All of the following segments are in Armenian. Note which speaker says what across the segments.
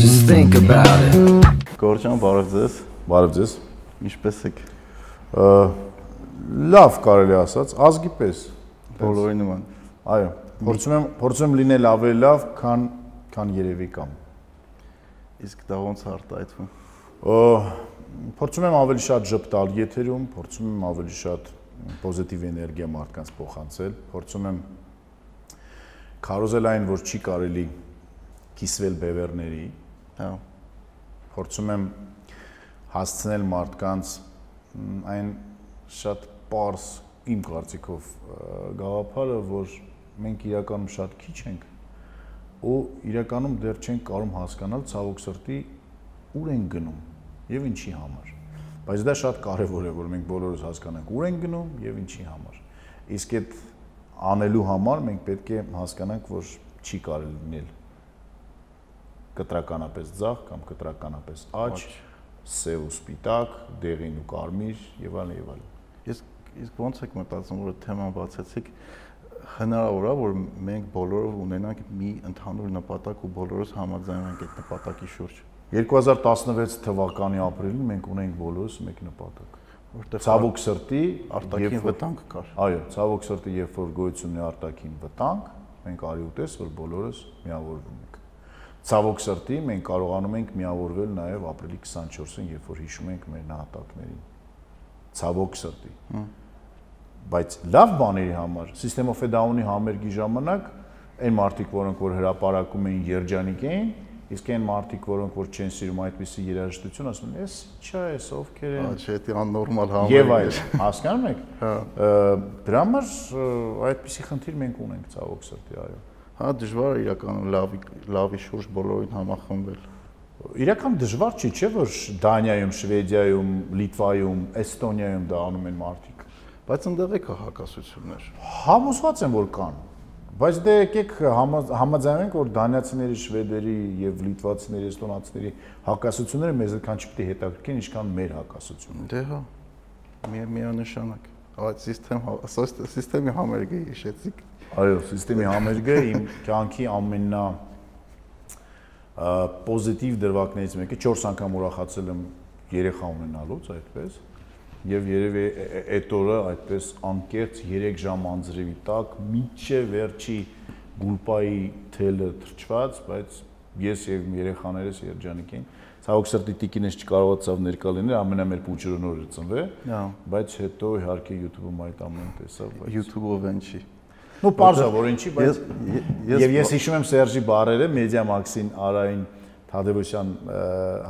Speaker 1: Just think about it.
Speaker 2: Գորջան, բարև ձեզ։
Speaker 3: Բարև ձեզ։
Speaker 2: Ինչպե՞ս եք։
Speaker 3: Ա, Լավ կարելի ասած, ազգի պես։
Speaker 2: Բոլորի նման։
Speaker 3: Այո, փորձում եմ փորձում եմ լինել ավելի լավ, քան քան երևի կամ։
Speaker 2: Իսկ դա ոնց արտահայտվում։
Speaker 3: փորձում եմ ավելի շատ ճպտալ եթերում, փորձում եմ ավելի շատ պոզիտիվ էներգիա մարդկանց փոխանցել, փորձում եմ քարոզել այն, որ չի կարելի կիսվել բևերների,
Speaker 2: Հա։
Speaker 3: փորձում եմ հասցնել մարդկանց այն շատ པարս իմ կարծիքով գաղափարը, որ մենք իրականում շատ քիչ ենք ու իրականում դեռ չենք կարող հասկանալ ցավոք սրտի ուր են գնում եւ ինչի համար։ Բայց դա շատ կարեւոր է, որ մենք բոլորս հասկանանք ուր են գնում եւ ինչի համար։ Իսկ այդ անելու համար մենք պետք է հասկանանք, որ չի կարելի լինել կտրականապես ձախ կամ կտրականապես աջ, սև ու սպիտակ, դեղին ու կարմիր եւ այլն եւ այլն։
Speaker 2: Ես իսկ ոնց եք մտածում, որ թեման բացեցիք հնարավոր է որ մենք բոլորով ունենանք մի ընդհանուր նպատակ ու բոլորս համաձայնենք այդ նպատակի շուրջ
Speaker 3: 2016 թվականի ապրիլին մենք ունենք բոլորս մեկ նպատակ։
Speaker 2: որտեղ
Speaker 3: Ցավոք սրտի
Speaker 2: արտաքին վտանգ կար
Speaker 3: Այո, ցավոք սրտի, երբ որ գոյություն ունի արտաքին վտանգ, մենք արի ուտես, որ բոլորս միավորվում ենք։ Ցավոք սրտի մենք կարողանում ենք միավորվել նաև ապրիլի 24-ին, երբ որ հիշում ենք մեր նահատակներին։ Ցավոք սրտի։ Բայց լավ բաների համար, System of a Down-ի համերգի ժամանակ այն մարդիկ, որոնք որ հրաապարակում էին երջանիկ էին, իսկ այն մարդիկ, որոնք որ չեն սիրում այդպիսի երաժշտություն, ասում են, «Էս է, էս ովքեր են»։
Speaker 2: Ա, չէ, դա աննորմալ համեր
Speaker 3: Եվ այլ, հասկանում եք։
Speaker 2: Հա։
Speaker 3: Դրա համար այդպիսի խնդիր մենք ունենք ցավոք սրտի, այո։
Speaker 2: հա դժվար է իրականում լավի լավի շուրջ բոլորին համախմբել
Speaker 3: Իրական դժվար չի, չէ՞ որ Դանիայում, Շվեդիայում, Լիտվայում, Էստոնիայում դա անում են մարդիկ։
Speaker 2: բայց ընդեղ է կա հակասություններ
Speaker 3: Համոզված եմ, որ կան։ Բայց դե եկեք համա- համաձայնենք, որ դանիացիների, շվեդերի եւ լիտվացիների, էստոնացիների հակասությունները մեզ այդքան չպետք է հետաքրքրեն, ինչքան մեր հակասությունները։
Speaker 2: դե հա մի միանշանակ այդ համակարգ համակարգի համերգը հիշեցիք
Speaker 3: Այո, համակարգի համերգը իմ կյանքի ամենա պոզիտիվ դրվագներից մեկը 4 անգամ ուրախացել եմ երեխա ունենալուց այդպես եւ երևի այդ օրը այդպես անկեղծ 3 ժամ անձրևի տակ միջե վերջի գուլպայի թելը թրջված, բայց ես եւ երեխաներս երջանիկ էին։ Ցավոք սրտի տիկինս չկարողացավ ներկա լինել, ամենամեծ փուճուրն օրը ծնվե,
Speaker 2: հա
Speaker 3: բայց հետո իհարկե YouTube-ում այդ ամեն տեսավ, բայց
Speaker 2: YouTube-ով են չի
Speaker 3: Ну, parza, որ ինչի, բայց
Speaker 2: ես
Speaker 3: Եվ ես հիշում եմ Սերժի բարերը Media Max-ին Արային Թադևոսյան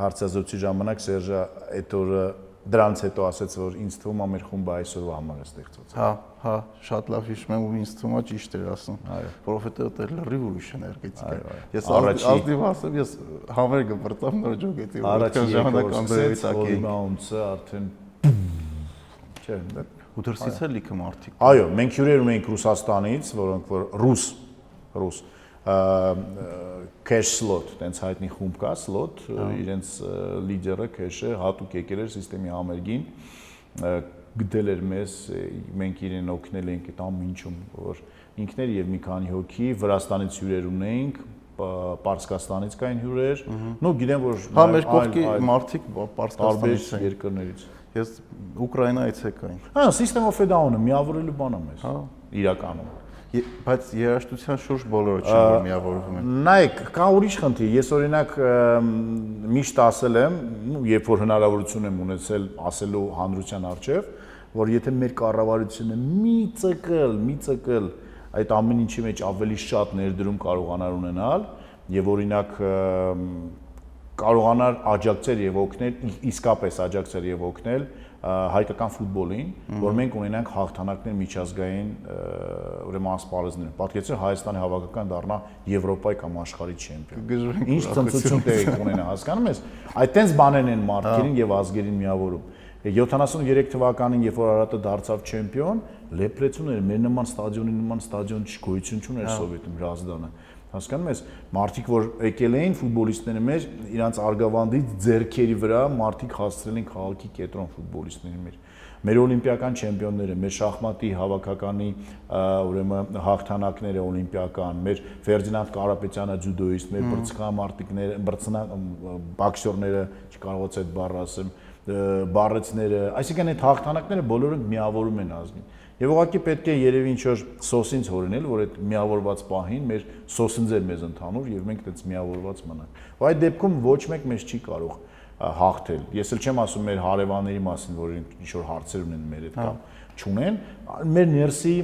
Speaker 3: հարցազրույցի ժամանակ Սերժը այդ օրը դրանից հետո ասաց, որ ինձ թվում է մեր խումբը այսօրվա համար է ստեղծված։
Speaker 2: Հա, հա, շատ լավ հիշում եմ ու ինձ թվում է ճիշտ էր ասում։
Speaker 3: Այո։
Speaker 2: Որովհետեւ դա լրիվ ուրիշ էներգետիկ է։ Ես ազնիվ ասեմ, ես համերգը բրտամ նոր ջոգեցի,
Speaker 3: Առաջի
Speaker 2: ժամանակ անդրեի տակ էի։
Speaker 3: ոլիմաունցը արդեն Չէ, դա-
Speaker 2: Ու դրսից էլ լիքը մարդիկ։
Speaker 3: Այո, մենք հյուրեր ունենք Ռուսաստանից, որոնք որ ռուս, ռուս cash slot, տենց հայտնի խումբ կա, slot, իրենց լիդերը cash-ը հատուկ եկել էր համերգին, ը, գտել էր մեզ, մենք իրեն օգնել ենք այդ ամինչում, որ ինքներ եւ մի քանի հոգի Վրաստանից հյուրեր ունեինք, Պարսկաստանից կային հյուրեր, ну գիտեմ որ
Speaker 2: Հա, մեր կողքի մարդիկ Պարսկաստանից են։
Speaker 3: երկրներից։
Speaker 2: Ես Ուկրաինայից եկային։
Speaker 3: Հա, System of a Down-ը միավորելու բան է մեզ։
Speaker 2: Հա։
Speaker 3: Իրականում։
Speaker 2: Բայց երաշտության շուրջ բոլորը չեն որ միավորվում են։
Speaker 3: Նայեք, կա ուրիշ խնդիր։ Ես օրինակ միշտ ասել եմ, երբ որ հնարավորություն եմ ունեցել ասելու հանրության արչև, որ եթե մեր կառավարությունը մի ցկլ, մի ցկլ այդ ամեն ինչի մեջ ավելի շատ ներդրում կարողանար ունենալ եւ օրինակ կարողանար աջակցել եւ օգնել իսկապես աջակցել եւ օգնել ը, հայկական ֆուտբոլին, որ մենք ունենանք հաղթանակներ միջազգային ուրեմն ասպարեզներ։ Պատկերացրու Հայաստանի հավաքական դառնա Եվրոպայի կամ աշխարհի չեմպիոն։ Ինչ ցնծություն տեղի կունենա, հասկանում ես։ Այդ տենց բաներն են մարդկերին եւ ազգերին միավորում։ 73 թվականին, երբ որ Արարատը դարձավ չեմպիոն, լեփրեցուն էր, մեր նման ստադիոնի նման ստադիոն չգոյություն չուներ Սովետում Հրազդանը։ Հասկանում ես, մարդիկ որ եկել էին ֆուտբոլիստները մեր, իրանց արգավանդից ձերքերի վրա մարդիկ հասցրել են քաղաքի կենտրոն ֆուտբոլիստների մեր։ մեր օլիմպիական չեմպիոնները, մեր շախմատի հավաքականի ուրեմն հաղթանակները օլիմպիական, մեր Ֆերդինանդ Կարապետյանը ջյուդոիստ, մեր բրցքամարտիկները, բրցնա բոքսերները, չկարողացա այդ բառը ասեմ, բառեցները, այսինքն այդ հաղթանակները բոլորը միավորում են ազգին։ Եվ ուղղակի պետք է երևի ինչ որ սոսինց հորինել, որ այդ միավորված պահին մեր սոսինձեր մեզ ընդհանուր եւ մենք այդպես միավորված մնանք։ Ու այդ դեպքում ոչ մեկ մեզ չի կարող հաղթել։ Ես էլ չեմ ասում մեր հարևանների մասին, որ ինչ որ հարցեր ունեն մեր հետ կամ չունեն, մեր ներսի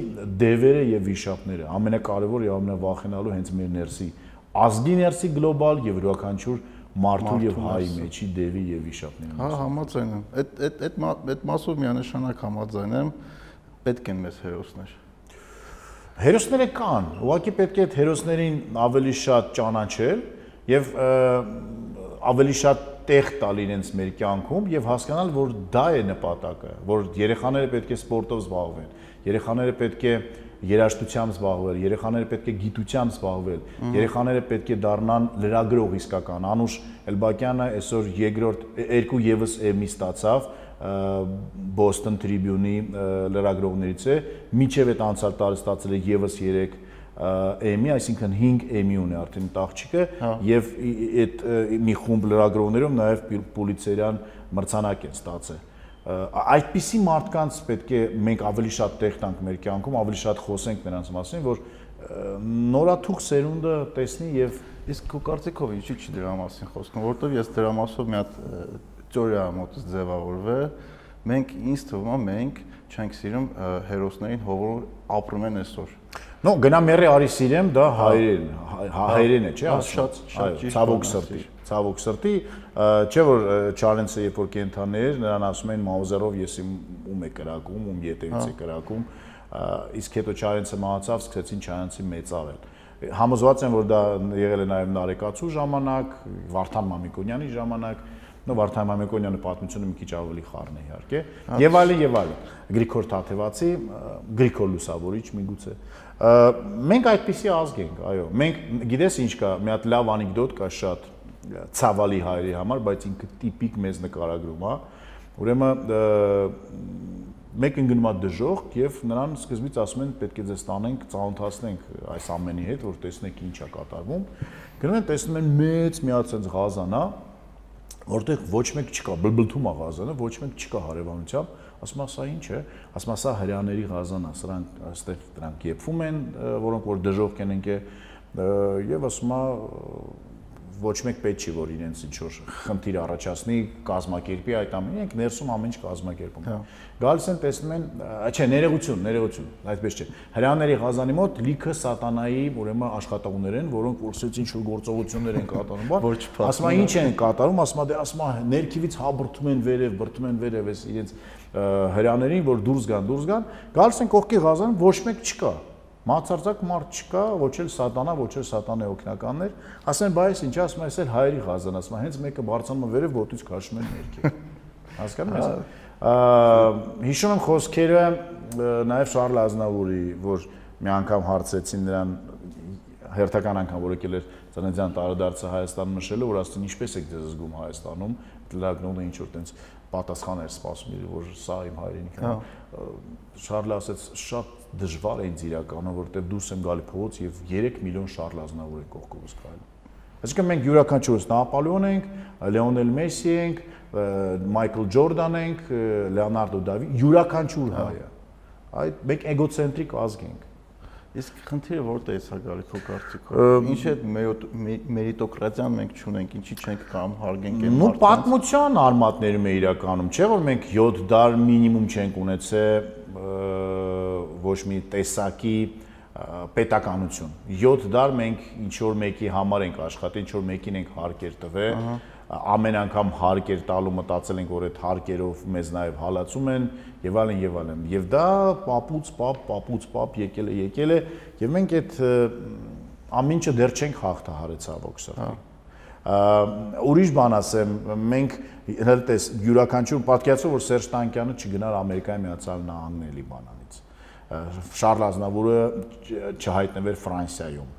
Speaker 3: դևերը եւ վիշապները ամենակարևոր եւ ամենավախենալու հենց մեր ներսի ազգի ներսի գլոբալ եւ յուրաքանչյուր մարդու եւ հայի մեջի դևի եւ վիշապների։
Speaker 2: Հա, համաձայն եմ։ Այդ այդ այդ այդ մասով միանշանակ համաձայն եմ պետք են մեզ հերոսներ։
Speaker 3: Հերոսները կան, ուղղակի պետք է այդ հերոսներին ավելի շատ ճանաչել եւ ավելի շատ տեղ տալ իրենց մեր կյանքում եւ հասկանալ, որ դա է նպատակը, որ երեխաները պետք է սպորտով զբաղվեն, երեխաները պետք է երաժշտությամբ զբաղվել, երեխաները պետք է գիտությամբ զբաղվել, երեխաները պետք է դառնան լրագրող իսկական։ Անուշ Էլբակյանը այսօր երկրորդ երկու եւս էմի ստացավ, Boston Tribune-ի լրագրողներից է, միջև այդ անցյալ տարի ստացել է եւս 3 Emmy, այսինքն 5 Emmy ունի արդեն տաղճիկը հա։ եւ այդ մի խումբ լրագրողներում նաեւ Պուլիցերյան մրցանակ են ստացել այդպիսի մարդկանց պետք է մենք ավելի շատ տեղ տանք մեր կյանքում, ավելի շատ խոսենք նրանց մասին, որ նորաթուխ սերունդը տեսնի եւ
Speaker 2: իսկ քո կարծիքով ինչի՞ չի դրա մասին խոսքում, որովհետեւ ես դրա մասով մի հատ տեորիա մոտս ձևավորվել, մենք ինձ թվում է մենք չենք սիրում հերոսներին, որ ապրում են այսօր։
Speaker 3: Ну, գնա մերի արի սիրեմ, դա հայերեն, հայերեն է, չէ՞,
Speaker 2: շատ շատ ճիշտ։
Speaker 3: Ցավոք սրտի, ցավոք սրտի, չէ որ Չարենցը երբ որ կենթանի էր, նրան ասում էին Մաուզերով ես ում է կրակում, ում ետևից է կրակում, իսկ հետո Չարենցը մահացավ, սկսեցին Չարենցի մեծավել համոզված եմ որ դա եղել է նաև Նարեկացու ժամանակ, Վարդան Մամիկոնյանի ժամանակ, նո Վարդան Մամեկոնյանը պատմությունը մի քիչ ավելի խառն է իհարկե եւ այլն եւ այլն Գրիգոր Թաթևացի Գրիգոր Լուսավորիչ միգուցե մենք այդպիսի ազգ ենք այո մենք գիտես ինչ կա մի հատ լավ անեկդոտ կա շատ ցավալի հայերի համար բայց ինքը տիպիկ մեզ նկարագրում հա ուրեմն մեկը գնում է դժոխք եւ նրան սկզբից ասում են պետք է ձեզ տանենք, ծանոթացնենք այս ամենի հետ, որ տեսնեք ինչ է կատարվում։ Գնում են տեսնում են մեծ մի հատ sense ղազան, հա, որտեղ ոչ մեկ չկա, բլբլթում է ղազանը, ոչ մեկ չկա հարևանությամբ, ասում ասա ինչ է, ասում ասա հрьяաների ղազան է, սրանք այստեղ դրանք եփվում են, որոնք որ դժողք են ընկե եւ ասում է ոչ մեկ պետք չի որ իրենց ինչ որ խնդիր առաջացնի, կազմակերպի այդ ամենը, ենք ներսում ամեն ինչ կազմակերպում։ հա գալիս են տեսնում են չէ ներողություն ներողություն այդպես չէ հրաների ղազանի մոտ լիքը սատանայի ուրեմն աշխատողներ են որոնք որսից ինչ որ գործողություններ են կատարում բան ասում են ինչ են կատարում ասում են դե ասում են ներքիվից հաբրթում են վերև բրթում են վերև էս իրենց հրաներին որ դուրս գան դուրս գան գալիս են կողքի ղազան ոչ մեկ չկա Մացարձակ մարդ չկա, ոչ էլ սատանա, ոչ էլ սատանե օգնականներ։ Ասեն, բայց ինչ ասում ես, էլ հայերի ղազան, ասում հենց մեկը բարձանում վերև ոտից քաշում են ներքև։ Հասկանում ես։ Հիշում եմ խոսքերը նաև Շարլ Ազնավուրի, որ մի անգամ հարցեցին նրան հերթական անգամ որ եկել էր ծննդյան տարեդարձը Հայաստան նշելու, որ ասեն ինչպես եք ձեզ զգում Հայաստանում, լագնոնը ինչ որ տենց պատասխան էր սպասում, որ սա իմ հայրենիքն է։ հա։ Շարլը ասաց շատ դժվար է ինձ իրականում, որովհետև դուրս եմ գալի փողոց եւ 3 միլիոն Շարլ Ազնավուր է կողքովս քայլում։ Այսինքն մենք յուրաքանչյուրս Նապոլեոն ենք, Լեոնել Մեսսի ենք, Մայքլ Ջորդան ենք, Լեոնարդո դավի, յուրաքանչյուր հա։ հայը։ Այդ մենք էգոցենտրիկ ազգ ենք։
Speaker 2: Իսկ խնդիրը որտեղից է գալի քո կարծիքով։ Ինչ է մերիտոկրատիան մենք չունենք, ինչի չենք կարող հարգենք
Speaker 3: այն մարդկանց։ Ու պատմության արմատներում է իրականում, չէ՞ որ մենք 7 դար մինիմում չենք ունեցել ոչ մի տեսակի պետականություն։ 7 դար մենք ինչ որ մեկի համար ենք աշխատել, ինչ որ մեկին ենք հարկեր տվել, ամեն անգամ հարկեր տալու մտածել ենք, որ այդ հարկերով մեզ նաև հալածում են եւ այլն եւ այլն։ Եվ դա պապուց պապ, պապուց պապ եկել է, եկել է եւ մենք այդ ամինչը դեռ չենք հաղթահարել ցավոք սրտի ուրիշ բան ասեմ, մենք հենց յուրաքանչյուր պատկերացու որ Սերժ Տանկյանը չգնար Ամերիկայի Միացյալ Նահանգների բանանից։ Շարլ Ազնավուրը չհայտնվեր Ֆրանսիայում։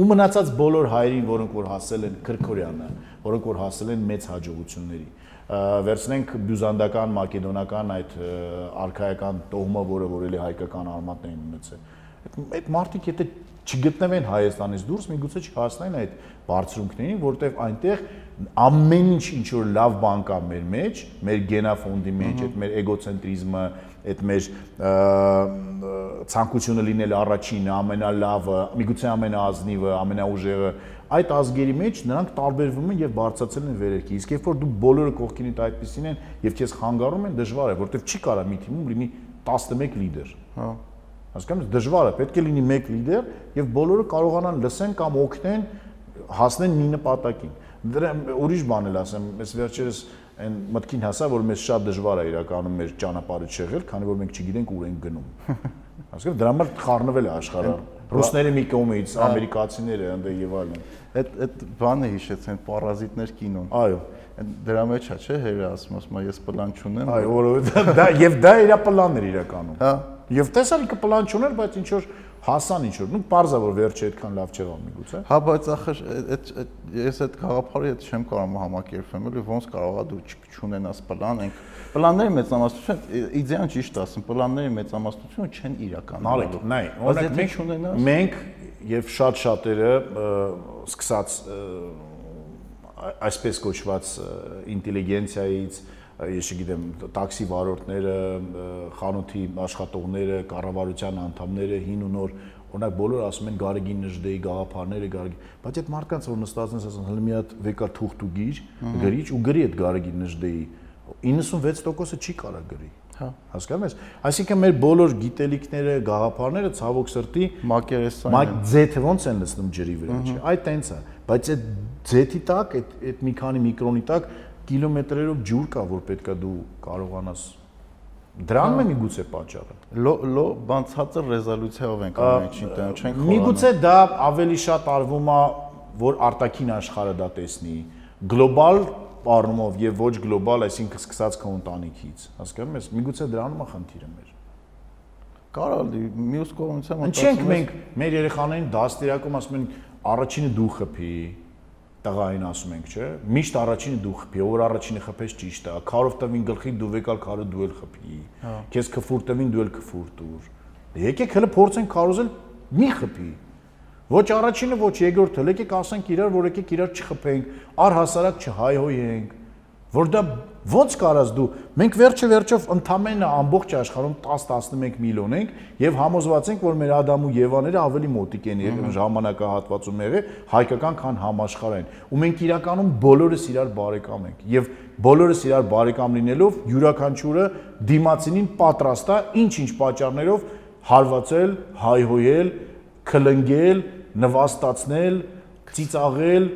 Speaker 3: Ու մնացած բոլոր հայերին, որոնք որ հասել են Քրքորյանը, որոնք որ հասել են մեծ հաջողությունների վերցնենք բյուզանդական մակեդոնական այդ արխայական տոհմը, որը որ էլի հայկական արմատներին ունեցել։ Այդ մարդիկ եթե չգտնվեն Հայաստանից դուրս, միգուցե չհասնեն այդ բարձրունքներին, որտեղ այնտեղ ամեն ինչ ինչ որ լավ բան կա մեր մեջ, մեր գենաֆոնդի մեջ, այդ մեր էգոցենտրիզմը, այդ մեր ցանկությունը լինել առաջինը, ամենալավը, միգուցե ամենաազնիվը, ամենաուժեղը, այդ ազգերի մեջ նրանք տարբերվում են եւ բարձրացել են վերերքի։ Իսկ երբ որ դու բոլորը կողքինիդ այդպեսին են եւ քեզ խանգարում են, դժվար է, որովհետեւ չի կարա մի թիմում լինի 11 լիդեր։ Հա Հասկանում ես, դժվար է, պետք է լինի մեկ լիդեր եւ բոլորը կարողանան լսեն կամ օգնեն հասնեն մի նպատակին։ Դրա ուրիշ բան էլ ասեմ, ես վերջերս այն մտքին հասա, որ մեզ շատ դժվար է իրականում մեր ճանապարհը չեղել, քանի որ մենք չգիտենք ուր ենք գնում։ Հասկանում, դրա համար խառնվել է աշխարհը։ Ռուսները մի կողմից, ամերիկացիները ընդ եւ այլն։
Speaker 2: Այդ այդ բանը հիշեցեն պարազիտներ կինոն։
Speaker 3: Այո
Speaker 2: դրա մեջ է, չէ՞, հերը ասում, ասում ես պլան չունեմ։
Speaker 3: Այո, որովհետեւ դա եւ դա իր պլանն էր իրականում։ Հա։ Եվ տեսար ինքը պլան չուներ, բայց ինչ որ հասան ինչ որ, նու parza որ վերջը այդքան լավ չեղավ միգուցե։
Speaker 2: Հա, բայց ախր այդ ես այդ գաղափարի հետ չեմ կարող համակերպվել, էլի ոնց կարողա դու չունենաս պլան, ենք պլանների մեծամասնությունը իդեան ճիշտ ասում, պլանների մեծամասնությունը չեն իրականանալու։
Speaker 3: Նայ, օրինակ մենք ունենաս մենք եւ շատ շատերը սկսած այսպես կոչված ինտելիգենցիայից ես չգիտեմ, տաքսի վարորդները, խանութի աշխատողները, կառավարության անդամները հին ու նոր օրինակ բոլորը ասում են Գարեգին Նժդեի գաղափարները, Գարեգին, բայց այդ մարդկանց որ նստած են ասում, հələ մի հատ վեկա թուղթ ու գիր, գրիչ ու գրի այդ Գարեգին Նժդեի 96%-ը չի կարա գրի։ Հա, հասկանում ես։ Այսինքն մեր բոլոր գիտելիքները, գաղափարները ցավոք սրտի
Speaker 2: մակերեսային
Speaker 3: են։ Մակ ձեթը ոնց են լցնում ջրի վրա, չէ։ Այդ տենց է, բայց այդ ձեթի տակ, այդ այդ մի քանի միկրոնի տակ կիլոմետրերով ջուր կա, որ պետքա դու կարողանաս Դրանն է միգուցե պատճառը։
Speaker 2: Լո լո բան ցածր ռեզոլյուցիայով ենք ամեն ինչին տանում, չենք խորանում։
Speaker 3: Միգուցե դա ավելի շատ արվում է, որ արտաքին աշխարհը դա տեսնի, գլոբալ առումով եւ ոչ գլոբալ, այսինքն սկսած քո ընտանիքից։ Հասկանում ես, միգուցե դրանում է խնդիրը մեր։
Speaker 2: Կարա լի, մյուս կողմից եմ
Speaker 3: մտածում։ Ինչենք մենք մեր երեխաներին դաստիարակում ասում են առաջինը դու խփի, տղային ասում ենք, չէ։ Միշտ առաջինը դու խփի, որ առաջինը խփես ճիշտ է։ Քարով տվին գլխի դու եկալ քարը դու էլ խփի։ հա։ Քեզ քֆուր տվին դու էլ քֆուր տուր։ Եկեք հələ փորձենք քարոզել մի խփի։ Ոչ առաջինը, ոչ երկրորդը, եկեք ասենք իրար, որ եկեք իրար չխփենք, առհասարակ չհայհոյենք, որ դա ո՞նց կարաս դու մենք վերջը վերջով ընդամենը ամբողջ աշխարհում 10-11 միլիոն ենք եւ համոզված ենք որ մեր Ադամ ու Եվաները ավելի մոտիկ են եղել ժամանակահատվածում եղել հայկական քան համաշխարհային ու մենք իրականում բոլորս իրար բարեկամ ենք եւ բոլորս իրար բարեկամ լինելով յուրաքանչյուրը դիմացինին պատրաստ է ինչ-ինչ պատճառներով հարվածել, հայհոյել, քլնգել, նվաստացնել, ծիծաղել,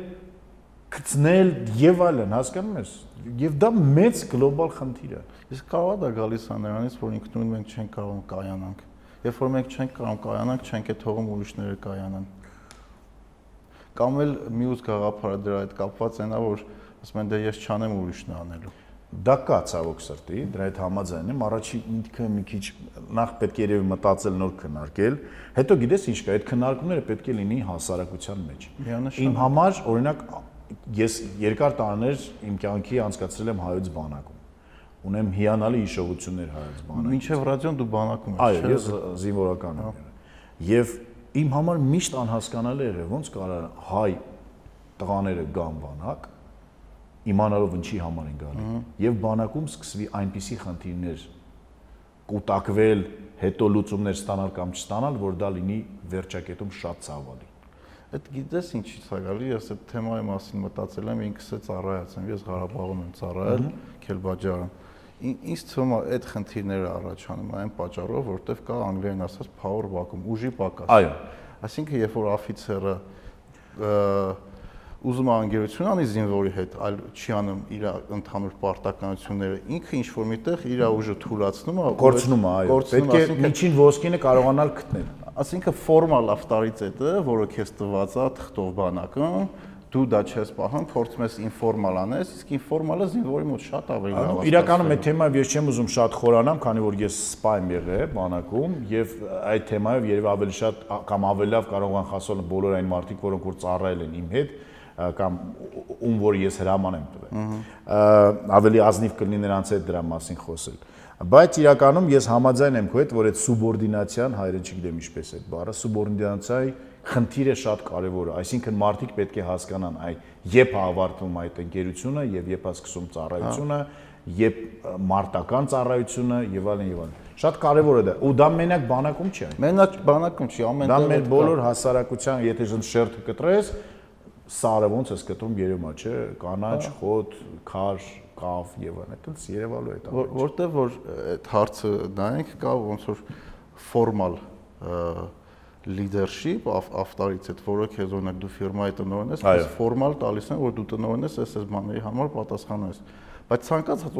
Speaker 3: գցնել եւ այլն, հասկանում ես եւ դա մեծ գլոբալ խնդիր է։
Speaker 2: Իսկ կարող է դա գալիս է նրանից, որ ինքնուրույն մենք չենք կարող կայանանք։ Երբ որ մենք չենք կարող կայանանք, չենք է թողում ուրիշները կայանան։ Կամ էլ մյուս գաղափարը դրա հետ կապված այնա, որ ասում են դե ես չանեմ ուրիշն անելու։
Speaker 3: Դա կա ցավոք սրտի, դրա հետ համաձայն եմ, առաջի ինքը մի քիչ նախ պետք է երևի մտածել նոր քննարկել, հետո գիտես ինչ կա, այդ քննարկումները պետք է լինի հասարակության մեջ։ Իմ համար օրինակ ես երկար տարիներ իմ կյանքի անցկացրել եմ հայոց բանակում։ Ունեմ հիանալի հիշողություններ հայոց բանակից։
Speaker 2: Մինչև ռադիոն դու բանակում
Speaker 3: ես, չէ՞։ Այո, ես զինվորական եմ։ Եվ իմ համար միշտ անհասկանալի եղել ոնց կարա հայ տղաները գան բանակ իմանալով ինչի համար են գալի եւ բանակում սկսվի այնպիսի խնդիրներ կուտակվել, հետո լուծումներ ստանալ կամ չստանալ, որ դա լինի վերջակետում շատ ցավալի։
Speaker 2: Այդ գիտես ինչից է գալի, ես այդ թեմայի մասին մտածել եմ, ինքս է ծառայացեմ, ես Ղարաբաղում եմ ծառայել, Քելբաջարում։ Ինչ թվում է այդ խնդիրները առաջանում այն պատճառով, որտեվ կա անգլերեն ասած power vacuum, ուժի պակաս։
Speaker 3: Այո։
Speaker 2: Այսինքն, երբ որ օֆիցերը ուզում է անգերություն անի զինվորի հետ, այլ չի անում իր ընդհանուր պարտականությունները, ինքը ինչ որ միտեղ իր ուժը թույլաtsնում է,
Speaker 3: կորցնում է, այո։ Պետք է միջին ոսկինը կարողանալ գտնել
Speaker 2: ասինքն ֆորմալ ավտորիտետը, որը քեզ տված է թղթով բանակը, դու դա չես պահում, փորձում ես ինֆորմալ անես, իսկ ինֆորմալը զինվորի մոտ շատ ավելի լավ է։
Speaker 3: Իրականում այդ թեմայով ես չեմ ուզում շատ խորանամ, քանի որ ես սպա եմ եղել բանակում եւ այդ թեմայով երևի ավելի շատ կամ ավելի լավ կարող են խոսալ բոլոր այն մարդիկ, որոնք որ ծառայել են իմ հետ կամ ում որ ես հրաման եմ տվել։ Ավելի ազնիվ կլինի նրանց հետ դրա մասին խոսել։ Բայց իրականում ես համաձայն եմ քո հետ, որ այդ սուբորդինացիան հայրը չգիտեմ ինչպես է բառը, սուբորդինացիայի խնդիրը շատ կարևոր է, այսինքն մարդիկ պետք է հասկանան այ երբ է ավարտվում այդ ընկերությունը եւ երբ է սկսում ծառայությունը, երբ մարտական ծառայությունը եւ այլն եւ այլն։ Շատ կարևոր է դա։ Ու դա մենակ բանակում չի։
Speaker 2: Մենակ բանակում չի, ամեն
Speaker 3: Դա մեր բոլոր հասարակության, եթե շերտը կտրես, սարը ոնց ես կտրում երևա, չէ, կանաչ, խոտ, քար, կավ եւ այլն, այդպես երևալու է դա։
Speaker 2: Որտեվ որ այդ հարցը նայենք կա ոնց որ ֆորմալ leadership ավտորիտետ, որը քեզ օրինակ դու ֆիրմայի տնօրեն ես, ես ֆորմալ տալիս են, որ դու տնօրեն ես, այս այս բաների համար պատասխանում ես։ Բայց ցանկացած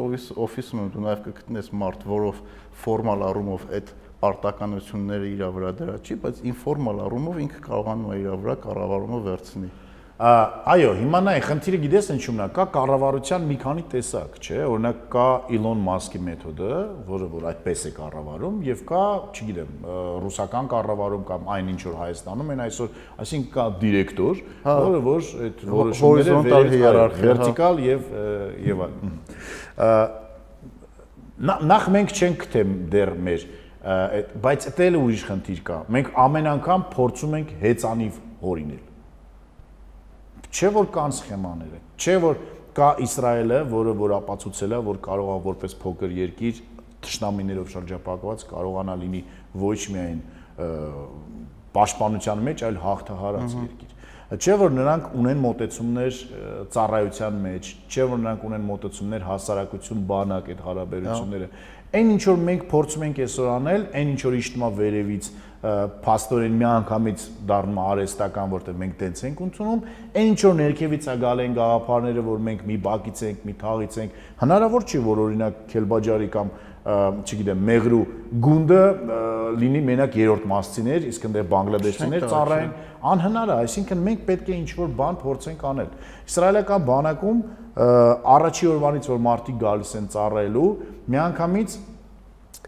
Speaker 2: օֆիսում դու նաև կգտնես մարդ, որով ֆորմալ առումով այդ պարտականությունները իր վրա դրա չի, բայց ինֆորմալ առումով ինքը կարողանում է իր վրա կառավարումը վերցնի։
Speaker 3: Այո, հիմա նայ, խնդիրը գիտես ինչու՞մն է, կա կառավարության մի քանի տեսակ, չէ՞, օրինակ կա Elon Musk-ի մեթոդը, որը որ այդպես է կառավարում, եւ կա, չգիտեմ, ռուսական կառավարում կամ այն ինչ որ Հայաստանում են այսօր, այսինքն կա դիրեկտոր, հա։ որը որ այդ
Speaker 2: որոշումները հիերարխիա,
Speaker 3: վերտիկալ եւ եւ այլն։ Նախ մենք չենք թե դեռ մեր բայց դա էլ ուրիշ խնդիր կա։ Մենք ամեն անգամ փորձում ենք հեծանիվ հորինել Չէ որ կան սխեմաները, չէ որ կա Իսրայելը, որը որ ապացուցել է, որ կարող է որպես փոքր երկիր ճշնամիներով շրջապակված կարողանա լինի ոչ միայն պաշտպանության մեջ, այլ հաղթահարած երկիր։ Չէ որ նրանք ունեն մոտեցումներ ծառայության մեջ, չէ որ նրանք ունեն մոտեցումներ հասարակություն բանակ այդ հարաբերությունները։ Այն ինչ որ մենք փորձում ենք այսօր անել, այն ինչ որ իշտում է վերևից, փաստորեն միանգամից դառնում արեստական, որտեղ մենք տենց ենք ընդունում, այն ինչ որ ներքևից է գալ են գաղափարները, որ մենք մի բակից ենք, մի թաղից ենք, հնարավոր չի, որ օրինակ Քելբաջարի կամ չգիտեմ, Մեղրու գունդը լինի մենակ երրորդ մասցիներ, իսկ ընդ բանգլադեշցիներ ծառայեն, անհնար է, այսինքն մենք պետք է ինչ-որ բան փորձենք անել։ Իսրայելական բանակում առաջի օրվանից որ մարդիկ գալիս են ծառայելու, միանգամից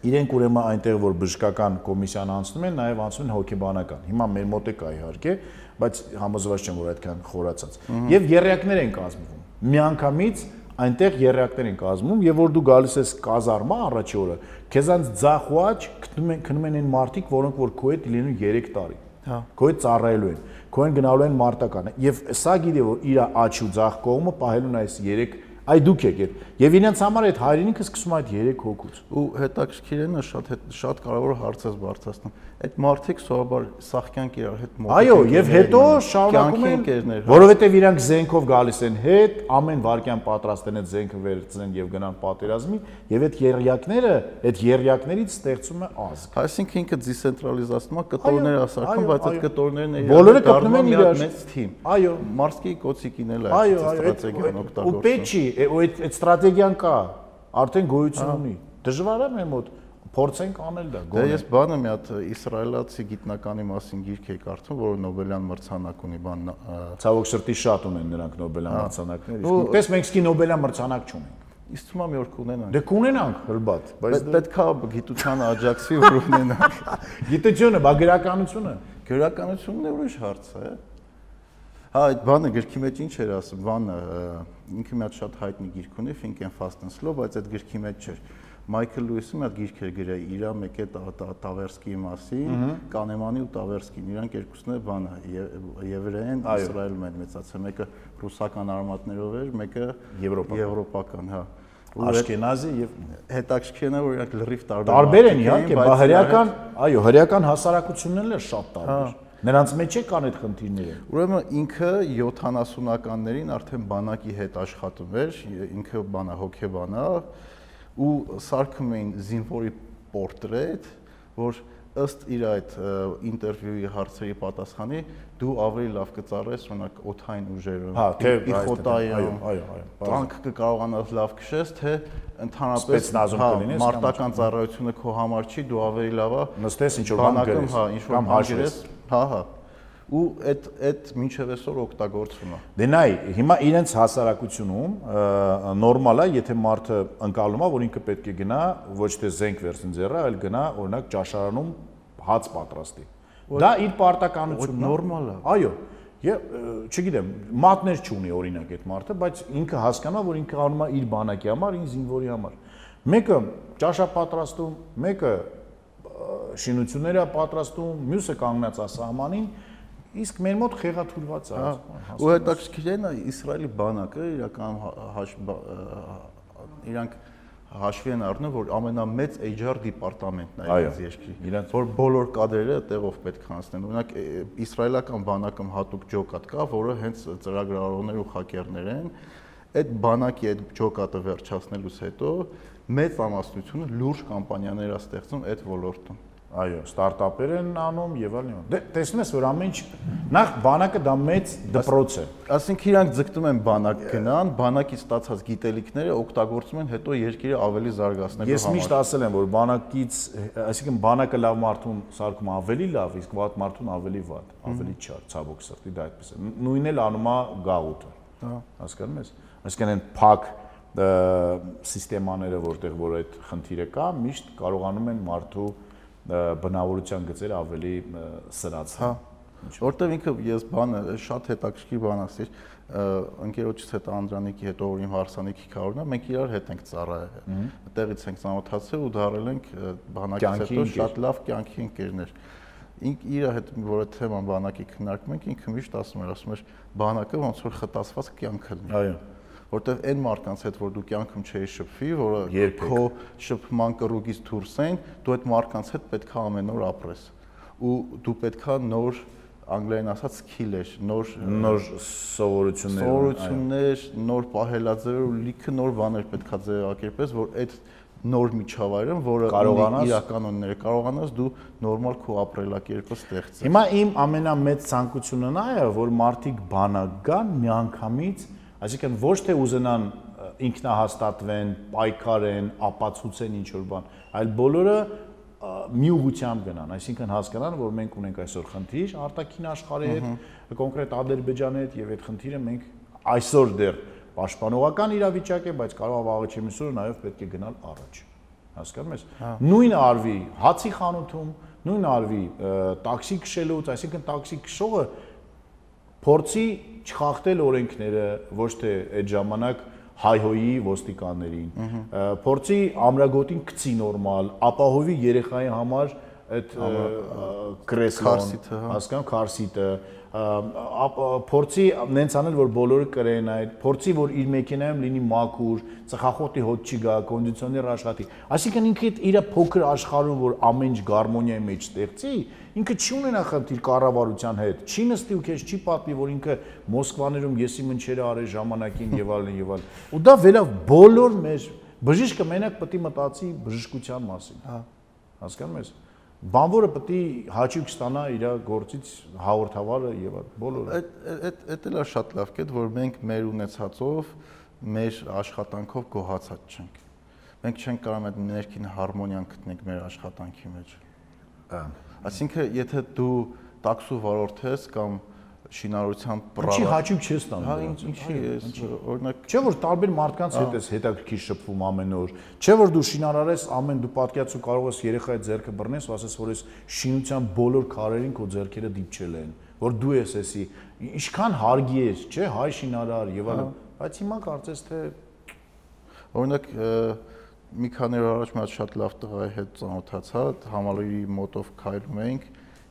Speaker 3: իրենք ուրեմն այնտեղ որ բժշկական կոմիսիան անցնում են, նաև անցնում են հոգեբանական։ Հիմա մեր մոտ է կա իհարկե, բայց համոզված չեմ որ այդքան խորացած։ Եվ երրակներ են կազմվում։ Միանգամից այնտեղ երրակներ են կազմում եւ որ դու գալիս ես կազարմա առաջի օրը, քեզանց ձախ ու աջ գտնում են քնում են այն մարդիկ, որոնք որ քո հետ լինում 3 տարի։ Հա։ Քո հետ ծառայելու են։ Քո են գնալու են մարտականը։ Եւ սա գիտի որ իր աջ ու ձախ կողմը պահելուն այս 3 այ դուք եք այդ եւ իրենց համար այդ հայրենիքը սկսում այդ 3 հոգուց
Speaker 2: ու հետաքրքիր է նա շատ շատ կարևոր հարց է բարձրացնում այդ մարդիկ սովորաբար սախքյանք իրար հետ
Speaker 3: մոտ այո եւ հետո շարունակում են հա։ որովհետեւ իրանք զենքով գալիս են հետ ամեն վարքյան պատրաստ են այդ զենքը վերցնեն եւ գնան պատերազմի եւ այդ երյակները այդ երյակներից ստեղծում է ազգ
Speaker 2: այսինքն ինքը դիսենտրալիզացնում է կտորներ ասարկում բայց այդ կտորներն
Speaker 3: են բոլորը կապնում են իրար
Speaker 2: մեծ թիմ
Speaker 3: այո
Speaker 2: մարսկի կոցիկին էլ է
Speaker 3: ստրատեգիան օգտագործում ու պետք ու այդ այդ ստրատեգիան կա արդեն գոյություն ունի դժվար է մեր մոտ փորձենք անել դա
Speaker 2: գոնե։ Դե ես բանը մի հատ իսրայելացի գիտնականի մասին գիրք եի կարդում, որը Նոբելյան մրցանակ ունի, բան
Speaker 3: ցավոք սրտի շատ ունեն նրանք Նոբելյան մրցանակներ, իսկ պես մենք սկի Նոբելյան մրցանակ չունենք։
Speaker 2: Իսկ թվում է մի օր կունենանք։
Speaker 3: Դե կունենանք, հրբատ,
Speaker 2: բայց պետքա գիտությանը աջակցվի, որ ունենանք։
Speaker 3: Գիտությունը, բա գրականությունը։
Speaker 2: Գրականությունն է ուրիշ հարց է։ Հա, այդ բանը գրքի մեջ ինչ էր ասում, բանը ինքը մի հատ շատ հայտնի գիրք ունի, Think and Fast and Slow, բայց այդ գրքի մեջ չէր։ Մայքլ Լուիսը մի հատ գիրք էր գրել իրա մեկ է Տավերսկիի մասին, Կանեմանի ու Տավերսկին, իրանք երկուսն է բանը եվրեեն Իսրայելում են մեծացել, մեկը ռուսական արմատներով էր, մեկը
Speaker 3: եվրոպական,
Speaker 2: եվրոպական, հա
Speaker 3: Աշկենազի եւ
Speaker 2: հետաքրքիրն է որ իրանք լրիվ տարբեր
Speaker 3: տարբեր են իհարկե, բայց հրեական, այո, հրեական հասարակություններն էլ շատ տարբեր։ հա։ Նրանց մեջ է կան այդ խնդիրները։
Speaker 2: Ուրեմն ինքը 70-ականներին արդեն բանակի հետ աշխատում էր, ինքը բանա հոգեբանա, ու սարքում էին զինվորի պորտրետ, որ ըստ իր այդ ինտերվյուի հարցերի պատասխանի դու ավելի լավ կծառայես օրինակ օթային ուժերում,
Speaker 3: հա, թե
Speaker 2: պիխոտայում,
Speaker 3: այո, այո,
Speaker 2: տանկ կկարողանաս լավ քշես, թե ընդհանրապես
Speaker 3: հա,
Speaker 2: մարտական ծառայությունը քո համար չի, դու ավելի լավա
Speaker 3: նստես ինչ որ բան գրես,
Speaker 2: հա, ինչ որ բան գրես, հա, հա ու այդ այդ մինչև այսօր օգտագործվում է։
Speaker 3: Դե նայ, հիմա իրենց հասարակությունում նորմալ է, եթե մարդը ընկալում է, որ ինքը պետք է գնա ոչ թե զենք վերցին ձեռը, այլ գնա օրինակ ճաշարանում հաց պատրաստի։ Դա իր պարտականությունն է։
Speaker 2: նորմալ է։
Speaker 3: Այո։ Եվ չգիտեմ, մատներ չունի օրինակ այդ մարդը, բայց ինքը հասկանա, որ ինքը անում է իր բանակի համար, իր զինվորի համար։ Մեկը ճաշա պատրաստում, մեկը շինությունները պատրաստում, մյուսը կանգնած է սահմանին, իսկ մեր մոտ խեղաթուրված է։
Speaker 2: Ու հետաքրքիր է Իսրայելի բանակը իրական հաշ իրանք հաշվի են առնում, որ ամենամեծ HR դիպարտամենտն է այս երկրի։
Speaker 3: Իրանց
Speaker 2: որ բոլոր կադրերը տեղով պետք է անցնեն։ Օրինակ իսրայելական բանակում հատուկ ջոկատ կա, որը հենց ծրագրավորողներ ու հակերներ են։ Այդ բանակի այդ ջոկատը վերջացնելուց հետո մեծ ամասնությունը լուրջ կամպանիաներ է ստեղծում այդ ոլորտում։
Speaker 3: Այո, ստարտափեր են անում եւ այլն։ Դե տեսնում ես, որ ամեն ինչ նախ բանակը դա մեծ դպրոց է։
Speaker 2: Այսինքն իրանք ձգտում են բանակ գնան, բանակից ստացած գիտելիքները օգտագործում են հետո երկիրը ավելի զարգացնելու
Speaker 3: Ես միշտ ասել եմ, որ բանակից, այսինքն բանակը լավ մարդուն սարքում ավելի լավ, իսկ վատ մարդուն ավելի վատ, ավելի չար, ցավոք սրտի դա այդպես է։ Նույնն էլ անում է գաղութը։ Հա, հասկանում ես։ Այսինքն այն փակ սիստեմաները, որտեղ որ այդ խնդիրը կա, միշտ կարողանում են մարդու բնավորության գծերը ավելի սրացնել։
Speaker 2: Հա։ Որտեվ ինքը ես բանը շատ հետաքրքիր բան ասիր, ընկերոջից հետ Անդրանիկի հետ որ իմ հարսանիքի քարորնա, մենք իրար հետ ենք ծառայել։ Այդտեղից ենք ծանոթացել ու դարել ենք բանակից հետո շատ լավ կյանքի ընկերներ։ Ինք իր հետ որը թեման բանակի քննարկում ենք, ինքը միշտ ասում էր, ասում էր բանակը ոնց որ խտասված կյանք լինի։
Speaker 3: Այո
Speaker 2: որտեվ այն մարդկանց հետ որ դու կյանքում չէի շփվի, որը քո շփման կռուգից դուրս են, դու այդ մարդկանց հետ պետքա ամեն օր ապրես։ Ու դու պետքա նոր անգլերեն ասած skill-եր, նոր
Speaker 3: նոր սովորություններ,
Speaker 2: սովորություններ, նոր պահելաձևեր ու լիքը նոր բաներ պետքա ձևակերպես, որ այդ նոր միջավայրում, որը
Speaker 3: կարողանաս
Speaker 2: իրականոնները կարողանաս դու նորմալ քո ապրելակերպը ստեղծես։
Speaker 3: Հիմա իմ ամենամեծ ցանկությունը նա է, որ մարդիկ բանակ գան միանգամից Այսինքն ոչ թե ուզենան ինքնահաստատվեն, պայքարեն, ապացուցեն ինչ որ բան, այլ բոլորը մի ուղությամբ գնան, այսինքն հասկանան, որ մենք ունենք այսօր խնդիր արտաքին աշխարհի հետ, կոնկրետ Ադրբեջանի հետ եւ այդ խնդիրը մենք այսօր դեռ պաշտպանողական իրավիճակ է, բայց կարող է վաղը չեմիսուրը նաեւ պետք է գնալ առաջ։ Հասկանում ես։
Speaker 2: հա։
Speaker 3: Նույնը արվի հացի խանութում, նույնը արվի տաքսի քշելուց, այսինքն տաքսի քշողը փորձի չխախտել օրենքները, ոչ թե այդ ժամանակ հայհոյի ոստիկաններին։ Փորձի ամրագոտին գցի նորմալ, ապահովի երեխայի համար այդ կրեսլոն,
Speaker 2: հա։
Speaker 3: հասկանում քարսիտը, փորձի նենց անել որ բոլորը կրեն այդ փորձի որ իր մեքենայում լինի մաքուր ծխախոտի հոտ չի գա կոնդիցիոներ աշխատի այսինքն ինքը իր փոքր աշխարհում որ ամեն ինչ գարմոնիայի մեջ ստեղծի ինքը չի ունենա խնդիր կառավարության հետ չի նստի ու քեզ չի պատմի որ ինքը մոսկվաներում եսի մնչերը արել ժամանակին եւ այլն եւ այլն ու դա վերա բոլոր մեր բժիշկը մենակ պետք է մտածի բժշկության մասին հա հասկանում ես բանվորը պետք է հաճույք ստանա իր գործից հաղորդավարը եւ բոլորը։
Speaker 2: Այդ այդ այդ էլ է շատ լավ կետ, որ մենք մեր ունեցածով, մեր աշխատանքով գոհացած չենք։ Մենք չենք կարող այդ ներքին հարմոնիան գտնենք մեր աշխատանքի մեջ։ Այսինքն, եթե դու տաքսու վարորդ ես կամ շինարարության
Speaker 3: պրավա։ Ինչի հաճույք չես ստանում։
Speaker 2: Հա, ինչի ես օրինակ
Speaker 3: Չէ որ տարբեր մարդկանց հետ ես հետաքրքիր շփվում ամեն օր։ Չէ որ դու շինարարես ամեն դու պատկացու կարող ես երեխայի ձեռքը բռնես ու ասես որ ես շինության բոլոր քարերին քո ձեռքերը դիպչել են, որ դու ես էսի ինչքան հարգի ես, չէ, հայ շինարար եւ այլն։ Բայց հիմա կարծես թե
Speaker 2: օրինակ մի քանի օր առաջ մի հատ շատ լավ տղայի հետ ծանոթացա, համալիրի մոտով քայլում էինք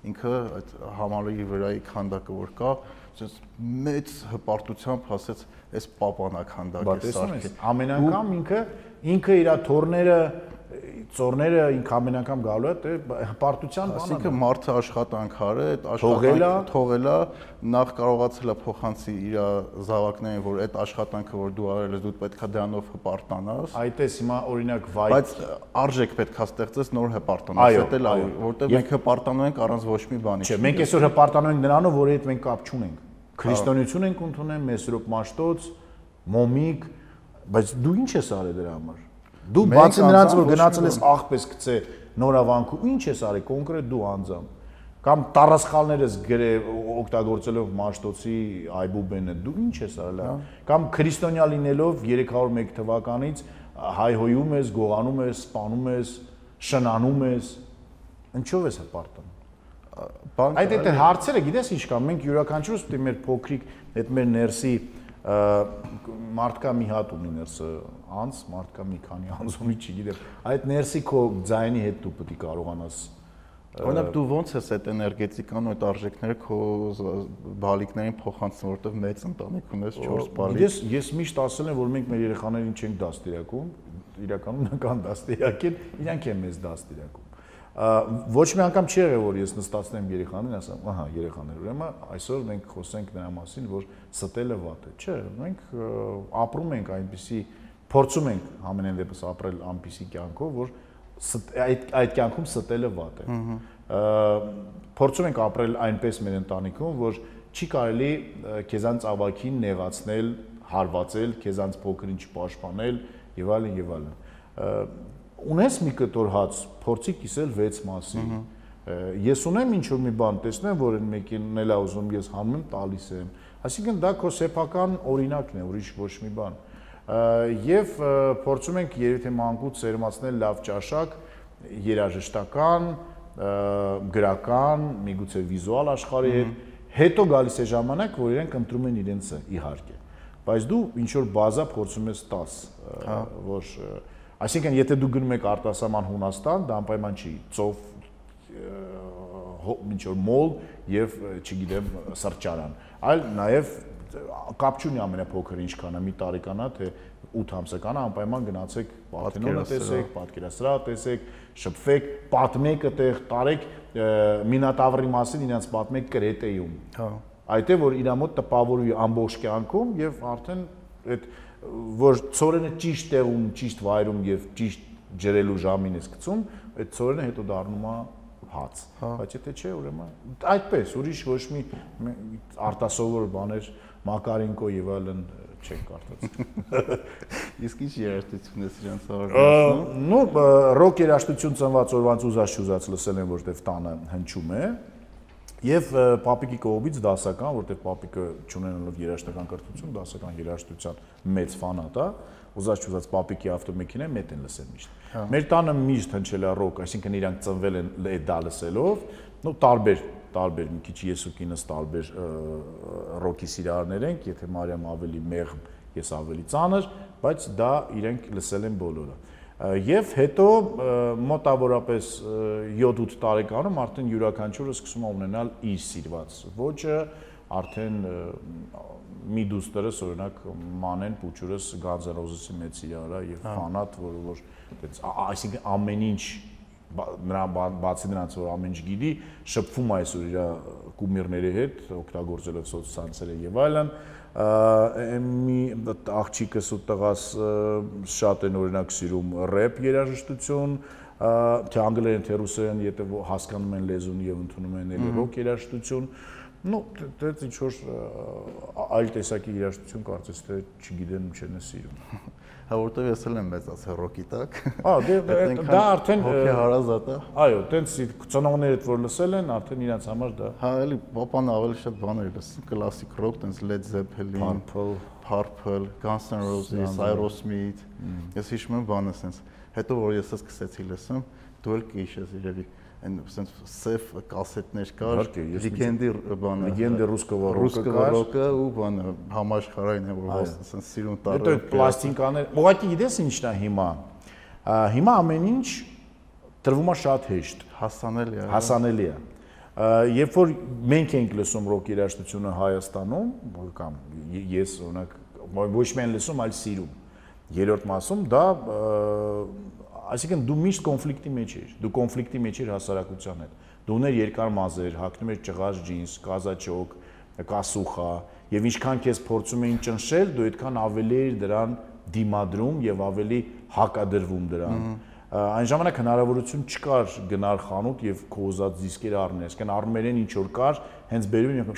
Speaker 2: ինքը այդ համալիրի վրայի քանդակը որ կա, ասես մեծ հպարտությամբ ասեց, այս պապանա քանդակ է
Speaker 3: սարքել։ Ամեն անգամ ինքը ինքը իր թորները ծորները ինք ամեն անգամ գալու է դե հպարտության բանը։
Speaker 2: Այսինքն մարդը աշխատանք արը, այդ աշխատանքը թողելա, նախ կարողացել է փոխանցի իր զավակներին, որ այդ աշխատանքը, որ դու արել ես, դու պետքա դրանով հպարտանաս։
Speaker 3: Այդպես հիմա օրինակ վայ
Speaker 2: Բայց արժեք պետքա ստեղծես նոր հպարտանաս, դա էլ է, որտեղ մենք հպարտանում ենք առանց ոչ մի բանի։
Speaker 3: Չէ, մենք այսօր հպարտանում ենք նրանով, որ հետ մենք կապ չունենք։ Քրիստոնեություն ենք ընդունել, Մեսրոպ Մաշտոց, Մոմիկ, բայց դու ինչ ես արել դրա համար։ Դու բացի նրանց որ գնացել ես աղպես գցե նորավանքում, ինչ ես արել կոնկրետ դու անձամբ։ կամ տարասխալներս գրե օգտագործելով Մաշտոցի այբուբենը դու ինչ ես արել հա։ կամ քրիստոնյա լինելով 301 թվականից հայհոյում ես, գողանում ես, սպանում ես, շնանում ես ինչով ես հպարտում
Speaker 2: բան
Speaker 3: Այդ այդ հարցերը գիտես ինչ կա, մենք յուրաքանչյուրս պետք է մեր փոքրիկ այդ մեր ներսի մարդկա մի հատ ունի ներսը անց, մարդկա մի քանի անց ունի, չգիտեմ։ Այդ ներսի քո ձայնի հետ դու պետք է կարողանաս
Speaker 2: Օրինակ դու ո՞նց ես այդ էներգետիկան ու այդ արժեքները քո բալիկներին փոխանցում, որովհետև մեծ ընտանիք ունես 4 բալիկ։
Speaker 3: Ես ես միշտ ասել եմ, որ մենք մեր երեխաներին չենք դաստիարակում, իրականում նա կան դաստիարակել, իրանք են մեզ դաստիարակում ոչ մի անգամ չի եղել որ ես նստացնեմ երեխաներին ասեմ ահա երեխաներ ուրեմն այսօր մենք խոսենք նրա մասին որ ստելը վատ է չէ մենք ապրում ենք այնպիսի փորձում ենք ամենայն դեպս ապրել այնպիսի կյանքով որ այդ այդ կյանքում ստելը վատ է փորձում ենք ապրել այնպես մեր ընտանիքում որ չի կարելի քեզանց ավակին նեղացնել հարվածել քեզանց փոքր ինչ պաշտպանել եւ այլն եւ այլն ունես մի կտոր հաց, փորձի կիսել 6 մասի։ Ես ունեմ ինչ որ մի բան, տեսնեմ, որ այն մեկին էլ է ուզում, ես հանում տալիս եմ։ Այսինքն դա քո սեփական օրինակն է, ուրիշ ոչ մի բան։ Եվ փորձում ենք երևի թե մանկուց սերմացնել լավ ճաշակ, երաժշտական, գրական, միգուցե վիզուալ աշխարհի հետ, հետո գալիս է ժամանակ, որ իրենք ընտրում են իրենցը, իհարկե։ Բայց դու ինչ որ բազա փորձում ես 10, հա։ որ Այսինքն, եթե դու գնում եք արտասահման Հունաստան, դա անպայման չի ծով ինչ որ մոլ եւ չգիտեմ սրճարան, այլ նաեւ կապ չունի ամենափոքր ինչքան է մի տարեկանա թե 8 ամսականա անպայման գնացեք Պարթենոնը տեսեք, պատկերասրահ տեսեք, շփվեք, պատմեք այդտեղ, տարեք Մինատավրի մասին իրենց պատմեք Կրետեյում։ Հա։ Այդ է որ իր մոտ տպավորվի ամբողջ կյանքում եւ արդեն այդ որ ծորենը ճիշտ տեղում, ճիշտ վայրում եւ ճիշտ ջրելու ժամին ես գցում, այդ ծորենը հետո դառնում է հաց։ հա։ Բայց եթե չէ, ուրեմն այդպես, ուրիշ ոչ մի արտասովոր բաներ Մակարենկո եւ այլն չեն կարծած։
Speaker 2: Իսկ ինչ երաժշտություն ես իրանց ավարտում։
Speaker 3: Ну, ռոք երաժշտություն ծնված օրվանց ուզած շուզած լսել եմ, որտեվ տանը հնչում է։ Եվ պապիկի կողմից դասական, որտեղ պապիկը ճանաչելով երաժշտական կրթություն, դասական երաժշտության մեծ ֆանատ է, ուզած չուզած պապիկի ավտոմեքենա մետ են լսել միշտ։ հա։ Մեր տանը միշտ հնչել է ռոք, այսինքն իրանք ծնվել են դա լսելով, նո տարբեր տարբեր մի քիչ ես ու կինս տարբեր ռոքի սիրահարներ ենք, եթե Մարիամ ավելի մեղմ, ես ավելի ծանր, բայց դա իրենք լսել են բոլորը եւ հետո մոտավորապես 7-8 տարեկանում արդեն յուրաքանչյուրը սկսում է ունենալ իր սիրված ոճը, արդեն մի դուստերս օրինակ մանեն փուչուրս Roses-ի մեծ իրարա եւ հա։ ֆանատ, որը որ այդպես այսինքն ամեն ինչ նրա բացի նրանց որ ամեն ինչ գիտի, շփվում է այսօր իր կումիրների հետ, օգտագործելով սոցցանցերը եւ այլն, մի աղջիկս ու տղաս շատ են օրինակ սիրում рэփ երաժշտություն, թե անգլերեն, թե ռուսերեն, եթե հասկանում են լեզուն եւ ընդունում են էլի ռոք երաժշտություն, ну, դեռ ինչ որ այլ տեսակի երաժշտություն կարծես թե չգիտեն ու չեն սիրում։
Speaker 2: Հա որտեվ ես էլ եմ մեծացել ռոկի տակ։
Speaker 3: Ա դե դա արդեն
Speaker 2: հոգի հարազատ է։
Speaker 3: Այո, տենց ծնողներդ որ լսել են, արդեն իրancs համար դա։
Speaker 2: Հա, էլի պապան ավելի շատ բաներ լսում, կլասիկ ռոք, տենց Led Zeppelin,
Speaker 3: Purple,
Speaker 2: Purple, Guns N' Roses, Aerosmith։ Ես հիշում եմ բանը սենց։ Հետո որ ես սկսեցի լսում, դու էլ կհիշես իրավի այն sense սև կասետներ կար լեգենդի բանը
Speaker 3: լեգենդի ռուսկովո
Speaker 2: ռուսկովո ռոկը ու բանը համաշխարհային է որ sense սիրուն տարը
Speaker 3: այդ պլաստինկաներ ուղղակի գիտես ինչն է հիմա? Հիմա ամեն ինչ տրվում է շատ հեշտ
Speaker 2: հասանելի է
Speaker 3: հասանելի է երբ որ մենք ենք լսում ռոք երաժշտությունը Հայաստանում կամ ես օրինակ ոչ միայն լսում, այլ սիրում երրորդ մասում դա Այսինքն դու միշտ կոնֆլիկտի մեջ ես։ Դու կոնֆլիկտի մեջ ես հասարակության հետ։ Դու ուներ երկար մազեր, հագնում ես ճղած ջինս, կազաչոկ, կասուխա, եւ ինչքան քեզ փորձում էին ճնշել, դու այդքան ավելի էր դրան դիմադրում եւ ավելի հակադրվում դրան։ Այն ժամանակ հնարավորություն չկար գնալ խանութ եւ քո ուզած դիսկերը առնել։ Այսինքն առնում են ինչ որ կար, հենց բերում են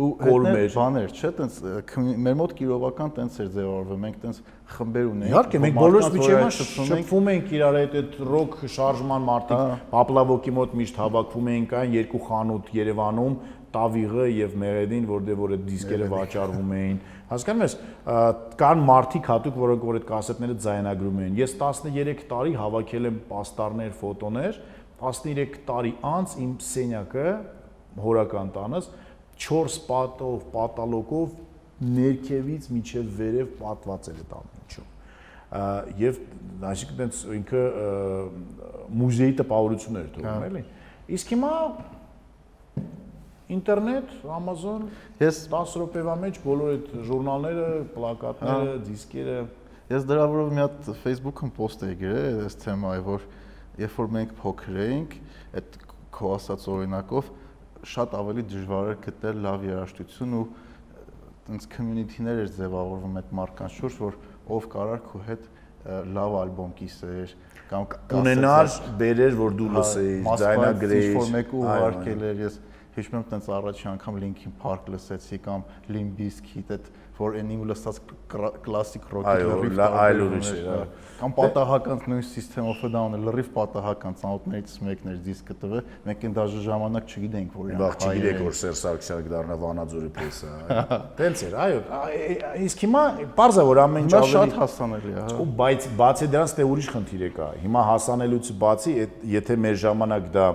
Speaker 2: ու
Speaker 3: կորմեր։
Speaker 2: բաներ, չէ, տենց մեր մոտ կիրովական տենց էր ձևավորվում։ Մենք տենց խմբեր ունեինք։
Speaker 3: Իհարկե, մենք
Speaker 2: որ
Speaker 3: բոլորս
Speaker 2: մարդկանց,
Speaker 3: միջև
Speaker 2: որ
Speaker 3: մա
Speaker 2: այդ շփվում ենք,
Speaker 3: շփվում ենք իրար հետ այդ ռոք շարժման մարտիկ Պապլավոկի մոտ միշտ հավաքվում էինք այն երկու խանութ Երևանում Տավիղը եւ Մեղեդին, որտեղ որ այդ դիսկերը վաճառվում էին։ Հասկանում ես, կան մարտիկ հատուկ, որոնք որ այդ կասետները ձայնագրում էին։ Ես 13 տարի հավաքել եմ պաստառներ, ֆոտոներ, 13 տարի անց իմ սենյակը հորական տանս 4 պատով, պատալոկով ներքևից միջև վերև պատված էր այդ ամենը ա, եւ այսինքն այնց ինքը մուզեի տպավորություն էր թողում, էլի։ Իսկ հիմա ինտերնետ, Amazon
Speaker 2: Ես
Speaker 3: 10 րոպեվա մեջ բոլոր այդ ժուրնալները, պլակատները, դիսկերը
Speaker 2: Ես դրա վրով մի հատ Facebook-ում post էի գրել այս թեմայի, որ երբ որ մենք փոքր էինք, այդ քո ասած օրինակով շատ ավելի դժվար էր գտնել լավ երաժշտություն ու տենց community-ներ էր ձևավորվում այդ մարկանց շուրջ, որ ով կարար քո հետ լավ ալբոմ կիսեր կամ
Speaker 3: ունենար բերեր, որ դու լսեիր, ձայնագրեիր։
Speaker 2: ինչ-որ
Speaker 3: Այո,
Speaker 2: ուղարկել էր, ես հիշում եմ տենց առաջի անգամ Linkin Park լսեցի կամ Limp Bizkit, այդ որ այն իմ լսած կլասիկ ռոքի լրիվ
Speaker 3: այլ ուրիշ
Speaker 2: էր, հա։
Speaker 3: հա։
Speaker 2: կամ պատահական նույն System of a Down-ը լրիվ պատահական ծանոթներից մեկն էր դիսկը տվել, մենք այն դաժե ժամանակ չգիտենք որ
Speaker 3: Բախ չգիտեք որ Սերժ Սարգսյանը կդառնա Վանաձորի պրեսը։ Տենց էր, այո։ Իսկ հիմա པարզա որ ամեն ինչ ավելի
Speaker 2: շատ հասանելի է, հա։
Speaker 3: Ու բայց բացի դրանից դե ուրիշ խնդիր է կա։ Հիմա հասանելուց բացի եթե մեր ժամանակ դա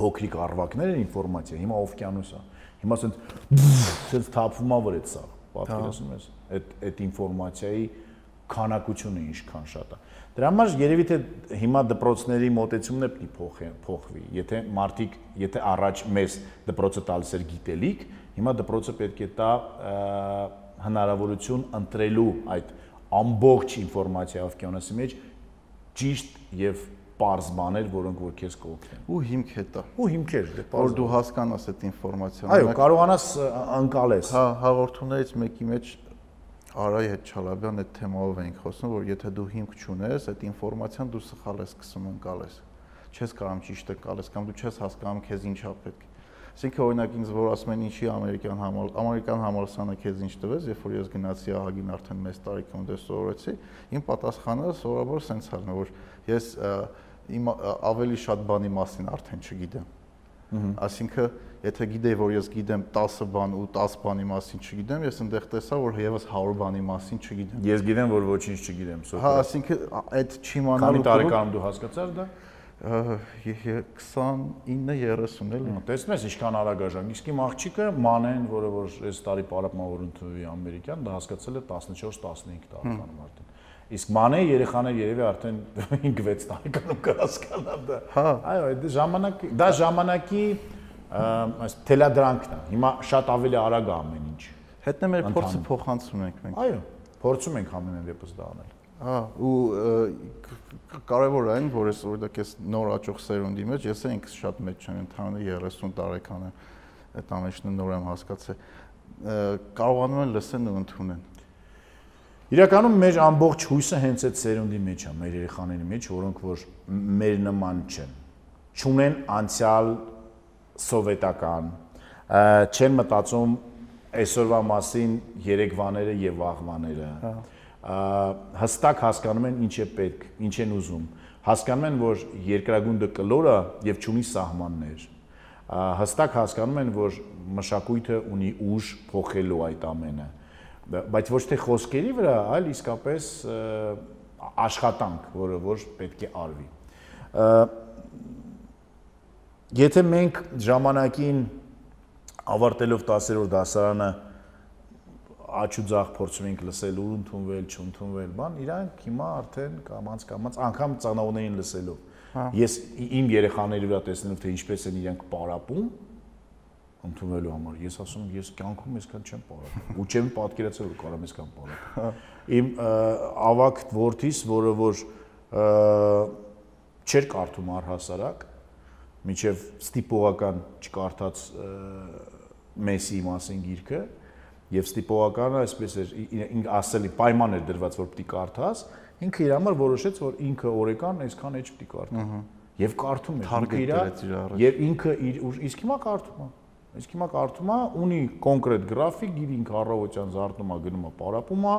Speaker 3: փոքրիկ առվակներ են ինֆորմացիա, հիմա օվկիանոս է։ Հիմա ասենց ասենց թափվում ա վր այդ սա։ Պատկերացնում ես այդ այդ ինֆորմացիայի քանակությունը ինչքան շատ է։ Դրա համար երևի թե հիմա դպրոցների մոտեցումն է պետք փոխի, փոխվի։ Եթե մարդիկ, եթե առաջ մեզ դպրոցը տալիս էր գիտելիք, հիմա դպրոցը պետք է տա հնարավորություն ընտրելու այդ ամբողջ ինֆորմացիա օվկիանոսի մեջ ճիշտ եւ པարզ բաներ, որոնք որ քեզ կօգնեն։
Speaker 2: Ու հիմք է դա։
Speaker 3: Ու հիմքեր, դե
Speaker 2: Որ
Speaker 3: པարզ
Speaker 2: դու հասկանաս այդ ինֆորմացիան։
Speaker 3: Այո, կարողանաս ը, ընկալես։
Speaker 2: Հա, հաղորդումներից մեկի մեջ Արայի հետ Չալաբյան այդ թեմայով էինք խոսում, որ եթե դու հիմք չունես, այդ ինֆորմացիան դու սխալ ես սկսում ընկալես։ Չես կարամ ճիշտ ընկալես կամ դու չես հասկանում քեզ ինչա պետք։ Այսինքն օրինակ ինձ որ ասում են ինչի ամերիկյան համար ամերիկյան համալսարանը քեզ ինչ տվեց, երբ որ ես գնացի ահագին արդեն մեծ տարիքում դե սովորեցի, իմ պատասխանը սովորաբար սենց ալն որ ես ա, իմ ավելի շատ բանի մասին արդեն չգիտեմ։ Այսինքն, եթե գիտեի, որ ես գիտեմ 10 բան ու 10 բանի մասին չգիտեմ, ես այնտեղ տեսա, որ եւս 100 բանի մասին չգիտեմ։
Speaker 3: Ես գիտեմ, որ ոչինչ չգիտեմ,
Speaker 2: Հա,
Speaker 3: սոկրատ։
Speaker 2: այսինքն այդ
Speaker 3: Քանի
Speaker 2: չիմանալու
Speaker 3: տարեկանում դու հասկացար դա։
Speaker 2: 29-30 էլի։
Speaker 3: Տեսնում ես ինչքան արագ աժան։ Իսկ իմ աղջիկը Մանեն, որը որ այս տարի պարապմավոր ընդունվի ամերիկյան, դա հասկացել է 14-15 տարեկանում արդեն։ Իսկ Մանեի երեխաներ երևի արդեն 5-6 տարեկանում կհասկանա դա։
Speaker 2: Հա։
Speaker 3: Այո, այդ ժամանակ դա ժամանակի այս թելադրանքն է։ Հիմա շատ ավելի արագ է ամեն ինչ։
Speaker 2: Հետն է մեր փորձը փոխանցում ենք մենք։
Speaker 3: Այո, փորձում ենք ամենայն դեպս դա անել։
Speaker 2: Հա, ու կարևոր է այն, որ ես օրինակ ես նոր աճող սերունդի մեջ, ես ինքս շատ մեծ չեմ, ընդհանրապես 30 տարեկան եմ։ Այդ ամենը նոր եմ հասկացել։ Կարողանում են լսեն ու ընդունեն։
Speaker 3: Իրականում մեր ամբողջ հույսը հենց այդ սերունդի մեջ է, մեր երեխաների մեջ, որոնք որ մեր նման չեն։ Չունեն անցյալ սովետական, չեն մտածում այսօրվա մասին երեկվաները եւ վաղվաները։ Հստակ հասկանում են ինչ է պետք, ինչ են ուզում։ Հասկանում են, որ երկրագունդը կլոր է եւ չունի սահմաններ։ Ա, Հստակ հասկանում են, որ մշակույթը ունի ուժ փոխելու այդ ամենը Բա- բայց ոչ թե խոսքերի վրա, այլ իսկապես աշխատանք, որը որ պետք է արվի։ Եթե մենք ժամանակին ավարտելով 10-րդ դասարանը աչ ու ձախ փորձում ենք լսել ու ընդունվել, չընդունվել, բան, իրանք հիմա արդեն կամած կամած անգամ ծանոթներին լսելով։ Ես ի- իմ երեխաների վրա տեսնելով թե ինչպես են իրանք պարապում, ընդունվելու համար։ Ես ասում եմ, ես կյանքում այսքան չեմ պարապում։ Ու չեմ պատկերացել, որ կարամ այսքան պարապեմ։ Իմ ավակ որդիս, որը որ ը, չէր կարդում առհասարակ, միջև ստիպողական չկարդաց ը, Մեսսիի մասին գիրքը, եւ ստիպողականը այսպես էր ասելի պայման էր դրված որ պիտի կարդաս, ինքը իր համար որոշեց որ ինքը օրեկան այսքան էջ պիտի կարդա։ Եվ կարդում էր ինքը իր եւ ինքը իր իսկ հիմա կարդում է։ Իսկ հիմա կարդում է, ունի կոնկրետ գրաֆիկ, գիտի ինքը առավոտյան զարթնում է, գնում է, պարապում է,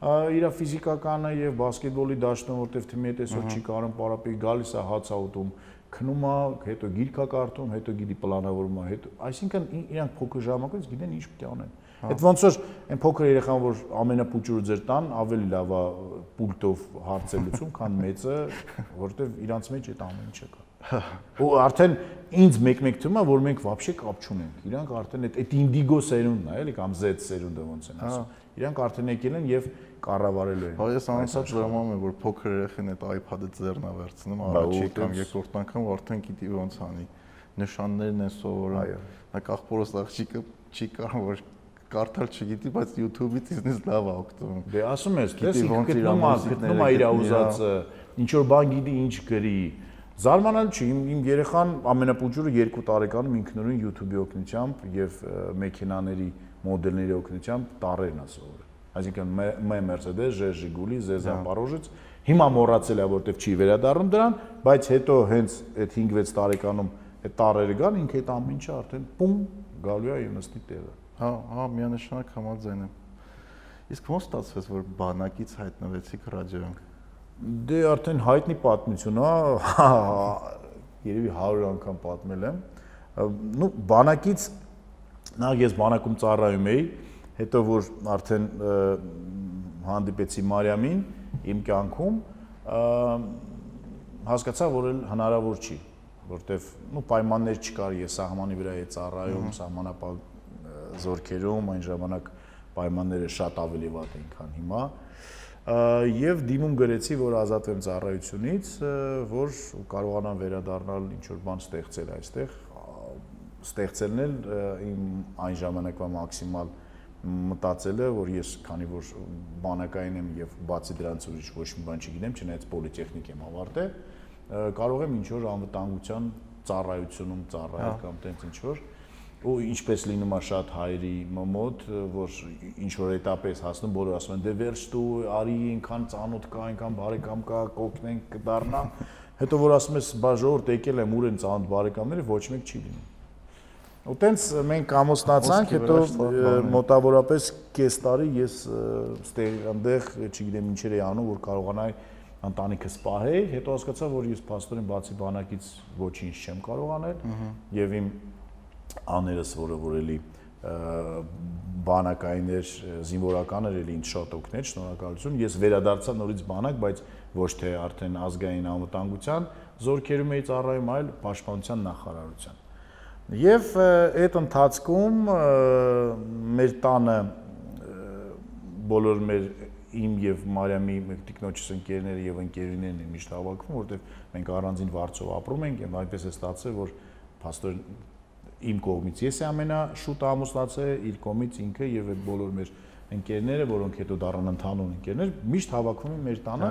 Speaker 3: իր ֆիզիկականը եւ բասկետբոլի դաշտում, որտեվ թիմի հետ այսօր չի կարող պարապի, գալիս է հաց աուտում, քնում է, հետո գիրքա կարդում, հետո գիտի պլանավորում է, հետո այսինքն իրանք փոքր ժամանակից գիտեն ինչ պետք է անեն։ Այդ ոնց որ այն փոքր երեխան, որ ամենապուճուրը ձեր տան, ավելի լավ է պուլտով հարցը լուծում, քան մեծը, որովհետև իրանց մեջ այդ ամեն ինչը կա ու արդեն ինձ մեկ-մեկ թվում է որ մենք вообще կապ չունենք իրանք արդեն այդ այդ ինդիգո սերունդն է էլի կամ Z սերունդը ոնց են ասում իրանք արդեն եկել են եւ կառավարելու են
Speaker 2: հա ես անընդհատ ժամանում եմ որ փոքր երեխին այդ iPad-ը ձեռնա վերցնում առաջի կամ երկրորդ անգամ արդեն գիտի ոնց անի նշաններն են սովորում
Speaker 3: այո
Speaker 2: նա կախորոս աղջիկը չի կարող որ կարդալ չգիտի, բայց YouTube-ից ինձ լավ է օգտվում։
Speaker 3: Դե ասում ես, դες ինքը գտնում է, գտնում է իր ուզածը, ինչ որ բան գիտի, ինչ գրի, Զարմանալ չի, իմ, իմ երեխան ամենապուճուրը 2 տարեկանում ինքնուրույն YouTube-ի օգնությամբ եւ մեքենաների մոդելների օգնությամբ տարերն է սովորել այսինքն M Mercedes, J Ժիգուլի, Z Zaporožets հիմա մոռացել է որտեվ չի վերադառնում դրան, բայց հետո հենց այդ 5-6 տարեկանում այդ տարերը գան, ինքը այդ ամեն ինչը արդեն պում գալու է եւ նստի տեղը։
Speaker 2: Հա, հա, միանշանակ համաձայն եմ։ Իսկ ո՞նց ստացվեց, որ բանակից հայտնվեցիք ռադիոյում։
Speaker 3: Դե արդեն հայտնի պատմություն է, երևի 100 անգամ պատմել եմ։ Ну, բանակից նախ ես բանակում ծառայում էի, հետո որ արդեն հանդիպեցի Մարիամին իմ կյանքում, հասկացա, որ էլ հնարավոր չի, որտեվ նու պայմաններ չկար, ես սահմանի վրա էի ծառայում, սահմանապահ զորքերում, այն ժամանակ պայմանները շատ ավելի վատ էին, քան հիմա եւ դիմում գրեցի, որ ազատվեմ ծառայությունից, որ կարողանամ վերադառնալ ինչ որ բան ստեղծել այստեղ, ստեղծելն էլ իմ այն ժամանակվա մաքսիմալ մտածել է, որ ես քանի որ բանակային եմ եւ բացի դրանից ուրիշ ոչ մի բան չգիտեմ, չնայած պոլիտեխնիկ եմ ավարտել, կարող եմ ինչ որ անվտանգության ծառայությունում ծառայել կամ տենց ինչ որ ու ինչպես լինում է շատ հայերի մոտ, որ ինչ որ էտապես հասնում, բոլորը ասում են դե վերջ դու արի այնքան ծանոթ կա, այնքան բարեկամ կա, կօգնենք կդառնա։ Հետո որ ասում ես բաժորդ եկել եմ ուրեն ծանոթ բարեկամները, ոչ մեկ չի լինում։ Ու տենց մենք կամոստացանք, հետո մոտավորապես կես տարի ես ստեղանտեղ, չգիտեմ ինչեր էի անում, որ կարողանայի ընտանիքս սպահեի, հետո հասկացա, որ ես պաստորին բացի բանակից ոչինչ չեմ կարող անել եւ իմ աներս, որը որ էլի բանակայիներ, զինվորականներ էլի ինձ շատ օգնել, շնորհակալություն։ Ես վերադարձա նորից բանակ, բայց ոչ թե արդեն ազգային անվտանգության զորքերում էի ծառայում, այլ պաշտպանության նախարարության։ Եվ այդ ընթացքում մեր տանը բոլոր մեր իմ եւ Մարիամի տիկնոջս ընկերները եւ ընկերուներն են միշտ հավաքվում, որտեղ մենք առանձին վարձով ապրում ենք, եւ այնպես է ստացել, որ Պաստոր իմ կողմից ես եմ ամենաշուտ ամուսնացել, իր կողմից ինքը եւ այդ բոլոր մեր ընկերները, որոնք հետո դառան ընդհանուր ընկերներ, միշտ հավաքվում են մեր տանը։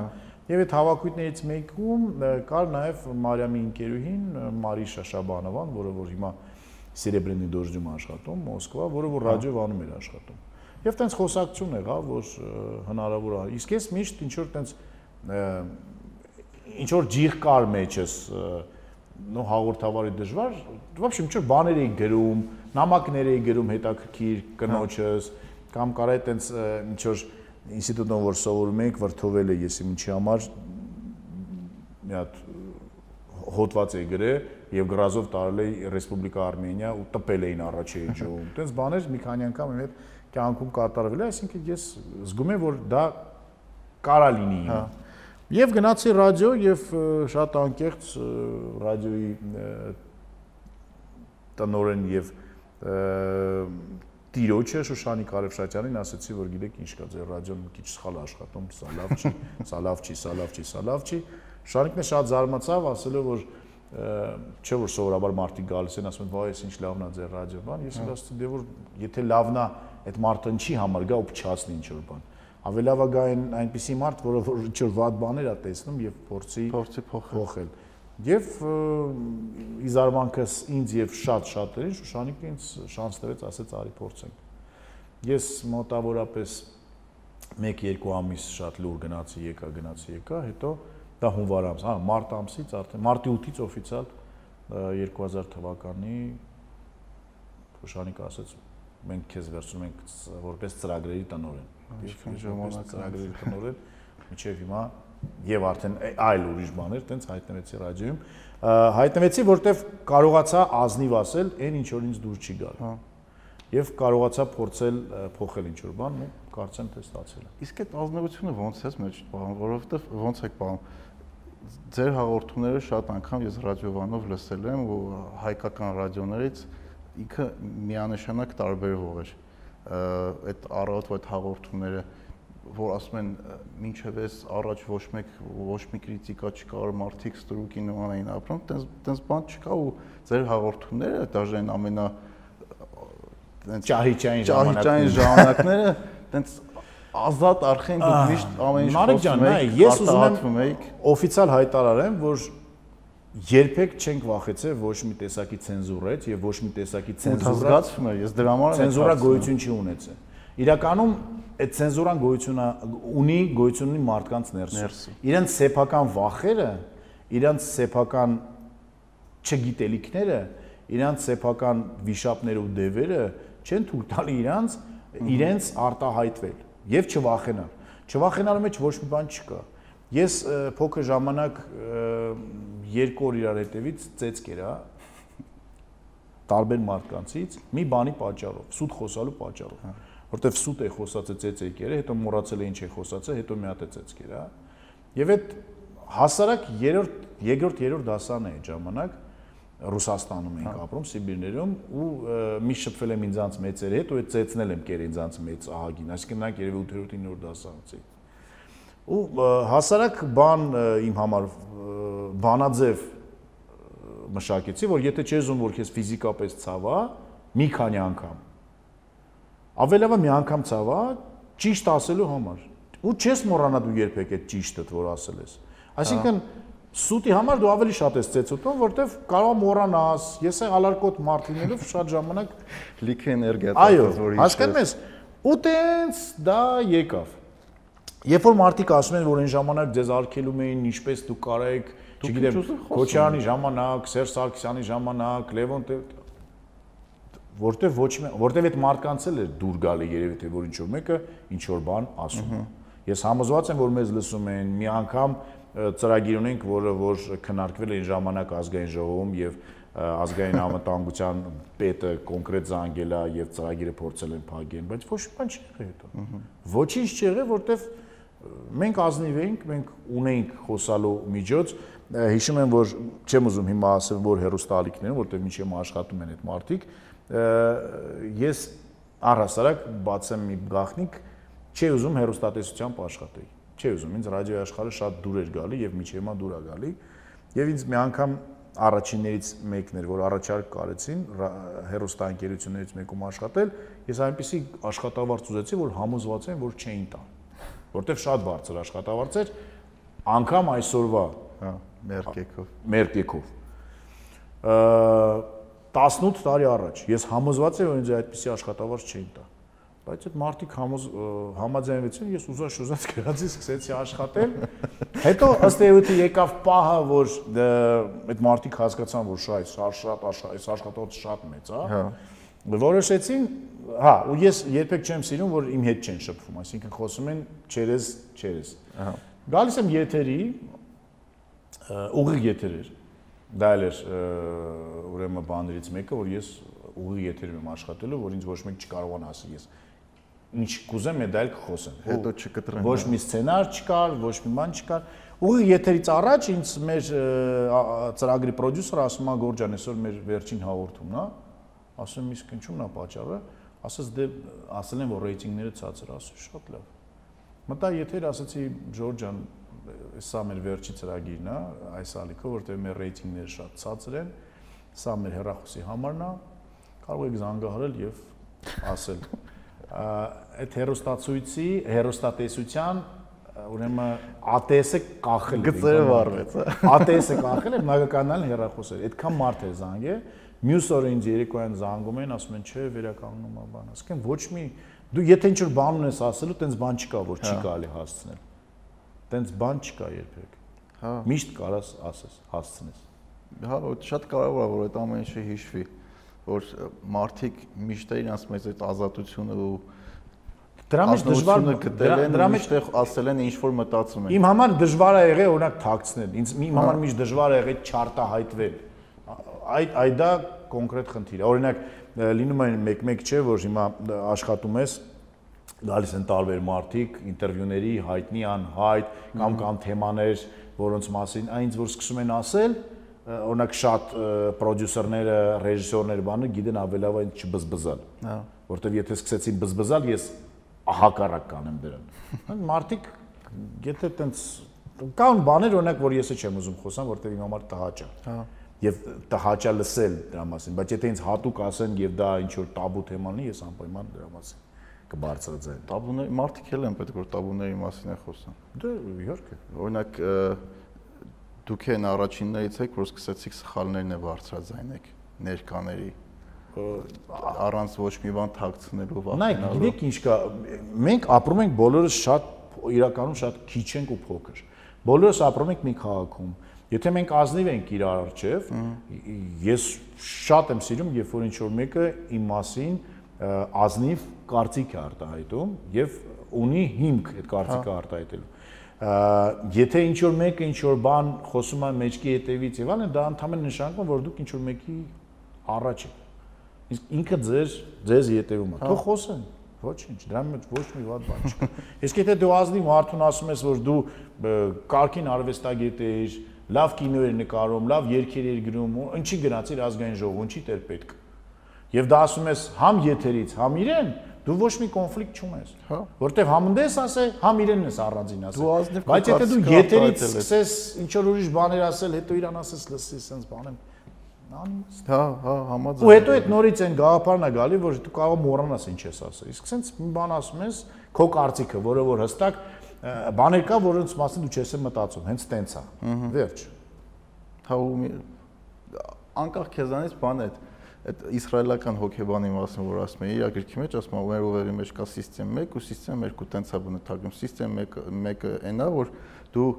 Speaker 3: Եվ այդ հավաքույթներից մեկում կար նաև Մարիամի ընկերուհին Մարիշա Շաբանովան, որը որ հիմա Սերեբրենի դոժջում աշխատում Մոսկվա, որը որ ռադիոյանում էր աշխատում։ Եվ տենց խոսակցություն եղավ, որ հնարավոր է։ Իսկ ես միշտ ինչ որ տենց ինչ որ ջիղ կար մեջս, նո հաղորդավարի դժվար, вообще ինչ որ բաներ էի գրում, նամակներ էի գրում հետաքրքիր կնոջս, կամ կարա տենց ինչ որ ինստիտուտում որ սովորում էինք, վրթովել է ես իմ ինչի համար մի հատ հոդված էի գրել եւ գրազով տարել էի Ռեսպուբլիկա Արմենիա ու տպել էին առաջի էջում։ Տենց բաներ մի քանի անգամ իմ հետ կյանքում կատարվել է, այսինքն ես զգում եմ, որ դա կարա լինի իմ։ հա։ Եվ գնացի ռադիո եւ շատ անկեղծ ռադիոյի տնորեն եւ տիրոջը Շուշանի Կարևշատյանին ասացի, որ գիտեք ինչ կա ձեր ռադիոն մի քիչ սխալ աշխատում, սա լավ չի, սա լավ չի, սա լավ չի, սա լավ չի։ Շանիկն է շատ զարմացավ, ասելով որ չէ որ սովորաբար մարդիկ գալիս են ասում են վայ էս ինչ լավն է ձեր ռադիո բան ես ասում դե որ եթե լավն է այդ մարդը ինչի համար գա ու փչացնի ինչ որ բան ավելի լավ է գա այն այնպիսի մարդ որը որ ինչ որ վատ բաներ է տեսնում եւ փորձի
Speaker 2: փորձի փոխել
Speaker 3: եւ իզարմանքս ինձ եւ շատ շատերին Շուշանիկը ինձ շանս տվեց ասեց արի փորձենք ես մոտավորապես 1-2 ամիս շատ լուր գնացի եկա գնացի եկա հետո դա հունվար ամս, հա, մարտ ամսից արդեն մարտի 8-ից օֆիցիալ 2000 թվականի Խոշանիկ ասաց մենք քեզ վերցնում ենք որպես ծրագրերի տնօրեն։
Speaker 2: Ինչքան ժամանակ անց։
Speaker 3: ծրագրերի տնօրեն միջև հիմա եւ արդեն այլ ուրիշ բաներ տենց հայտնվեցի ռադիոյում։ Հայտնվեցի, որտեվ կարողացա ազնիվ ասել այն ինչ որ ինձ դուր չի գալ։
Speaker 2: Հա։
Speaker 3: Եվ կարողացա փորձել փոխել ինչ որ բան, ու կարծեմ թե ստացել է։
Speaker 2: Իսկ այդ ազնվությունը ոնց է մեջ բան, որովհետև ոնց եք բան ձեր հաղորդումները շատ անգամ ես ռադիովանով լսել եմ ու հայկական ռադիոներից ինքը միանշանակ տարբերվող էր այդ առավոտվա այդ հաղորդումները որ ասում են մինչև էս առաջ ոչ մեկ ոչ մի քրիտիկա չկար մարդիկ ստրուկի նման էին ապրում տենց տենց բան չկա ու ձեր հաղորդումները դաժե այն ամենա տենց
Speaker 3: Ճահիճային
Speaker 2: ճահիճային ժամանակները տենց ազատ արխեն դուք միշտ ամեն ինչ խոսում եք,
Speaker 3: ես ուզում եմ
Speaker 2: արտահայտվում եք
Speaker 3: օֆիցիալ հայտարարեմ, որ երբեք չենք վախեցել ոչ մի տեսակի ցենզուրից եւ ոչ մի տեսակի ցենզուրա
Speaker 2: զգացվում է ես դրա համար
Speaker 3: ցենզուրա գոյություն չի ունեցել։ Իրականում այդ ցենզուրան գոյություն ունի գոյություն ունի մարդկանց Ներսում։ Իրենց սեփական վախերը, իրենց սեփական չգիտելիքները, իրենց սեփական վիշապները ու դևերը չեն թույլ տալի իրանց իրենց արտահայտվել եւ չվախենալ։ Չվախենալու մեջ ոչ մի բան չկա։ Ես փոքր ժամանակ երկու օր իրար հետևից ծեծ կերա տարբեր մարդկանցից մի բանի պատճառով, սուտ խոսալու պատճառով։ Որտեվ սուտ է խոսածը ծեծ է կերը, հետո մոռացել է ինչ է խոսածը, հետո մի հատ է ծեծ կերա։ Եվ այդ հասարակ երրորդ, երկրորդ, երրորդ դասան է այդ ժամանակ Ռուսաստանում ենք ապրում, Սիբիրներում ու մի շփվել եմ ինձանց մեծերի հետ ու այդ ծեծնել եմ կեր ինձանց մեծ ահագին, այսինքն նրանք երևի 8-րդ 9-րդ դասանցի։ Ու հասարակ բան իմ համար բանաձև մշակեցի, որ եթե չես ուզում որ քեզ ֆիզիկապես ցավա, մի քանի անգամ ավելավա մի անգամ ցավա ճիշտ ասելու համար։ Ու չես մոռանա դու երբեք այդ ճիշտը, որ ասել ես։ Այսինքն սուտի համար դու ավելի շատ ես ծեծուտում, որտեվ կարող մոռանաս։ Ես է ալարկոտ մարդ լինելով շատ ժամանակ
Speaker 2: լիքը էներգիա
Speaker 3: Այո,
Speaker 2: տալիս, որ
Speaker 3: հասկանում ես։ Ու տենց դա եկավ։ Երբ որ մարդիկ ասում են, որ այն ժամանակ ձեզ արգելում էին, ինչպես դու կարեք, չգիտեմ, Քոչարյանի ժամանակ, Սերժ Սարգսյանի ժամանակ, Լևոն Տեր որտեվ ոչ որտեվ այդ մարդկանց էլ էր դուր գալի երևի թե որ ինչ որ մեկը ինչ որ բան ասում է։ Ես համոզված եմ որ մեզ լսում են մի անգամ ծրագիր ունենք, որը որ քննարկվել է այն ժամանակ ազգային ժողովում եւ ազգային անվտանգության պետը կոնկրետ զանգել է եւ ծրագիրը փորձել են փակեն, բայց ոչ մի բան չի եղել հետո։ Ոչինչ չի եղել, որտեվ մենք ազնիվ էինք, մենք ունեինք խոսալու միջոց, հիշում եմ, որ չեմ ուզում հիմա ասել, որ հերոստալիկներն, որտեղ միջև աշխատում են այդ մարդիկ, ես առհասարակ բացեմ մի գաղտնիք, չի ուզում հերոստատեսությամբ աշխատեի։ Չի ուզում, ինձ ռադիոյի աշխարհը շատ դուր էր գալի եւ միջև հիմա դուր է գալի։ Եվ ինձ մի անգամ առաջիններից մեկն էր, որ առաջարկ կարեցին հերոստանգերություններից մեկում աշխատել, ես այնպեսի աշխատավարձ ուզեցի, որ համոզված եմ, որ չէին տա։ Որտեվ շատ բարձր աշխատավարձ էր, անգամ այսօրվա
Speaker 2: հա մերկեքով
Speaker 3: մեր կեքով։ Ա 18 տարի առաջ ես համոզված եմ, որ ինձ այդպիսի աշխատավարձ չէին տա։ Բայց այդ մարդիկ համոզ համաձայնվեցին, ես ուզած շուզած գրածի սկսեցի աշխատել։ Հետո ըստ էության եկավ պահը, որ այդ մարդիկ հասկացան, որ շա այս շատ այս աշխատավարձը շատ մեծ է։
Speaker 2: հա
Speaker 3: Որոշեցին, հա, ու ես երբեք չեմ սիրում, որ իմ հետ չեն շփվում, այսինքն խոսում են չերես, չերես։
Speaker 2: Ահա։
Speaker 3: Գալիս եմ եթերի, ուղիղ եթեր էր։ Դա էլ էր ուրեմն բաներից մեկը, որ ես ուղիղ եթերում եմ աշխատելու, որ ինձ ոչ մեկ չկարողանա ասել ես ինչ կուզեմ, դա էլ կխոսեմ։
Speaker 2: Հետո չկտրեմ,
Speaker 3: Ոչ
Speaker 2: հա։
Speaker 3: մի սցենար չկար, ոչ մի բան չկար։ Ուղիղ եթերից առաջ ինձ մեր ծրագրի պրոդյուսերը ասում է Գորջան, այսօր մեր վերջին հաղորդումն է։ Ասում եմ, իսկ ինչու՞մն է պատճառը։ Ասաց դե ասել են, որ ռեյտինգները ցածր, ասում շատ լավ։ Մտա եթեր ասացի Ջորջան, սա մեր վերջի ծրագիրն է, այս ալիքը, որտեղ մեր ռեյտինգները շատ ցածր են, սա մեր հեռախոսի համարն է, կարող եք զանգահարել եւ ասել։ Այդ հերոստացույցի, հերոստատեսության ուրեմն ATS-ը կախել
Speaker 2: Գծերը վառվեց,
Speaker 3: ATS-ը կախել է մագականալ հեռախոսը։ Այդքան մարդ է զանգե, մյուս օրը ինձ երեկոյան զանգում են, ասում են, չէ, վերականգնում է բան։ Ասկեն ոչ մի դու եթե ինչ-որ բան ունես ասելու, տենց բան չկա, որ չի կարելի հասցնել։ Տենց բան չկա երբեք։
Speaker 2: հա
Speaker 3: Միշտ կարաս ասես, հասցնես։
Speaker 2: հա շատ կարևոր է որ այդ ամեն ինչը հիշվի որ մարդիկ միշտ իրանց մեծ այդ ազատությունը ու
Speaker 3: Դրա մեջ դժվար
Speaker 2: գտել են, դրա մեջ ասել են ինչ որ մտածում են։
Speaker 3: Իմ համար դժվար է եղել օրինակ թաքցնել։ Ինձ իմ համար միշտ դժվար է եղել չարտահայտվել։ Այդ այդ դա կոնկրետ խնդիր է։ Օրինակ լինում է մեկ-մեկ չէ, որ հիմա աշխատում ես գալիս են տարբեր մարդիկ ինտերվյուների հայտնի անհայտ կամ կամ թեմաներ, որոնց մասին այնց որ սկսում են ասել, օրինակ շատ պրոդյուսերները, ռեժիսորները բանը գիտեն ավելավ այն չբզբզալ։ Հա։ Որտեվ եթե սկսեցին բզբզալ, ես հակառակ կանեմ դրան։ Մարդիկ եթե տենց կան բաներ օրինակ, որ ես չեմ ուզում խոսամ, որտեվ իմ համար տհաճ է։ Հա եւ տհաճա լսել դրա մասին, բայց եթե ինձ հատուկ ասեն եւ դա ինչ որ տաբու թեման է, ես անպայման դրա մասին կբարձրացնեմ։
Speaker 2: Տաբուների մարդիկ էլ են պետք որ տաբուների մասին է խոսան։
Speaker 3: Դե իհարկե։
Speaker 2: Օրինակ դուք են առաջիններից եք, որ սկսեցիք սխալներն է բարձրաձայնեք ներկաների առանց ոչ մի բան թաքցնելու
Speaker 3: վախենալու։ Նայեք, գիտեք ինչ կա, մենք ապրում ենք բոլորս շատ իրականում շատ քիչ ենք ու փոքր։ Բոլորս ապրում ենք մի քաղաքում։ Եթե մենք ազնիվ ենք իրար արչև, ես շատ եմ սիրում, երբ որ ինչ որ մեկը իմ մասին ազնիվ կարծիք է արտահայտում եւ ունի հիմք այդ կարծիքը հա։ արտահայտելու եթե ինչ որ մեկը ինչ որ բան խոսում է մեջքի հետևից եւ այլն դա ընդհանրապես նշանակում որ դուք ինչ որ մեկի առաջ եք իսկ ինքը ձեր ձեզ յետևում է հա։ թող խոսեն ոչինչ դրա մեջ ոչ մի վատ բան չկա իսկ եթե դու ազնիվ մարդուն ասում ես որ դու կարքին արվեստագետ ես լավ կինո ես նկարում լավ երգեր ես գրում ինչի գնացիր ազգային ժողով ինչի դեր պետք եւ դա ասում ես համ եթերից համ իրեն դու ոչ մի կոնֆլիկտ չունես հա որտեվ համնդես ասե համ իրենն ես առանձին ասել բայց եթե դու եթերից սկսես ինչ որ ուրիշ բաներ ասել հետո իրան ասես լսի սենց բանեմ
Speaker 2: անիմաստ։ Հա, հա, համաձայն։
Speaker 3: Ու հետո այդ նորից են գաղափարն է գալի, որ դու կարող մոռանաս ինչ ես ասել։ Իսկ սենց մի բան ասում ես, քո կարծիքը, որը որ հստակ բաներ կա, որոնց մասին դու չես մտածում, հենց տենց է։ Վերջ։
Speaker 2: Հա ու անկախ քեզանից բան է այդ իսրայելական հոկեբանի մասին որ ասում է իր գրքի մեջ ասում է մեր ուղերի մեջ կա սիստեմ 1 ու սիստեմ 2 տենց է բնութագրում սիստեմ 1 1-ը այնա որ դու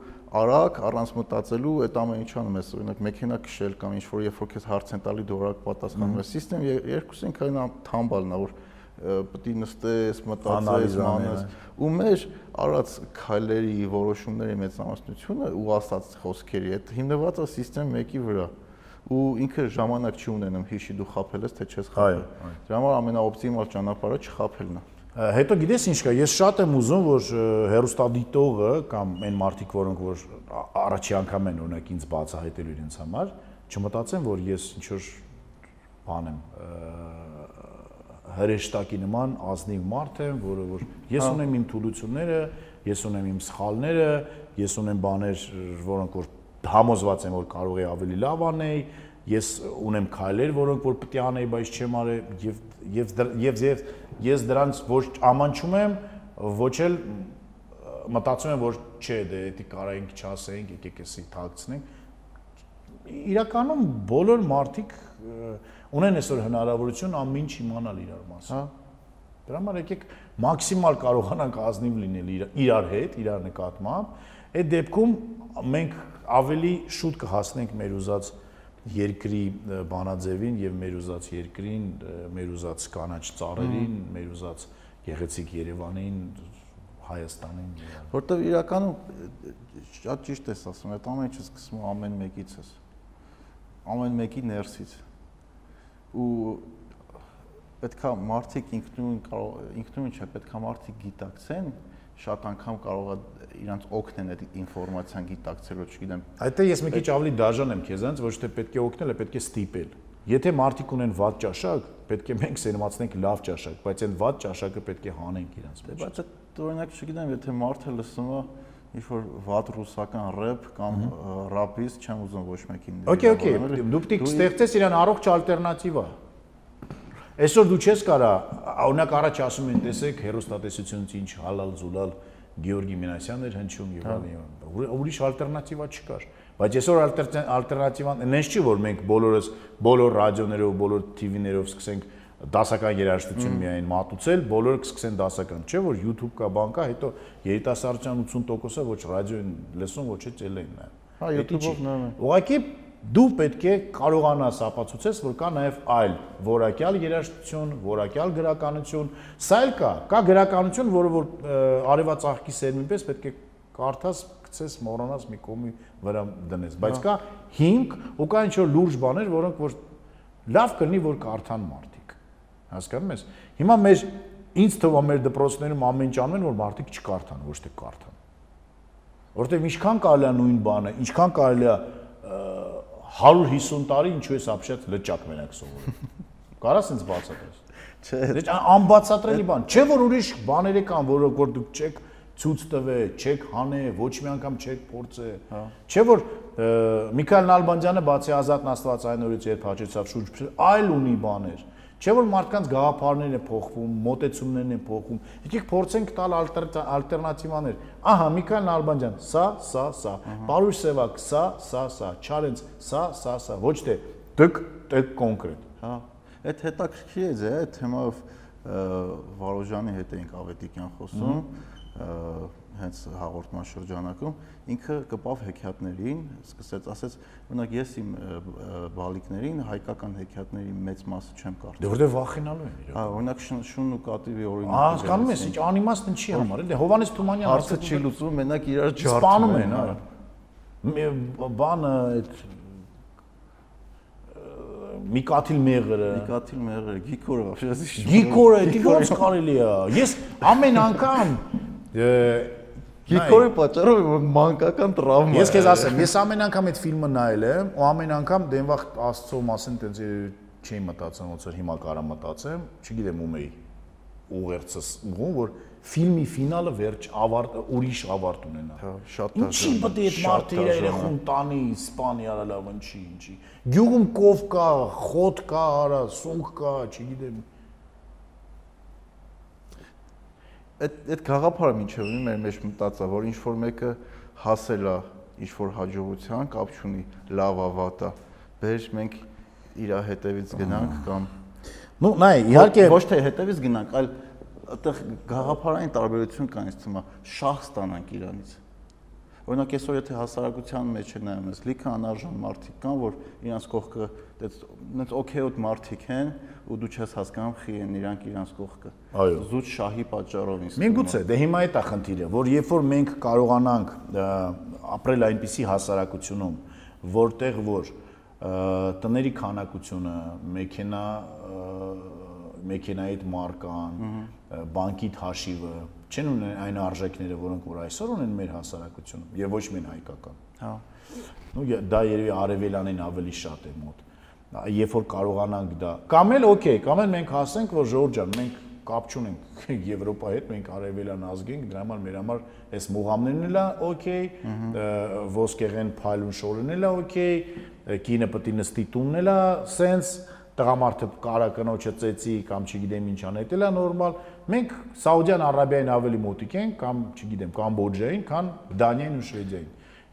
Speaker 2: արագ առանց մտածելու այդ ամեն ինչ անում ես օրինակ մեքենա քշել կամ ինչ որ երբ որ քեզ հարց են տալի դու արագ պատասխանում ես սիստեմ երկուսին կային թամբալն է որ պետք է նստես, մտածես, մանես ու մեր արած քայլերի, որոշումների մեծամասնությունը ու ասած խոսքերի այդ հիմնված է սիստեմ 1-ի վրա ու ինքը ժամանակ չի ունենում հիշի դու խափել ես թե չես խափել։ Դրա համար ամենաօպտիմալ ճանապարհը չխափելն է։
Speaker 3: Հետո գիտես ինչ կա, ես շատ եմ ուզում, որ հերոստադիտողը կամ այն մարդիկ, որոնք որ առաջի անգամ են օրինակ ինձ բացահայտելու իրենց համար, չմտածեն, որ ես ինչ որ բան եմ հրեշտակի նման ազնիվ մարդ եմ, որը որ ես հա։ ունեմ իմ թուլությունները, ես ունեմ իմ սխալները, ես ունեմ բաներ, որոնք որ համոզված եմ, որ կարող է ավելի լավ անեի, ես ունեմ քայլեր, որոնք որ պետք է անեի, բայց չեմ արել եւ եւ եւ եւ ես դրանց ոչ ամանչում եմ, ոչ էլ մտածում եմ, որ չէ, դե դա կարայինք չասենք, եկեք էսի թաքցնենք։ Իրականում բոլոր մարդիկ ունեն այսօր հնարավորություն ամեն ինչ իմանալ իրար մասին։ Հա։ Դրա համար եկեք մաքսիմալ կարողանանք ազնիվ լինել իրար հետ, իրար նկատմամբ։ Այդ դեպքում մենք ավելի շուտ կհասնենք մեր ուզած երկրի բանաձևին եւ մեր ուզած երկրին, մեր ուզած կանաչ ծառերին, մեր ուզած գեղեցիկ Երևանին, Հայաստանին։
Speaker 2: Որտեւ իրականում շատ ճիշտ ես ասում, այդ ամեն ինչը սկսում ամեն մեկից է։ Ամեն մեկի ներսից։ Ու պետքա մարդիկ ինքնուրույն կարող ինքնուրույն չէ, պետքա մարդիկ գիտակցեն, շատ անգամ կարող է իրանց օգնեն այդ ինֆորմացիան գիտակցելու, չգիտեմ։
Speaker 3: Այդտեղ ես մի քիչ ավելի դաժան եմ քեզանց, ոչ թե պետք է օգնել, պետք է ստիպել։ Եթե մարդիկ ունեն վատ ճաշակ, պետք է մենք սերմացնենք լավ ճաշակ, բայց այդ վատ ճաշակը պետք է հանենք իրանց մեջ։
Speaker 2: Բայց այդ օրինակ չգիտեմ, եթե մարդը լսում է ինչ որ վատ ռուսական рэփ կամ ռապից չեմ ուզում ոչ մեկին։
Speaker 3: Okay, okay, դու պետք է ստեղծես իրան առողջ ալտերնատիվա։ Այսօր դու չես կարա, օրինակ առաջ ասում են, տեսեք, հերոստատեսությունից ինչ հալալ զուլալ Գեորգի Մինասյանն էր հնչում եւ այլն։ Ուրիշ ալտերնատիվա չկար։ Բայց այսօր ալտերնատիվան այնպես չի, որ մենք բոլորս բոլոր ռադիոներով, բոլոր TV-ներով սկսենք դասական երաժշտություն միայն մատուցել, բոլորը կսկսեն դասական, չէ՞ որ YouTube կա, բան կա, հետո երիտասարդության 80%-ը ոչ ռադիոն լսում, ոչ էլ տելեն նայում։
Speaker 2: Հա, YouTube-ով նայում։
Speaker 3: Ուղղակի դու պետք է կարողանաս ապացուցես, որ կա նաև այլ որակյալ երաժշտություն, որակյալ գրականություն, սա էլ կա, կա գրականություն, որը որ արևածաղկի սերմին պես պետք է կարդաս, գցես, մոռանաս մի կողմի վրա դնես, բայց կա հիմք ու կա ինչ որ լուրջ բաներ, որոնք որ լավ կլինի որ կարդան մարդիկ։ Հասկանում ես։ Հիմա մեր ինձ թվում է մեր դպրոցներում ամեն ինչ անում են, որ մարդիկ չկարդան, ոչ թե կարդան։ Որտեւ ինչքան կարելի է նույն բանը, ինչքան կարելի է 150 տարի ինչու է ապշած լճակ մենակ սովորում։ Կարաս ինձ բացատրես։
Speaker 2: Չէ։
Speaker 3: Դե անբացատրելի բան։ Չէ որ ուրիշ բաներ կան, որը որ դուք չեք ցույց տվե, չեք հանե, ոչ մի անգամ չեք փորձե։
Speaker 2: Հա։
Speaker 3: Չէ որ Միքայել Նալբանդյանը բացի ազատ Աստվածայինորից երբ հաճեցավ շուրջ այլ ունի բաներ։ Չէ որ մարդկանց գաղափարներն են փոխվում, մոտեցումներն են փոխվում։ Եկեք փորձենք տալ ալտերնատիվաներ։ Ահա Միքայել Նալբանդյան, սա, սա, սա։ Պարուշ Սևակ, սա, սա, սա։ Չարենց, սա, սա, սա։ Ոչ թե դկ, դկ կոնկրետ։
Speaker 2: Հա, այդ հետաքրքիր է, այդ թեմով Վարոժյանի հետ էինք Ավետիկյան խոսում, հենց հաղորդման շրջանակում ինքը կպավ հեքիաթներին, սկսեց ասեց, օրինակ ես իմ բալիկներին հայկական հեքիաթների մեծ մասը չեմ կարդում։
Speaker 3: Դե որտեղ վախենալու են իրոք։
Speaker 2: Հա, օրինակ շուն ու կատիվի օրինակ։
Speaker 3: Հասկանում ես, ինչ անիմաստ ինչի համար է։ Դե Հովանես Թումանյանը
Speaker 2: հարցը չի լուծվում, մենակ իրար
Speaker 3: սպանում
Speaker 2: ջարդում
Speaker 3: են, հա։ Բանը այդ Միկաթիլ Մեղրը
Speaker 2: Նիկաթիլ մեղրը, Գիկորը, вообще
Speaker 3: Գիկորը, դի ո՞նց կարելի է։ Ես ամեն անգամ
Speaker 2: Գիկորի պատճառով մանկական տրավմա։
Speaker 3: Ես քեզ ասեմ, ես ամեն անգամ այդ ֆիլմը նայել եմ, ու ամեն անգամ դենվախ Աստծո մասին տենց չի մտածում, ոնց որ հիմա կարա մտածեմ, չգիտեմ ում էի ուղերձս ուղում, որ ֆիլմի ֆինալը վերջ ավարտ ուրիշ ավարտ ունենա։
Speaker 2: Հա, շատ
Speaker 3: Ինչի
Speaker 2: դաժան է,
Speaker 3: պետք է այդ մարդը իր երախուն տանի Իսպանիա լավ ինչի, ինչի։ Գյուղում կով կա, խոտ կա, արա, սունկ կա, չգիտեմ։
Speaker 2: այդ այդ գաղափարը ինչեւ ունի մեր մեջ մտածա, որ ինչ որ մեկը հասել է ինչ որ հաջողության, կապ չունի լավ ավատա։ Բեր մենք իր հետևից գնանք կամ
Speaker 3: Ну, նայ, իհարկե
Speaker 2: ոչ թե հետևից գնանք, այլ այդտեղ գաղափարային տարբերություն կա ինձ թվում է շահ ստանանք իրանից։ Օրինակ այսօր եթե հասարակության մեջ նայում ես, լիքը անարժան մարդիկ կան, որ իրանց կողքը դից օքեյոտ մարդիկ են ու դու չես հասկանում խի են իրանք իրանց կողքը։
Speaker 3: Այո։
Speaker 2: Զուտ շահի պատճառով ինձ։
Speaker 3: Միգուցե, դե հիմա այդ է խնդիրը, որ երբ որ մենք կարողանանք ապրել այնպիսի հասարակությունում, որտեղ որ տների քանակությունը, մեքենա մեքենայի մարկան, բանկի հաշիվը չեն ունեն այն արժեքները, որոնք որ այսօր ունեն մեր հասարակությունում եւ ոչ միայն հայկական։
Speaker 2: Հա։
Speaker 3: Ну դա երևի արևելանին ավելի շատ է մոտ։ Երբ որ կարողանանք դա, կամ էլ օքեյ, կամ էլ մենք հասնենք, որ Ժորժ ջան, մենք կապ չունենք Եվրոպայի հետ, մենք արևելան ազգ ենք, դրա համար մեր համար այս մուղամներն էլ է օքեյ, ոսկեղեն փայլուն շորն էլ է օքեյ, կինը պետք է նստի տունն էլ է սենց տղամարդը կարա կնոջը ծեծի կամ չգիտեմ ինչ անել, դա նորմալ։ Մենք Սաուդյան Արաբիային ավելի մոտիկ ենք կամ չգիտեմ Կամբոջային, քան Դանիային ու Շվեդիային։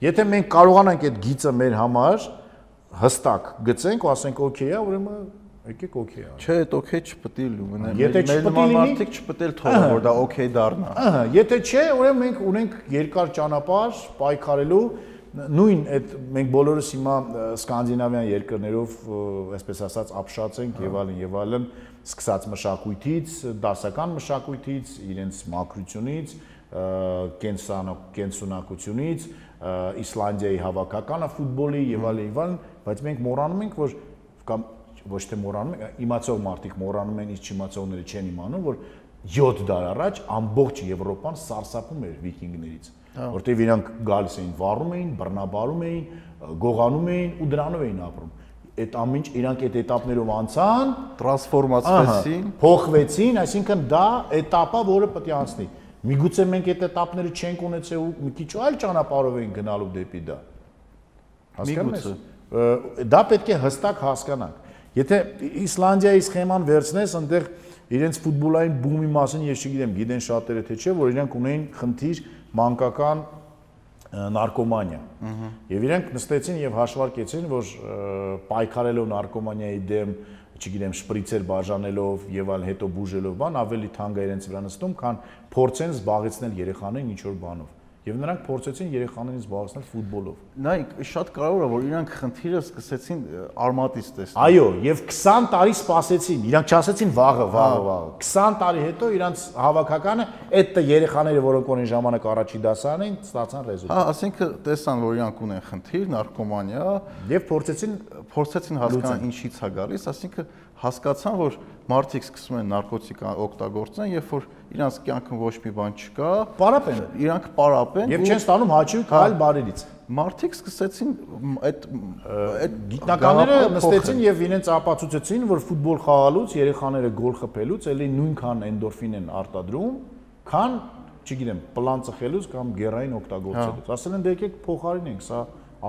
Speaker 3: Եթե մենք կարողանանք այդ գիծը մեր համար հստակ գծենք ու ասենք օքեյ է, ուրեմն եկեք օքեյ է։
Speaker 2: Չէ, այդ օքեյ չպետք է լինի։
Speaker 3: Եթե չպետք է լինի-
Speaker 2: մարդիկ չպետք է թողնեն, որ դա օքեյ դառնա։
Speaker 3: Ահա, եթե չէ, ուրեմն մենք ունենք երկար ճանապարհ պայքարելու նույն այդ մենք բոլորս հիմա սկանդինավյան երկրներով այսպես ասած ապշած ենք եւ այլն եւ այլն սկսած մշակույթից, դասական մշակույթից, իրենց մակրությունից, կենսանո կենսունակությունից, Իսլանդիայի հավաքականը ֆուտբոլի եւ այլն եւ այլն, բայց մենք մոռանում ենք, որ կամ ոչ թե մոռանում ենք, իմացող մարդիկ մոռանում են, իսկ չիմացողները չեն իմանում, որ 7 դար առաջ ամբողջ Եվրոպան սարսափում էր վիկինգներից, հա։ որտեղ իրանք գալիս էին, վառում էին, բռնաբարում էին, գողանում էին ու դրանով էին ապրում այդ ամինչ իրանք այդ этаպներով անցան,
Speaker 2: տրանսֆորմացվեցին,
Speaker 3: փոխվեցին, այսինքն դա этаպա, որը պետք է անցնի։ Միգուցե մենք այդ этаպները չենք ունեցել ու մի քիչ այլ ճանապարհով են գնալու դեպի դա։ Հասկանու՞մ ես։ Դա պետք է հստակ հասկանանք։ Եթե Իսլանդիայի սխեման վերցնես, այնտեղ իրենց ֆուտբոլային բումի մասին ես չգիտեմ, գիտեն շատերը թե չէ, որ իրենք ունեին խնդիր մանկական նարկոմանիա։ Եվ իրենք նստեցին եւ հաշվարկեցին, որ պայքարելով նարկոմանիայի դեմ, չգիտեմ, շպրիցեր բաժանելով եւ այլ հետո բուժելով բան ավելի թանկ է իրենց վրա նստում, քան փորձեն զբաղեցնել երեխաներին ինչ որ բանով։ եւ նրանք փորձեցին երեխաներին զբաղեցնել ֆուտբոլով։
Speaker 2: Նայեք, շատ կարևոր է, որ իրանք խնդիրը սկսեցին արմատից տեսնել։
Speaker 3: Այո, եւ 20 տարի սպասեցին, իրանք չասեցին վաղը, վաղը, վաղը։ 20 տարի հետո իրանք հավաքականը այդ երեխաները, որոնք որ այն ժամանակ առաջի դասարան էին, ստացան ռեզուլտատ։
Speaker 2: Հա, ասինքն տեսան, որ իրանք ունեն խնդիր, նարկոմանիա,
Speaker 3: Եվ փորձեցին
Speaker 2: փորձեցին հասկանալ ինչից է գալիս, ասինքն հասկացան, որ մարդիկ սկսում են նարկոտիկ օգտագործեն, երբ որ իրանք կյանքում ոչ մի բան չկա,
Speaker 3: պարապեն
Speaker 2: իրանք պարապեն
Speaker 3: եւ չեն ստանում հաճույք այլ բարերից։
Speaker 2: մարդիկ սկսեցին այդ այդ
Speaker 3: Գիտնականները նստեցին եւ իրենց ապացուցեցին, որ ֆուտբոլ խաղալուց երեխաները գոլ խփելուց էլի նույնքան էնդորֆին են արտադրում, քան, չգիտեմ, պլան ծխելուց կամ գերային օգտագործելուց։ Ասել են դե եկեք փոխարինենք, սա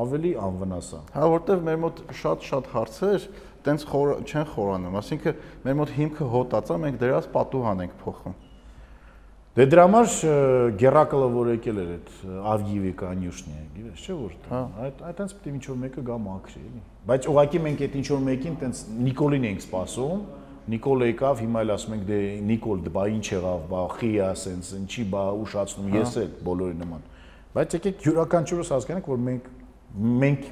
Speaker 3: ավելի անվնաս է։
Speaker 2: Հա, որտեվ մեր մոտ շատ-շատ հարցեր տենց խոր չեն խորանում, ասինքն մեր մոտ հիմքը հոտածա, մենք դրանց պատուհան ենք փոխում։
Speaker 3: Դե դրա համար Գերակլը որ եկել էր այդ Ավգիևի կանյուշնի, գիտես չէ որ
Speaker 2: Հա։
Speaker 3: այդ այդտենց պետք է ինչ որ մեկը գա մաքրի, էլի։ Բայց ուղղակի մենք այդ ինչ որ մեկին տենց Նիկոլին ենք սպասում, Նիկոլը եկավ, հիմա էլ ասում ենք դե Նիկոլ, դե բա ինչ եղավ, բա խիա սենց, ինչի բա ուշացնում, ես էլ բոլորի նման։ Բայց եկեք յուրաքանչյուրս հասկանանք, որ մենք մենք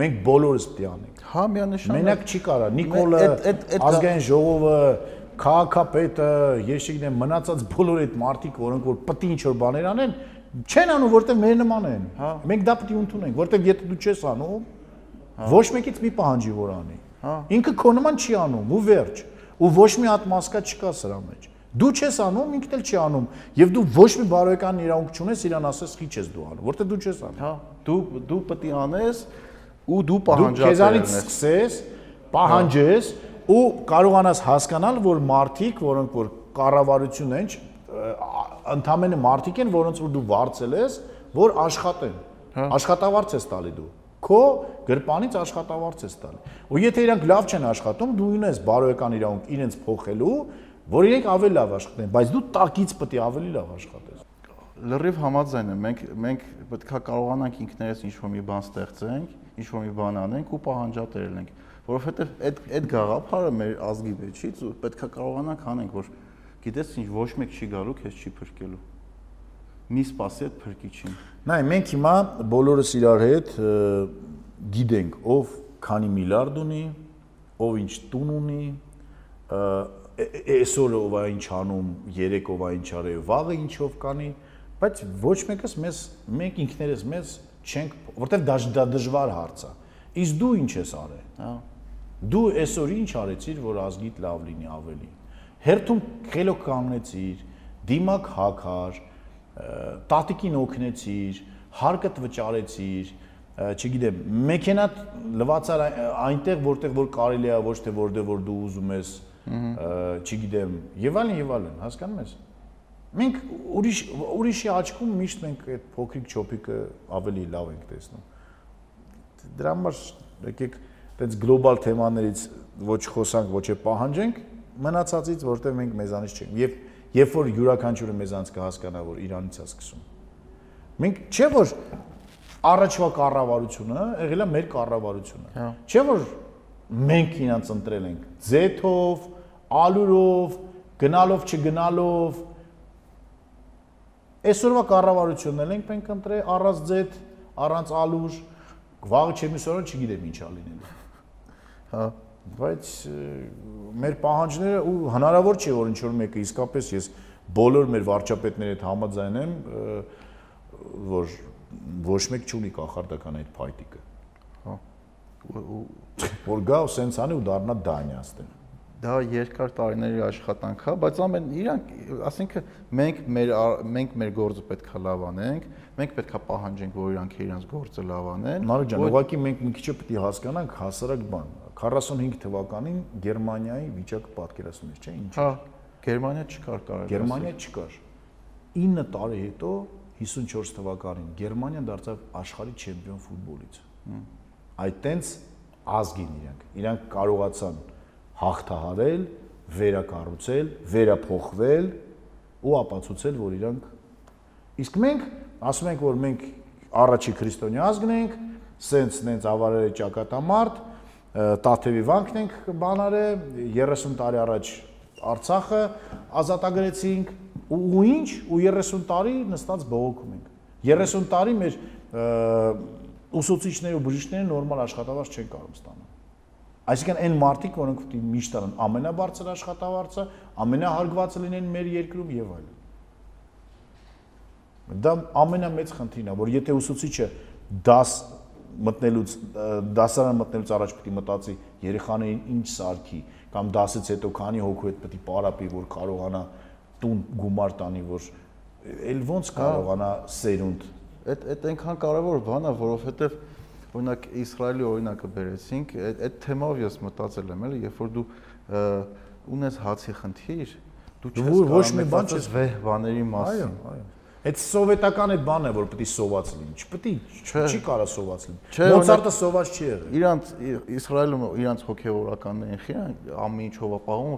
Speaker 3: մենք բոլորս պետք է անենք։
Speaker 2: Հա, միանշանակ։
Speaker 3: Մենակ չի կարա։ Նիկոլը, ազգային ժողովը, քաղաքապետը, ես չգիտեմ, մնացած բոլոր այդ մարդիկ, որոնք որ պետք է ինչ որ բաներ անեն, չեն անում, որտեղ մեր նման են։
Speaker 2: Հա։
Speaker 3: Մենք դա պետք է ընդունենք, որտեղ եթե դու չես անում, ոչ մեկից մի պահանջի որ անի։
Speaker 2: Հա։
Speaker 3: Ինքը քո նման չի անում, ու վերջ։ Ու ոչ մի հատ մասկա չկա սրա մեջ։ Դու չես անում, ինքն էլ չի անում, եւ դու ոչ մի բարոյական իրավունք չունես իրան ասես խի չես դու անում, որտեղ դու չես անում։
Speaker 2: Հա, դու դու պետք է անես ու դու
Speaker 3: դու
Speaker 2: պահանջատեր
Speaker 3: քեզանից
Speaker 2: ես։
Speaker 3: սկսես, պահանջես ու կարողանաս հասկանալ, որ մարդիկ, որոնք որ կառավարություն են, ընդամենը մարդիկ են, որոնց որ դու վարձել ես, որ աշխատեն։ Աշխատավարձ ես տալի դու։ Քո գրպանից աշխատավարձ ես տալի։ Ու եթե իրանք լավ չեն աշխատում, դու ունես բարոյական իրավունք իրենց փոխելու, որ իրենք ավելի լավ աշխատեն, բայց դու տակից պետք է ավելի լավ աշխատես։
Speaker 2: Լրիվ համաձայն եմ, մենք մենք պետքա կարողանանք ինքներս ինչ-որ մի բան ստեղծենք, ինչ-որ մի բան անենք ու պահանջատերենք, որովհետև այդ այդ գաղափարը մեր ազգի վեճից ու պետքա կարողանանք անենք, որ գիտես ինչ ոչ մեկ չի գալու, քեզ չի փրկելու մի սпасի այդ փրկիչին։
Speaker 3: Նայ, մենք հիմա բոլորս իրար հետ գիտենք, ով քանի միլիարդ ունի, ով ինչ տուն ունի, այսօր ով է ինչ անում, երեք ով է ինչ արել, վաղը ինչով կանի, բայց ոչ մեկս մեզ մենք ինքներս մեզ չենք, որտեվ դա դա դժվար հարց է։ Իսկ դու ինչ ես արել։
Speaker 2: Հա։
Speaker 3: Դու այսօր ինչ արեցիր, որ ազգիդ լավ լինի ավելի։ Հերթում խելոք կանգնեցիր, դիմակ հակար, տատիկին օգնեցիր, հարկդ վճարեցիր, չգիտեմ, մեքենատ լվացար այնտեղ, որտեղ որ կարելի է, ոչ թե որտեղ որ դու ուզում ես, ը, չգիտեմ, եւ այլն եւ այլն, հասկանում ես։ Մենք ուրիշ ուրիշի աչքում միշտ մենք այդ փոքրիկ չոփիկը ավելի լավ ենք տեսնում դրա համար եկեք այդպես գլոբալ թեմաներից ոչ խոսանք, ոչ է պահանջենք, մնացածից, որտեղ մենք մեզանից չենք։ Եվ երբ որ յուրաքանչյուրը մեզանից կհասկանա, որ Իրանից է սկսում։ Մենք չէ որ առաջվա կառավարությունը եղել է մեր կառավարությունը։
Speaker 2: Հա։
Speaker 3: Չէ որ մենք իրանց ընտրել ենք ձեթով, ալուրով, գնալով, չգնալով։ Այսօրվա կառավարությունն էլ ենք մենք ընտրել առանց ձեթ, առանց ալուր, վաղը չեմ իսօրը չգիտեմ ինչա լինելու։
Speaker 2: Հա։
Speaker 3: Բայց մեր պահանջները ու հնարավոր չէ որ ինչ որ մեկը իսկապես ես բոլոր մեր վարչապետների հետ համաձայն եմ, որ ոչ մեկ չունի կախարդական այդ փայտիկը։
Speaker 2: Հա։
Speaker 3: Որ գա ու սենց անի ու դառնա դանյաստեն։
Speaker 2: դա երկար տարիների աշխատանք է, բայց ամեն իրանք, ասինքն մենք մեր մենք մեր գործը պետքա լավ անենք, մենք պետքա պահանջենք, որ իրանք իրանց գործը լավ անեն։
Speaker 3: Նարեկ ջան, ուղղակի մենք մի քիչ պետք է հասկանանք հասարակ բան։ 45 թվականին Գերմանիայի վիճակը պատկերացնում ես, չէ՞, ինչ։
Speaker 2: Հա, Գերմանիա չկար ասել։
Speaker 3: Գերմանիա չկար։ 9 տարի հետո 54 թվականին Գերմանիան դարձավ աշխարհի չեմպիոն ֆուտբոլից։ Այդ տենց ազգին իրանք։ Իրանք կարողացան հաղթահարել, վերակառուցել, վերափոխվել ու ապացուցել, որ իրանք իսկ մենք ասում ենք, որ մենք առաջի քրիստոնյա ազգն ենք, սենց նենց ավարել ճակատամարտ, Տաթևի վանքն ենք բանարել 30 տարի առաջ Արցախը ազատագրեցինք ու ու ինչ ու 30 տարի նստած բողոքում ենք։ 30 տարի մեր ուսուցիչները ու բժիշկները նորմալ աշխատավարձ չեն կարող ստանալ։ Այսինքն այն մարդիկ, որոնք է միշտ տան ամենաբարձր աշխատավարձը, ամենահարգվածը լինեն մեր երկրում եւ այլն։ Դա ամենամեծ խնդիրն է, որ եթե ուսուցիչը դաս մտնելուց դասարան մտնելուց առաջ է մտածի երեխաներին ինչ սարքի կամ դասից հետո քանի հոգու հետ է պարապի, որ կարողանա տուն գումար տանի, որ ել ոնց կարողանա սերունդ
Speaker 2: Այդ այդ այնքան կարևոր բան է, որովհետև օրինակ Իսրայելի օրինակը բերեցինք, այդ թեմով ես մտածել եմ, էլի, երբ որ դու ունես հացի խնդիր, դու չես
Speaker 3: Ոչ- ոչ մի
Speaker 2: կարող
Speaker 3: բան չես-
Speaker 2: վեհ բաների
Speaker 3: Այո,
Speaker 2: մասին։
Speaker 3: այո։ Այդ սովետական այդ բանն է, որ պետք է սոված լինի։ Չպետք է չի կարա սոված լինի։ Մոցարտը սոված չի եղել։
Speaker 2: Իրանց Իսրայելում իրանց հոգեվորականներին խիան ամեն ինչ հովապահում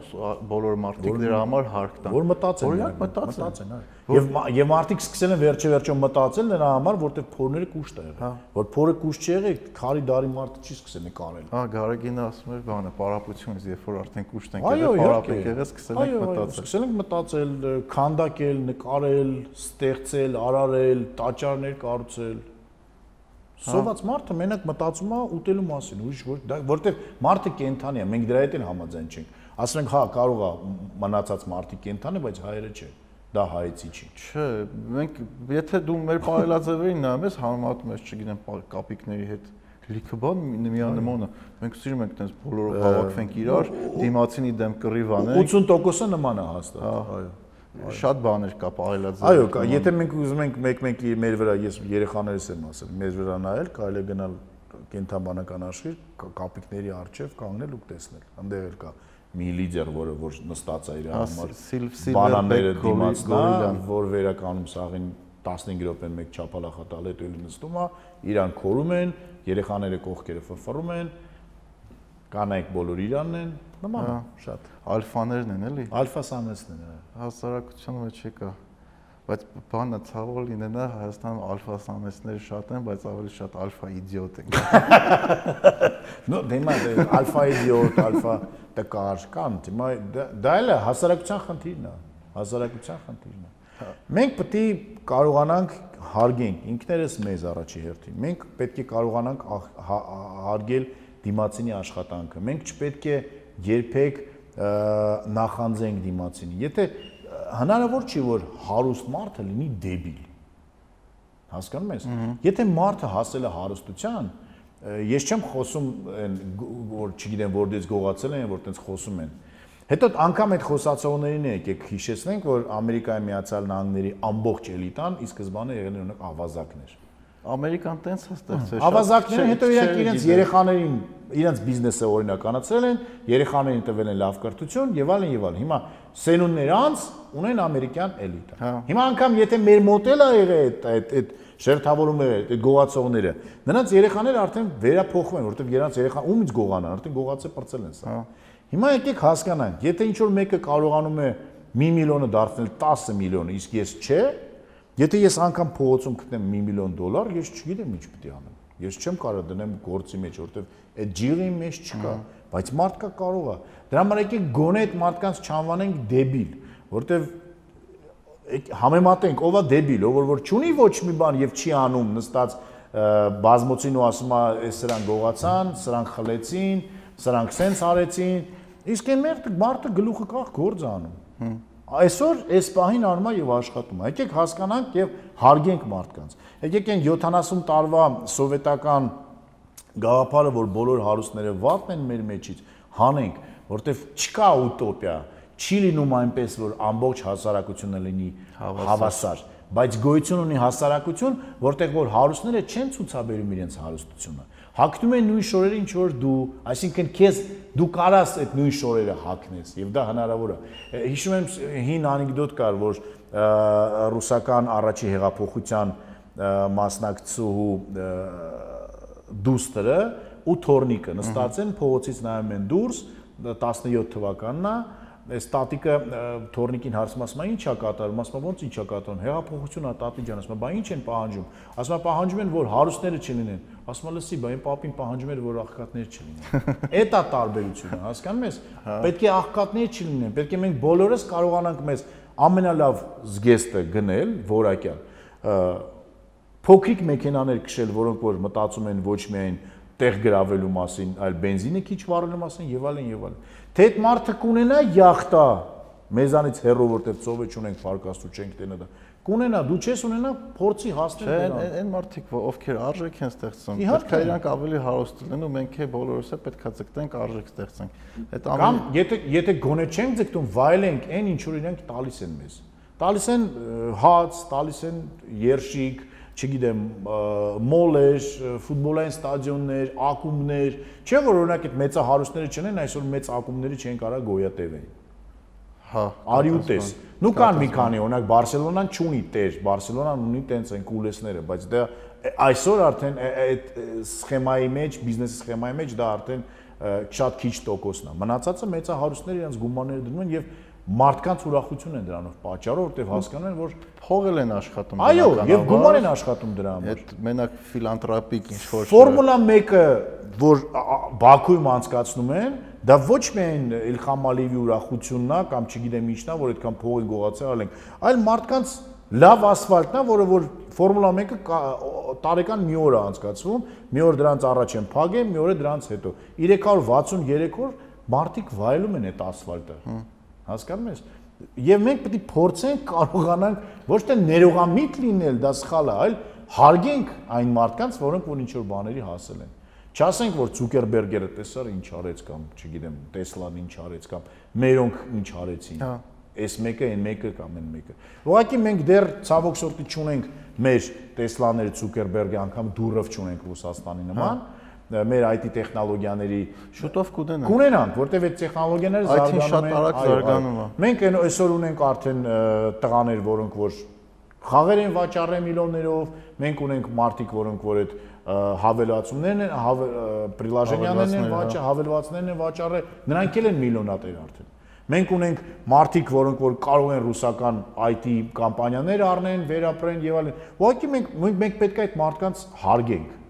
Speaker 2: բոլոր մարդիկ դրա համար հարկ տան։
Speaker 3: որ մտածեն
Speaker 2: Օրինակ
Speaker 3: մտածեն,
Speaker 2: մտածեն։
Speaker 3: այո։ Եվ եւ մարդիկ սկսել են վերջը վերջո մտածել նրա համար, որտեղ փորները կուշտ է եղել։ Որ փորը կուշտ չի եղել, քարի դարի մարդը չի սկսել նկարել։
Speaker 2: Հա, Գարեգինը ասում էր բանը, պարապությունից, երբ որ արդեն կուշտ ենք եղել,
Speaker 3: իհարկե։
Speaker 2: պարապ ենք եղել, սկսել ենք մտածել։
Speaker 3: Սկսել ենք մտածել, քանդակել, նկարել, ստեղծել, արարել, տաճարներ կառուցել։ Սոված մարդը մենակ մտածում է ուտելու մասին, ուրիշ որ դա որտեվ մարդը կենթանի է, մենք դրա հետ էլ համաձայն չենք։ Ասում ենք, հա, կարող է մնացած մարդի կենթանի, բայց հայերը չէ։ Դա հայեցի չի։
Speaker 2: Չէ, մենք եթե դու մեր բարելաձևերին նայում ես, համեմատում ես, չգիտեմ, կապիկների հետ լիքը բան մի- միանման է։ Մենք սիրում ենք այդպես բոլորով հավաքվենք իրար, դիմացինի դեմ կռիվ անենք։
Speaker 3: 80%-ը նման է հաստատ։ Այո։
Speaker 2: Շատ բաներ կա բարելաձև։
Speaker 3: Այո, կա, եթե մենք ուզում ենք մեկ-մեկ մեր վրա, ես երեխաներս եմ ասել, մեր վրա նայել, կարելի է գնալ կենթաբանական աշխարհ, կա- կապիկների առջև կանգնել ու տեսնել։ Այնտեղ էլ կա մի լիդեր, որը որ նստած է իր
Speaker 2: Հա,
Speaker 3: համար
Speaker 2: գորի-
Speaker 3: դիմացնա, որ վերականում սաղին 15 րոպեն մեկ չափալախատալ հետո էլ նստում է, իրան քորում են, երեխաները կողքերը ֆրֆռում են, կանայք բոլոր իրանն են, նման է, շատ։
Speaker 2: Ալֆաներն են էլի։
Speaker 3: Ալֆա սամեսն են։
Speaker 2: Հասարակության մեջ չկա։ Բայց բանը ցավոլ լինենա Հայաստանում ալֆա սամեսներ շատ են, բայց ավելի շատ ալֆա իդիոտ են։
Speaker 3: No, դեմա դե ալֆա իդիոտ, ալֆա տկար կան, դեմա դա- էլ է հասարակության խնդիրն է, հասարակության խնդիրն է։ Մենք պետք է կարողանանք հարգենք ինքներս մեզ առաջի հերթին։ Մենք պետք է կարողանանք հա- հարգել դիմացինի աշխատանքը։ Մենք չպետք է երբեք նախանձենք դիմացինի։ Եթե հնարավոր չի որ հարուստ մարդը լինի դեբիլ։ Հասկանում ես։ Եթե մարդը հասել է հարստության, ես չեմ խոսում որ չգիտեմ որտեղից գողացել են, որ տենց խոսում են։ Հետո անգամ այդ խոսացողներին եկեք հիշեցնենք, որ Ամերիկայի Միացյալ Նահանգների ամբողջ էլիտան ի սկզբանե եղել են օրինակ ավազակներ։
Speaker 2: Ամերիկան տենց է ստեղծել։
Speaker 3: Ավազակները հետո իրանք
Speaker 2: չէր
Speaker 3: իրենց երեխաներին իրենց բիզնեսը օրինականացրել են, երեխաներին տվել են լավ կրթություն եւ այլն եւ այլն։ Հիմա սենուններ անց ունեն ամերիկյան էլիտա։
Speaker 2: Հա։
Speaker 3: Հիմա անգամ եթե մեր մոդելը եղել այդ այդ այդ շերտավորումը եղել, այդ գողացողները, նրանց երեխաները արդեն վերափոխվում են, որովհետեւ նրանց երեխան ումից գողանան, արդեն գողացե բրծել են սա։ Հիմա եկեք հասկանանք, եթե ինչ որ մեկը կարողանում է 1 միլիոնը դարձնել 10 միլիոն, իսկ ես չէ, Եթե ես անգամ փողոցում գտնեմ 1 միլիոն դոլար, ես չգիտեմ ինչ է անեմ։ Ես չեմ կարող դնեմ գործի մեջ, որովհետև այդ ջիղի մեջ չկա, բայց մարդկա կարող է։ Դրա համար եկեք գոնե այդ մարդկանց չանվանենք դեբիլ, եկ- համեմատենք ով է դեբիլ, ով որ չունի ոչ մի բան եւ չի անում նստած բազմոցին ու ասում է «Էս սրանք գողացան, սրանք խլեցին, սրանք սենց արեցին»։ Իսկ այն մերթը մարդը գլուխը կախ գործ անում։ Այսօր այս պահին արմա եւ աշխատում է։ Եկեք հասկանանք եւ հարգենք մարդկանց։ Եկեք այն 70 տարվա սովետական գաղափարը, որ բոլոր հարուստները վատն են մեր մեջից, հանենք, որտեվ չկա ուտոպիա, չի լինում այնպես, որ ամբողջ հասարակությունը լինի հավասար, բայց գոյություն ունի հասարակություն, որտեղ որ հարուստները չեն ցուցաբերում իրենց հարստությունը։ Հակնում են նույն շորերը, ինչ որ դու, այսինքն քեզ դու կարաս այդ նույն շորերը հակնես, եւ դա հնարավոր է։ Հիշում եմ հին անեկդոտ կար, որ ռուսական առաջի հեղափոխության մասնակցու դուստրը ու թորնիկը նստած են փողոցից նայում են դուրս 17 թվականն է այս տատիկը թորնիկին հարցում ասում է ի՞նչ է կատարում ասում է ո՞նց ի՞նչ է կատարում հեղափոխությունն է տատի ջան ասում է բա ի՞նչ են պահանջում ասում է պահանջում են որ հարուստները չլինեն ասում է լսի բա այն պապին պահանջում էր որ աղքատներ չլինեն այդ է տարբերությունը հասկանում ես պետք է աղքատներ չլինեն պետք է մենք բոլորս կարողանանք մեզ ամենալավ զգեստը գնել որակյալ ը, փոքրիկ մեքենաներ քշել, որոնք որ մտածում են ոչ միայն տեղ գրավելու մասին, այլ բենզինը քիչ վառելու մասին եւ այլն եւ այլն։ Թե այդ մարդը կունենա յախտա մեզանից հեռու որտեղ ծովը չունենք փարկաստու չենք տենա դա կունենա դու չես ունենա փորձի հասնել
Speaker 2: Չէ,
Speaker 3: դրան
Speaker 2: այն այն մարդիկ, ովքեր արժեք են ստեղծում, պետք է իրանք ավելի հարուստ լինեն ու մենք է բոլորս է պետքա ձգտենք արժեք ստեղծենք։ Այդ
Speaker 3: Կամ
Speaker 2: ամեն
Speaker 3: եթե եթե գոնե չենք ձգտում վայելենք այն ինչ որ իրենք տալիս են մեզ։ Տալիս են հաց, տալիս են երշիկ, չգիտեմ, մոլեր, ֆուտբոլային ստադիոններ, ակումբներ, չէ՞ որ օրինակ այդ մեծահարուստները չնեն, այսօր մեծ ակումբների չեն կարա գոյատևեն։
Speaker 2: հա
Speaker 3: Արի ու տես։ Նու կան մի քանի, օրինակ Բարսելոնան չունի տեր, Բարսելոնան ունի տենց այն կուլեսները, բայց դա այսօր արդեն այդ սխեմայի մեջ, բիզնեսի սխեմայի մեջ դա արդեն շատ քիչ տոկոսն է։ Մնացածը մեծահարուստները իրենց գումարները դնում են եւ մարդկանց ուրախություն են դրանով պատճառով, որտեղ հասկանում են, որ
Speaker 2: փողել են աշխատում։
Speaker 3: այո, եւ գումար են աշխատում դրա համար։
Speaker 2: Այդ մենակ ֆիլանտրոպիկ ինչ որ
Speaker 3: Ֆորմուլա 1-ը, որ Բաքուում անցկացնում են, դա ոչ միայն Իլխամ Ալիևի ուրախությունն է կամ չգիտեմ ինչն է, որ այդքան փող են գողացել ալենք, այլ մարդկանց լավ ասֆալտն է, որը որ Ֆորմուլա 1-ը կա- տարեկան մի օր է անցկացվում, մի օր դրանց առաջ են փագել, մի օր է դրանց հետո։ 363 օր մարդիկ վայելում են այդ ասֆալտը։ Հասկանում ես։ Եվ մենք պետք է փորձենք կարողանանք ոչ թե ներողամիտ լինել, դա սխալ է, այլ հարգենք այն մարդկանց, որոնք որ ինչ որ բաների հասել են։ Չասենք, որ Ցուկերբերգերը տեսար ինչ արեց կամ, չգիտեմ, Տեսլան ինչ արեց կամ մերոնք ինչ արեցին։
Speaker 2: Հա։
Speaker 3: Այս մեկը, այն մեկը կամ այն մեկը։ Ուղղակի մենք դեռ ցավոք սորտի չունենք մեր Տեսլաները, Ցուկերբերգը անգամ դուրով չունենք Ռուսաստանի նման մեր IT տեխնոլոգիաների
Speaker 2: շուտով կուդենան։
Speaker 3: կունենանք, որտեվ այդ տեխնոլոգիաները զարգանում
Speaker 2: շատ
Speaker 3: են։
Speaker 2: արագ
Speaker 3: այո, այո։
Speaker 2: զարգանում է։
Speaker 3: Մենք այն այսօր ունենք արդեն տղաներ, որոնք որ խաղեր են վաճառել միլիոններով, մենք ունենք մարդիկ, որոնք որ այդ ը, հավելացումներն են, պրիլաժենյաներն են
Speaker 2: Հավելվածներ, հա։
Speaker 3: հավելվածներն են վաճառել, նրանք էլ են միլիոնատեր արդեն։ Մենք ունենք մարդիկ, որոնք որ կարող են ռուսական IT կամպանիաներ առնեն, վերապրեն եւ այլն։ Ուղղակի մենք մենք պետք է այդ մարդկանց հարգենք։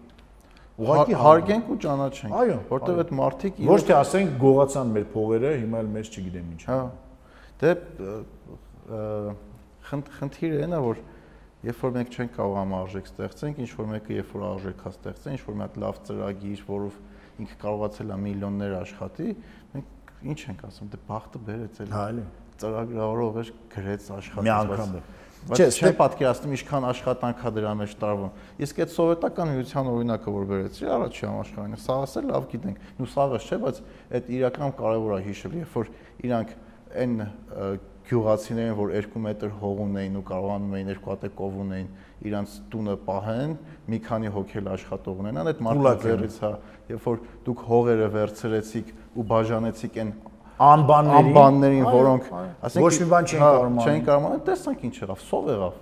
Speaker 3: Ուղղակի
Speaker 2: Հա- հարգենք ու ճանաչենք։
Speaker 3: Այո,
Speaker 2: որտեվ այդ մարդիկ
Speaker 3: Ոչ թե ասենք գողացան մեր փողերը, հիմա էլ մեզ չգիտեմ ինչ։
Speaker 2: Հա։ Դե խնդիրը այն է, որ երբ որ մենք չենք կարողանում արժեք ստեղծենք, ինչ որ մեկը երբ որ արժեք հա ստեղծեն, ինչ որ մի հատ լավ ծրագիր, որով ինքը կարողացել է միլիոններ աշխատի, մենք ինչ ենք ասում, դե բախտը բերեց էլ
Speaker 3: Հա, էլի։
Speaker 2: ծրագրավորող էր գրեց աշխատեց։
Speaker 3: Մի անգամ Չէ,
Speaker 2: չէ,
Speaker 3: ստե-
Speaker 2: պատկերացնում ինչքան աշխատանք է դրա մեջ տարվում։ Իսկ այդ սովետական միության օրինակը որ վերեցի առաջի համաշխարհային, սաղս էլ լավ գիտենք։ Նու սաղս չէ, բայց այդ իրական կարևոր է հիշել, երբ որ իրանք այն գյուղացիներին, որ 2 մետր հող ունեին ու կարողանում էին երկու հատ կով ունեին, իրանց տունը պահեն, մի քանի հոգել աշխատող ունենան, այդ
Speaker 3: են։
Speaker 2: ձեռից հա, երբ որ դուք հողերը վերցրեցիք ու բաժանեցիք այն
Speaker 3: Անբանների,
Speaker 2: անբաններին,
Speaker 3: Այո,
Speaker 2: որոնք
Speaker 3: այո։ ոչ մի բան չեն
Speaker 2: հա,
Speaker 3: կարող անել։
Speaker 2: Չեն կարող անել, տեսանք ինչ եղավ, սով եղավ։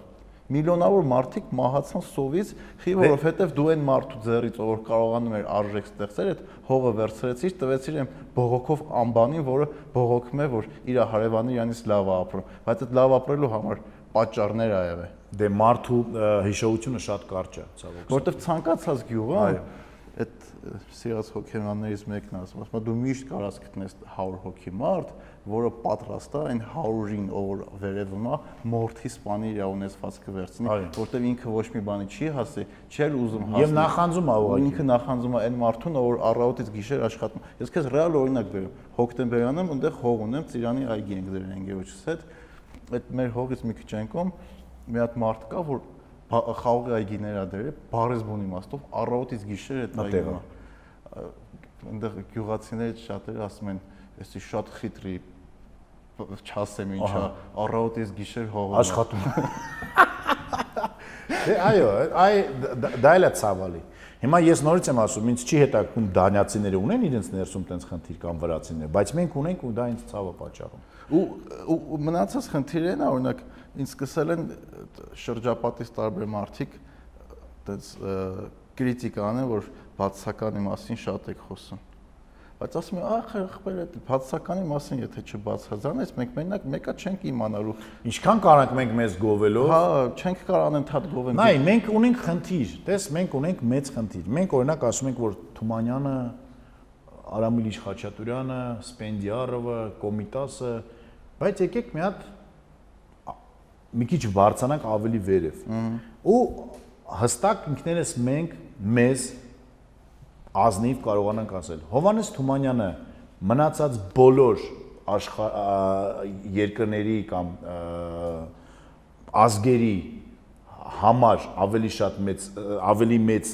Speaker 2: Միլիոնավոր մարդիկ մահացան սովից, խի որովհետև դու այն մարդու ձեռից, որ կարողանում էր արժեք ստեղծել, այդ հողը վերցրեցիր, տվեցիր այն բողոքով անբանին, որը բողոքում է, որ իր հարևանը իրանից լավ է ապրում, բայց այդ լավ ապրելու համար պատճառներ ա եղել։
Speaker 3: Դե մարդու հիշողությունը շատ կարճ է, ցավոք։
Speaker 2: Որտեվ ցանկացած գյուղը
Speaker 3: Այո։
Speaker 2: այդ սիրած հոգեբաններից մեկն ասում, ասում է դու միշտ կարաս գտնես 100 հոգի մարդ, որը պատրաստ է այն 100-ին, ով որ վերևում է, մորթի սպանի իր ունեցվածքը վերցնի,
Speaker 3: Այո։
Speaker 2: որտեվ ինքը ոչ մի բանի չի հասի, չէր ուզում հասնել։
Speaker 3: Եվ նախանձում է
Speaker 2: ու
Speaker 3: ուղղակի։
Speaker 2: ինքը նախանձում է այն մարդուն, որ առավոտից գիշեր աշխատում։ Ես քեզ ռեալ օրինակ բերեմ։ Հոկտեմբերյանում այնտեղ հող ունեմ, Ծիրանի այգի ենք դրել ընկերոջս հետ։ Այդ մեր հողից մի քիչ այնկոմ մի հատ մարդ կա, որ խաղողի այգիներ ա դրել, բարեզբուն իմաստով առավոտից գիշեր այդ այգիը։ Այնտեղ գյուղացիներից շատերը ասում են, «Էսի շատ խիտրի չասեմ ինչա, առավոտից գիշեր հողում»։ ա»։
Speaker 3: աշխատում։ Դե այո, այ դա- էլ է ցավալի։ Հիմա ես նորից եմ ասում, ինձ չի հետաքրքրում դանյացիները ունեն իրենց ներսում տենց խնդիր կամ վրացիները, բայց մենք ունենք ու դա ինձ ցավը պատճառում։
Speaker 2: ու ու, մնացած խնդիրն է օրինակ ինձ սկսել են շրջապատից տարբեր մարդիկ այդպես կրիտիկա անեն որ բացականի մասին շատ եք խոսում բայց ասում եմ ախ ախպեր այդ բացականի մասին եթե չբացազանես մենք մենակ մեկա չենք իմանալու
Speaker 3: Ինչքան կարանք մենք մեզ գովելով,
Speaker 2: հա չենք կարող անընդհատ գովենք
Speaker 3: Նայ, մենք ունենք խնդիր։ Տես, մենք ունենք մեծ խնդիր։ Մենք օրինակ ասում ենք, որ Թումանյանը, Արամիլիչ Խաչատուրյանը, Սպենդիարովը, Կոմիտասը, բայց եկեք մի հատ մի քիչ բարձանանք ավելի վերև։ Ու հստակ ինքներս մենք մեզ ազնիվ կարողանանք ասել։ Հովանես Թումանյանը մնացած բոլոր աշխա երկրների կամ ազգերի համար ավելի շատ մեծ ավելի մեծ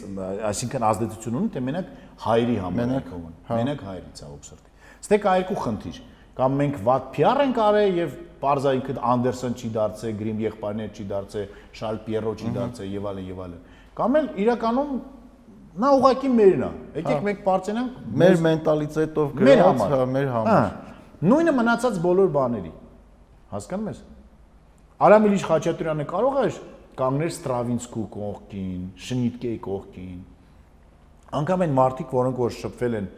Speaker 3: այսինքն ազդեցություն ունի թե մենակ հայերի համար
Speaker 2: Մենակ, հա։
Speaker 3: մենակ հայերի ցավոք սրտի ստե կա երկու խնդիր կամ մենք վատ PR ենք արել եւ parza ինքը Անդերսոն չի դարձել, Գրիմ եղբայրներ չի դարձել, Շարլ Պիերո չի դարձել եւ այլն եւ այլն։ Կամ էլ իրականում նա ուղակի մերն է։ Եկեք մենք բարձենանք
Speaker 2: Մեր մենտալիտետով գրած, հա, մեր
Speaker 3: Հա,
Speaker 2: համար։
Speaker 3: նույնը մնացած բոլոր բաների։ Հասկանում ես։ Արամ Իլիչ Խաչատրյանը կարող էր կանգնել Ստրավինսկու կողքին, Շնիտկեի կողքին։ Անկամ այն մարդիկ, որոնք որ շփվել են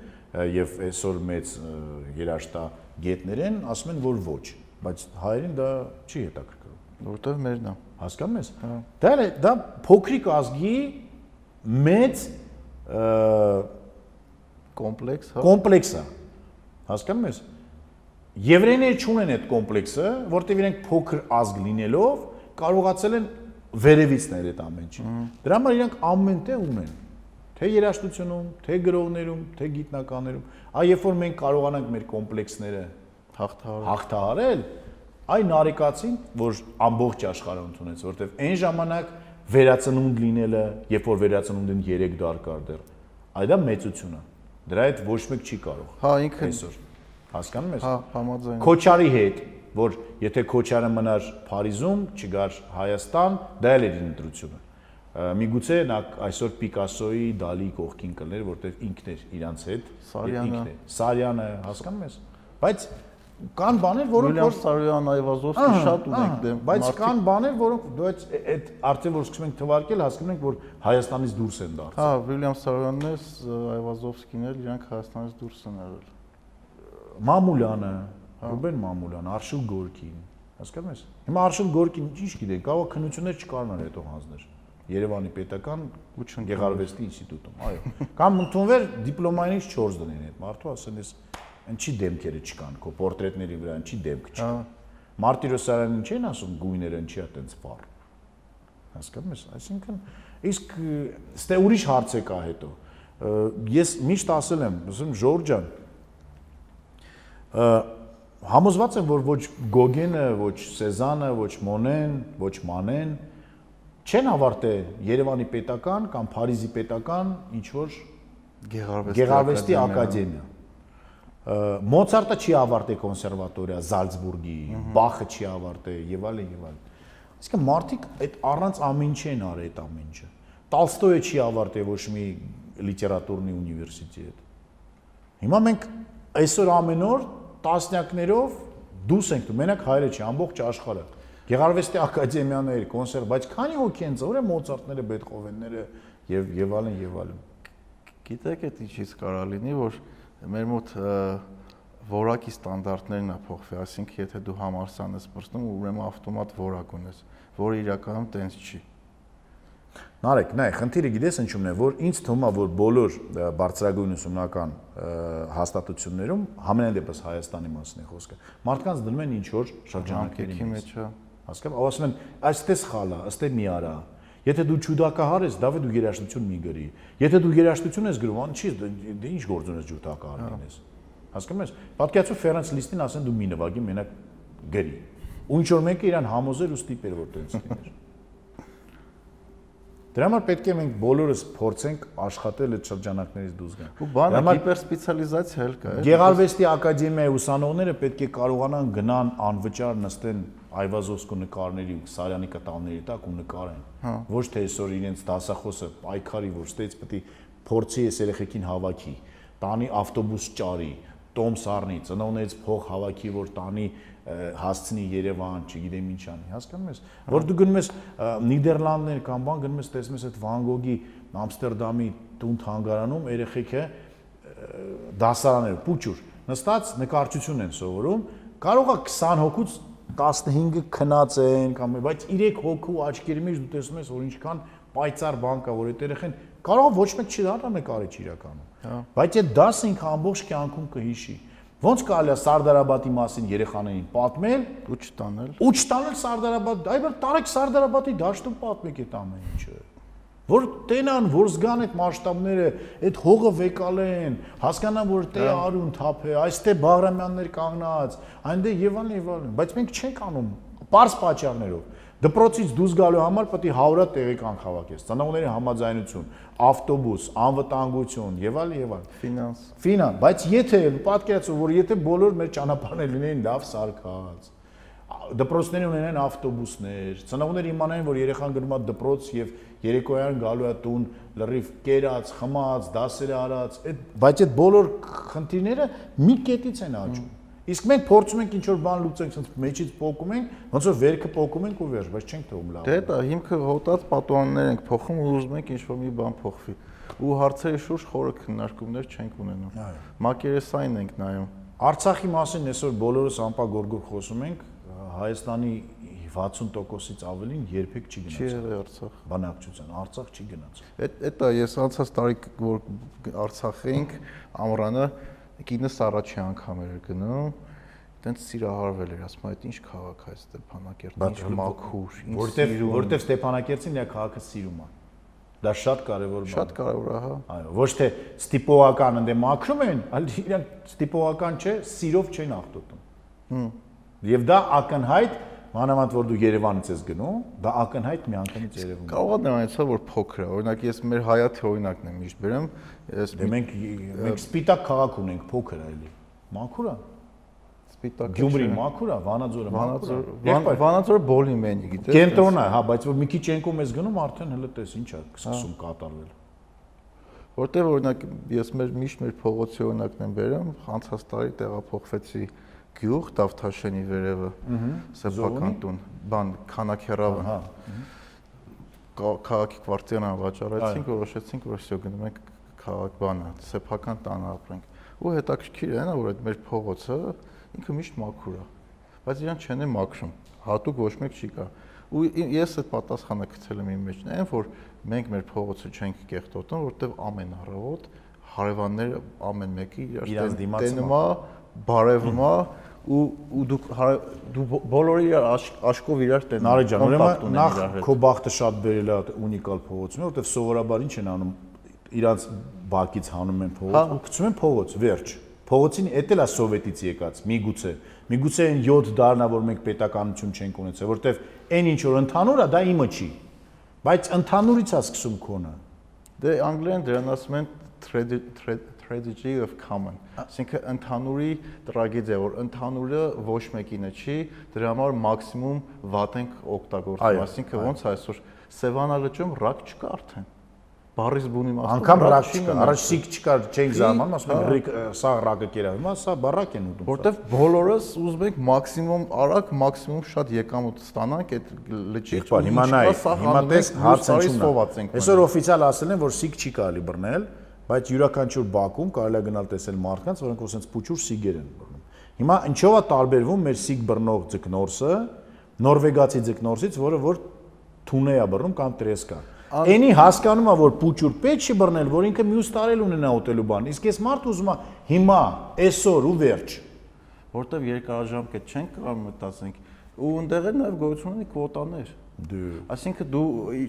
Speaker 3: եւ այսօր մեծ երաշտա գետներ են, ասում են, որ ոչ, բայց հայերին դա չի հետաքրքրում։
Speaker 2: Որտեվ մերն է։
Speaker 3: Հասկանում ես։ Դա դա փոքրիկ ազգի մեծ
Speaker 2: Կոմպլեքս, հա։
Speaker 3: կոմպլեքս է։ Հասկանում ես։ Եվրейները չունեն այդ կոմպլեքսը, որտեղ իրենք փոքր ազգ լինելով կարողացել են վերևից նել այդ ամեն ինչը։ Դրա համար իրենք ամեն տեղ ունեն։ Թե երաշտությունում, թե գրողներում, թե գիտնականներում։ Այ երբ որ մենք կարողանանք մեր կոմպլեքսները
Speaker 2: Հաղթահար։
Speaker 3: հաղթահարել, այ նարեկացին, որ ամբողջ աշխարհը ընդունեց, որովհետև այն ժամանակ վերածնունդ լինելը, երբ որ վերածնունդին 3 դար կար դեռ, այ դա մեծություն է։ Դրա հետ ոչ մեկ չի կարող։
Speaker 2: Հա, ինքը
Speaker 3: այսօր հասկանում ես։
Speaker 2: հա, համաձայն։
Speaker 3: Քոչարի հետ, որ եթե Քոչարը մնար Փարիզում, չգար Հայաստան, դա էլ էր ընտրությունը։ Միգուցե նա այսօր Պիկասոյի, Դալի կողքին կլներ, որտեղ ինքն էր իրանց հետ,
Speaker 2: Սարյանը։
Speaker 3: ինքն Սարյանը, հասկանում ես։ Բայց կան բաներ, որոնք
Speaker 2: Վիլյամ
Speaker 3: որ
Speaker 2: Սարոյան, Այվազովսկի շատ ունենք դեմ։
Speaker 3: բայց կան բաներ, որոնք դու այդ արդեն որ սկսում ենք թվարկել, հասկանում ենք, որ Հայաստանից դուրս են դարձել։
Speaker 2: Հա, Վիլյամ Սարոյանն է, Այվազովսկին էլ իրանք Հայաստանից դուրս են արել։
Speaker 3: Մամուլյանը, Ռուբեն Մամուլյանը, Արշիլ Գորկին, հասկանում ես։ Հիմա Արշիլ Գորկին ինչ գիտեք, կարող է քննություններ չկարողանար հետո հանձներ։ Երևանի պետական Գեղարվեստի ինստիտուտում, այո։ Կամ ընդունվեր դիպլոմայինից 4 դնեն այդ մարդու, ասեն ես ինչի դեմքերը չկան, քո պորտրետների վրա ինչի դեմք չկա։
Speaker 2: Հա,
Speaker 3: Մարտիրոսյանին չեն ասում գույները ինչի է տենց վառ։ Հասկանում ես, այսինքն իսկ ստե ուրիշ հարց է կա հետո։ Ես միշտ ասել եմ, ասում Ժորժ ջան, համոզված եմ, որ ոչ Գոգենը, ոչ Սեզանը, ոչ Մոնեն, ոչ Մանեն չեն ավարտել Երևանի պետական կամ Փարիզի պետական ինչ որ
Speaker 2: Գեղարվեստի ակադեմիա։
Speaker 3: Մոցարտը չի ավարտել կոնսերվատորիա Զալցբուրգի, Բախը չի ավարտել եւ այլն եւ այլն։ Այսինքն մարդիկ այդ առանց ամեն ինչի են արել այդ ամեն ինչը։ Տալստոյը չի ավարտել ոչ մի լիտերատուրնի ունիվերսիտետ։ Հիմա մենք այսօր ամեն օր տասնյակներով դուրս ենք, մենակ հայերը չի, ամբողջ աշխարհը։ Գեղարվեստի ակադեմիաներ, կոնսերտ, բայց քանի հոգի են ծորը Մոցարտները, Բեթհովենները եւ եւ այլն եւ այլն։
Speaker 2: Գիտեք, այդ ինչից կարա լինի, որ մեր մոտ որակի ստանդարտներն է փոխվի, այսինքն եթե դու համարսան ես բռնում, ուրեմն ավտոմատ որակ ունես, որը իրականում տենց չի։
Speaker 3: Նարեկ, նայ, խնդիրը գիտես ինչումն է, որ ինձ թվում է, որ բոլոր բարձրագույն ուսումնական հաստատություններում համենայն դեպս Հայաստանի մասն է խոսքը։ Մարդկանց դնում են ինչ որ շրջանակների մեջ։ Հասկանում, ասում են, այստես խալա, ըստե մի արա։ Եթե դու ջուդակահար ես, դավե դու երաշտություն մի գրի։ Եթե դու երաշտություն ես գրում, ան չի, դե ինչ գործ ունես ջուդակահար լինես։ Հասկանում ես։ Պատկերացու Ֆերենս Լիստին ասեն դու մի նվագի մենակ գրի։ Ու ինչ որ մեկը իրան համոզեր ու ստիպեր որ տենց լիներ։ Դրա համար պետք է մենք բոլորս փորձենք աշխատել այդ շրջանակներից դուրս գալ։
Speaker 2: Ու բանը հիպերսպեցիալիզացիա էլ կա,
Speaker 3: Գեղարվեստի ակադեմիայի ուսանողները պետք է կարողանան գնան անվճար նստեն Այվազովսկու նկարների ու Սարյանի կտավների տակ ու նկարեն։ Ոչ թե այսօր իրենց դասախոսը պայքարի, որ ստեից պետք է փորձի այս երեխեքին հավաքի, տանի ավտոբուս ճարի, տոմս առնի, ծնողներից փող հավաքի, որ տանի հասցնի Երևան, չգիտեմ ինչ անի, հասկանում ես։ Որ դու գնում ես Նիդերլանդներ կամ բան գնում ես տեսնում ես այդ Վան Գոգի Ամստերդամի տուն թանգարանում երեխեքը դասարաններ, պուճուր, նստած նկարչություն են սովորում, կարող է 20 հոգուց 15-ը քնած են կամ բայց 3 հոգու աչքերի մեջ դու տեսնում ես որ ինչքան պայծառ բան կա որ այդ երեխեն կարող ոչ մեկ չի դառնա նկարիչ իրականում։ Բայց այդ դասը ինքը ամբողջ կյանքում կհիշի։ Ոնց կարելի է Սարդարաբադի մասին երեխաներին պատմել
Speaker 2: ու չտանել։
Speaker 3: ու չտանել Սարդարաբադ, այ բր տարեք Սարդարաբադի դաշտում պատմեք այդ ամեն ինչը։ որ տենան, որ զգան այդ մասշտաբները, այդ հողը վեկալեն, հասկանան, որ տե արուն թափ է, այստե Բաղրամյաններ կանգնած, այլն եւ այլն, բայց մենք չենք անում པարս պատճառներով։ Դպրոցից դուրս գալու համար պետք է 100-ը տեղեկան հավաքես։ Ծնողների համաձայնություն, ավտոբուս, անվտանգություն եւ այլ եւ այլ։
Speaker 2: Ֆինանս։
Speaker 3: Ֆինան, բայց եթե պատկերացու, որ եթե բոլոր մեր ճանապարհները լինեին լավ սարքած, դպրոցները ունենան ավտոբուսներ, ծնողները իմանային, որ երեխան գնում է դպրոց եւ երեկոյան գալու է տուն լրիվ կերած, խմած, դասերը արած, այդ բայց այդ բոլոր խնդիրները մի կետից են աճում։ Իսկ մենք փորձում ենք ինչ-որ բան լուծենք, ոնց մեջից փոկում ենք, ոնց որ վերքը փոկում ենք ու վերջ, բայց չենք թողում լավ։
Speaker 2: Դե դա հիմքը հոտած պատուհաններ ենք փոխում ու ուզում ենք ինչ-որ մի բան փոխվի։ Ու հարցերի շուրջ խորը քննարկումներ չենք ունենում։ Մակերեսային ենք նայում։
Speaker 3: Արցախի մասին այսօր բոլորս անպագորգոր խոսում ենք, Հայաստանի 60%-ից ավելին երբեք չի
Speaker 2: Չի
Speaker 3: գնացել
Speaker 2: եղել Արցախ։
Speaker 3: բանակցության, Արցախ չի գնացել։
Speaker 2: Այդ է ես անցած տարի որ Արցախ էինք ամռանը կինս առաջի անգամ էր գնում տենց սիրահարվել էր ասում այդ ինչ քաղաք է Ստեփանակերտն ինչ մաքուր ինչ
Speaker 3: Որտեվ որտեվ Ստեփանակերտին իր քաղաքը սիրում է։ Դա շատ կարևոր բան։
Speaker 2: շատ կարևոր է հա
Speaker 3: Այո, ոչ թե ստիպողական ընդ մաքրում են, այլ իրանք ստիպողական չէ, սիրով չեն ախտոտում։ Հմ։ Եվ դա ակնհայտ, մանավանդ որ դու Երևանից ես գնում, դա ակնհայտ միանգամից երևում է։
Speaker 2: կարող է նրանից է որ փոքր է օրինակ ես մեր հայաթի օրինակն եմ միշտ բերեմ ես
Speaker 3: Դե մենք մենք սպիտակ քաղաք ունենք, փոքր է էլի։ Մաքուր է։
Speaker 2: սպիտակ
Speaker 3: Գյումրի մաքուր է, Վանաձորը մաքուր է։
Speaker 2: Վանաձոր Վան- Վանաձորը բոլի մենի գիտես
Speaker 3: Կենտրոնն է, հա, բայց որ մի քիչ ենկում ես գնում, արդեն հələ տես ինչ է սկսում կատարվել։
Speaker 2: Որտեւ օրինակ ես մեր միշտ մեր փողոցի օրինակն եմ բերում, անցած տարի տեղափոխվեցի գյուղ Դավթաշենի վերևը, սեփական տուն, բան քանակերավը։
Speaker 3: Հա։
Speaker 2: կա- Քաղաքի կվարտիրան վաճառեցինք, որոշեցինք, որ всё գնում ենք քաղաք բանը, սեփական տանը ապրենք։ Ու հետաքրքիր է նա, որ այդ մեր փողոցը ինքը միշտ մաքուր է։ Բայց իրան չեն է մաքրում։ Հատուկ ոչ մեկ չի կա։ Ու ի- ես այդ պատասխանը գցել եմ իմ մեջ, այն որ մենք մեր փողոցը չենք կեղտոտում, որտեվ ամեն առավոտ հարևանները ամեն մեկի իրար
Speaker 3: Իրանց
Speaker 2: տեն-
Speaker 3: դիմացում
Speaker 2: տենում է, բարևում է ու ու դու հարը- դու բո- բոլորը իրար աշ- աշկով իրար տենում։
Speaker 3: Նարեկ ջան, ուրեմն նախ քո բախտը շատ բերել է ունիկալ փողոցում, որովհետև սովորաբար ինչ են անում իրանց բակից հանում են փողոց
Speaker 2: Հա։
Speaker 3: ու գցում են փողոց, վերջ։ Փողոցին էդ էլ է սովետից եկած, միգուցե։ Միգուցե այն 7 դարնա, որ մենք պետականություն չենք ունեցել, որովհետև այն ինչ որ ընդհանուր է, դա իմը չի։ Բայց ընդհանուրից է սկսում քոնը։
Speaker 2: Դե անգլերեն դրան ասում են trage- tra- tragedy of common։ Այսինքն ընդհանուրի տրագեդիա, որ ընդհանուրը ոչ մեկինը չի, դրա համար մաքսիմում վատ ենք օգտագործում։ Այսինքն ոնց է այսօր Սևանալճում ռակ չկա արդեն։ Բարիս բունի մասը
Speaker 3: Անկամ ռակ չկա, առաջ սիկ չկար, չենք զարմանում, ասում են ռիկ սա ռակը կերա, հիմա սա բարակ են ուտում։
Speaker 2: Որտեվ բոլորս ուզում ենք մաքսիմում արագ, մաքսիմում շատ եկամուտ ստանանք այդ լճից։
Speaker 3: Եղբայր, հիմա նայ, հիմա տես հարցը
Speaker 2: ենք։
Speaker 3: Այսօր օֆիցիալ ասել են, որ սիկ չի կարելի բռնել, բայց յուրաքանչյուր բակում կարելի է գնալ տեսել մարդկանց, որոնք ասենց փուչուր սիգեր են բռնում։ Հիմա ինչով է տարբերվում մեր սիկ բռնող ձկնորսը նորվեգացի ձկնորսից, որը որ թունե է բռնում կամ տրեսկա։ Էնի հասկանում է, որ փուչուր պետք չի բռնել, որ ինքը մյուս տարել ունենա ուտելու բան։ Իսկ ես մարդ ուզում եմ հիմա, այսօր ու վերջ։
Speaker 2: որտեվ երկարաժամկետ չենք կարող մտածենք ու այնտեղ էլ նաև գոյություն ունի կվոտաներ
Speaker 3: Դե
Speaker 2: այսինքն դու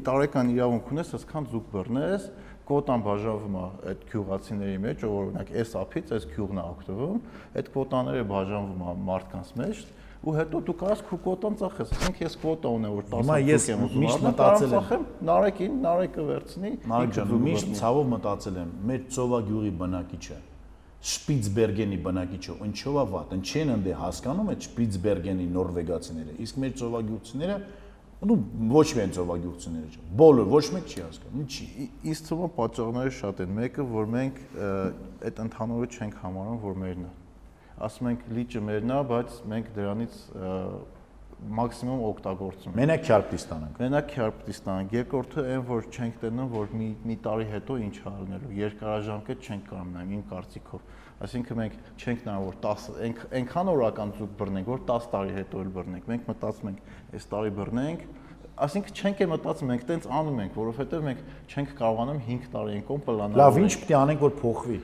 Speaker 2: տարեկան իրավունք ունես այսքան զուգ բռնես կվոտան բաժանվում է այդ գյուղացիների մեջ ով օրինակ այս ափից այս գյուղն է օգտվում այդ կվոտաները բաժանվում է մարդկանց մեջ ու հետո դու կարաս քու կվոտան ծախես ասենք ես կվոտա ունեմ որ 10
Speaker 3: Հիմա ես միշտ մտածել եմ-
Speaker 2: նարեկին նարեկը վերցնի զուգ
Speaker 3: միշտ ցավով մտածել եմ, մեր ծովագյուղի բնակիչը Շպիցբերգենի բնակիչը ինչով է վատ, ինչեն ընդ է հասկանում այդ Շպիցբերգենի նորվեգացիները։ Իսկ մեր ծովագյուղցիները նու ոչ միայն ծովագյուղցիները չէ, բոլոր ոչ մեկ չի հասկանում, ինչի։
Speaker 2: Ի- Ինձ թվում պատճառները շատ են։ Մեկը, որ մենք այդ ընդհանուրը չենք համարում, որ մերն է։ Ասում ենք լիճը մերն է, բայց մենք դրանից մաքսիմում օգտագործում ենք։
Speaker 3: Մենակ քյարպտի ստանանք։
Speaker 2: Մենակ քյարպտիստան, երկրորդը այն, որ չենք տենում, որ մի մի տարի հետո ինչ է ալնելու։ Երկարաժամկետ չենք կարող մնալ իմ կարծիքով։ Այսինքն մենք չենք նա որ 10 այնք- այնքան օրական ծուկ բռնենք, որ 10 տարի հետո էլ բռնենք։ Մենք մտածում ենք, այս տարի բռնենք, Այսինքն չենք է մտածում, մենք տենց անում ենք, որովհետև մենք չենք կարողանում 5 տարի ենկոն պլանավորել։
Speaker 3: Լավ, ինչ պետք է անենք, որ փոխվի։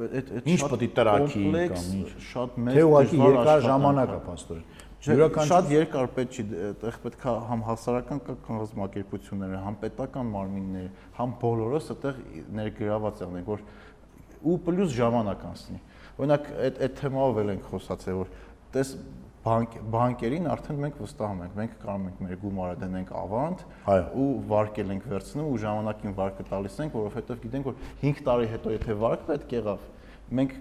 Speaker 2: այդ այդ
Speaker 3: Ինչ պետք է տրակի կամ ինչ։
Speaker 2: շատ մեծ
Speaker 3: Թե ուղղակի երկար ժամանակ
Speaker 2: է։
Speaker 3: պաստոր։ Յուրաքանչյուր-
Speaker 2: շատ երկար պետք չի, այդտեղ պետք է համ հասարակական կազմակերպությունները, համ պետական մարմինները, համ բոլորս այդտեղ ներգրաված եղնենք, որ ու պլյուս ժամանակ անցնի։ Օրինակ այդ այդ թեմայով էլ ենք խոսացել, որ տես բանկ բանկերին արդեն մենք վստահում ենք, մենք կարող ենք մեր գումարը դնենք ավանդ ու վարկել ենք վերցնում ու ժամանակին վարկը տալիս ենք, որովհետև գիտենք, որ 5 տարի հետո եթե վարկ պետք եղավ, մենք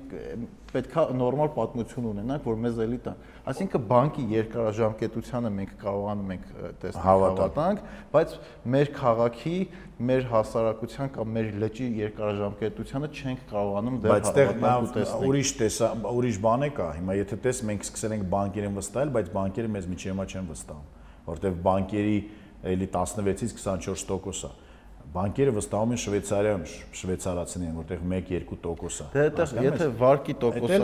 Speaker 2: պետքա նորմալ պատմություն ունենանք, որ մեզ էլի տան։ Այսինքն բանկի երկարաժամկետությանը մենք կարողանում ենք տեսնել հավատանք, բայց մեր քաղաքի, մեր հասարակության կամ մեր լճի երկարաժամկետությանը չենք կարողանում դեռ հավատալ ու տեսնել։
Speaker 3: ուրիշ տեսա ուրիշ բան է կա։ Հիմա եթե տես մենք սկսել ենք բանկերին վստահել, բայց բանկերը մեզ միջի հիմա չեն վստահում, որովհետև բանկերի էլի 16-ից 24% է։ Բանկերը վստահում են Շվեյցարիայում, շվեյցարացին են, որտեղ 1-2% է։
Speaker 2: Դե այդտեղ եթե վարկի տոկոսը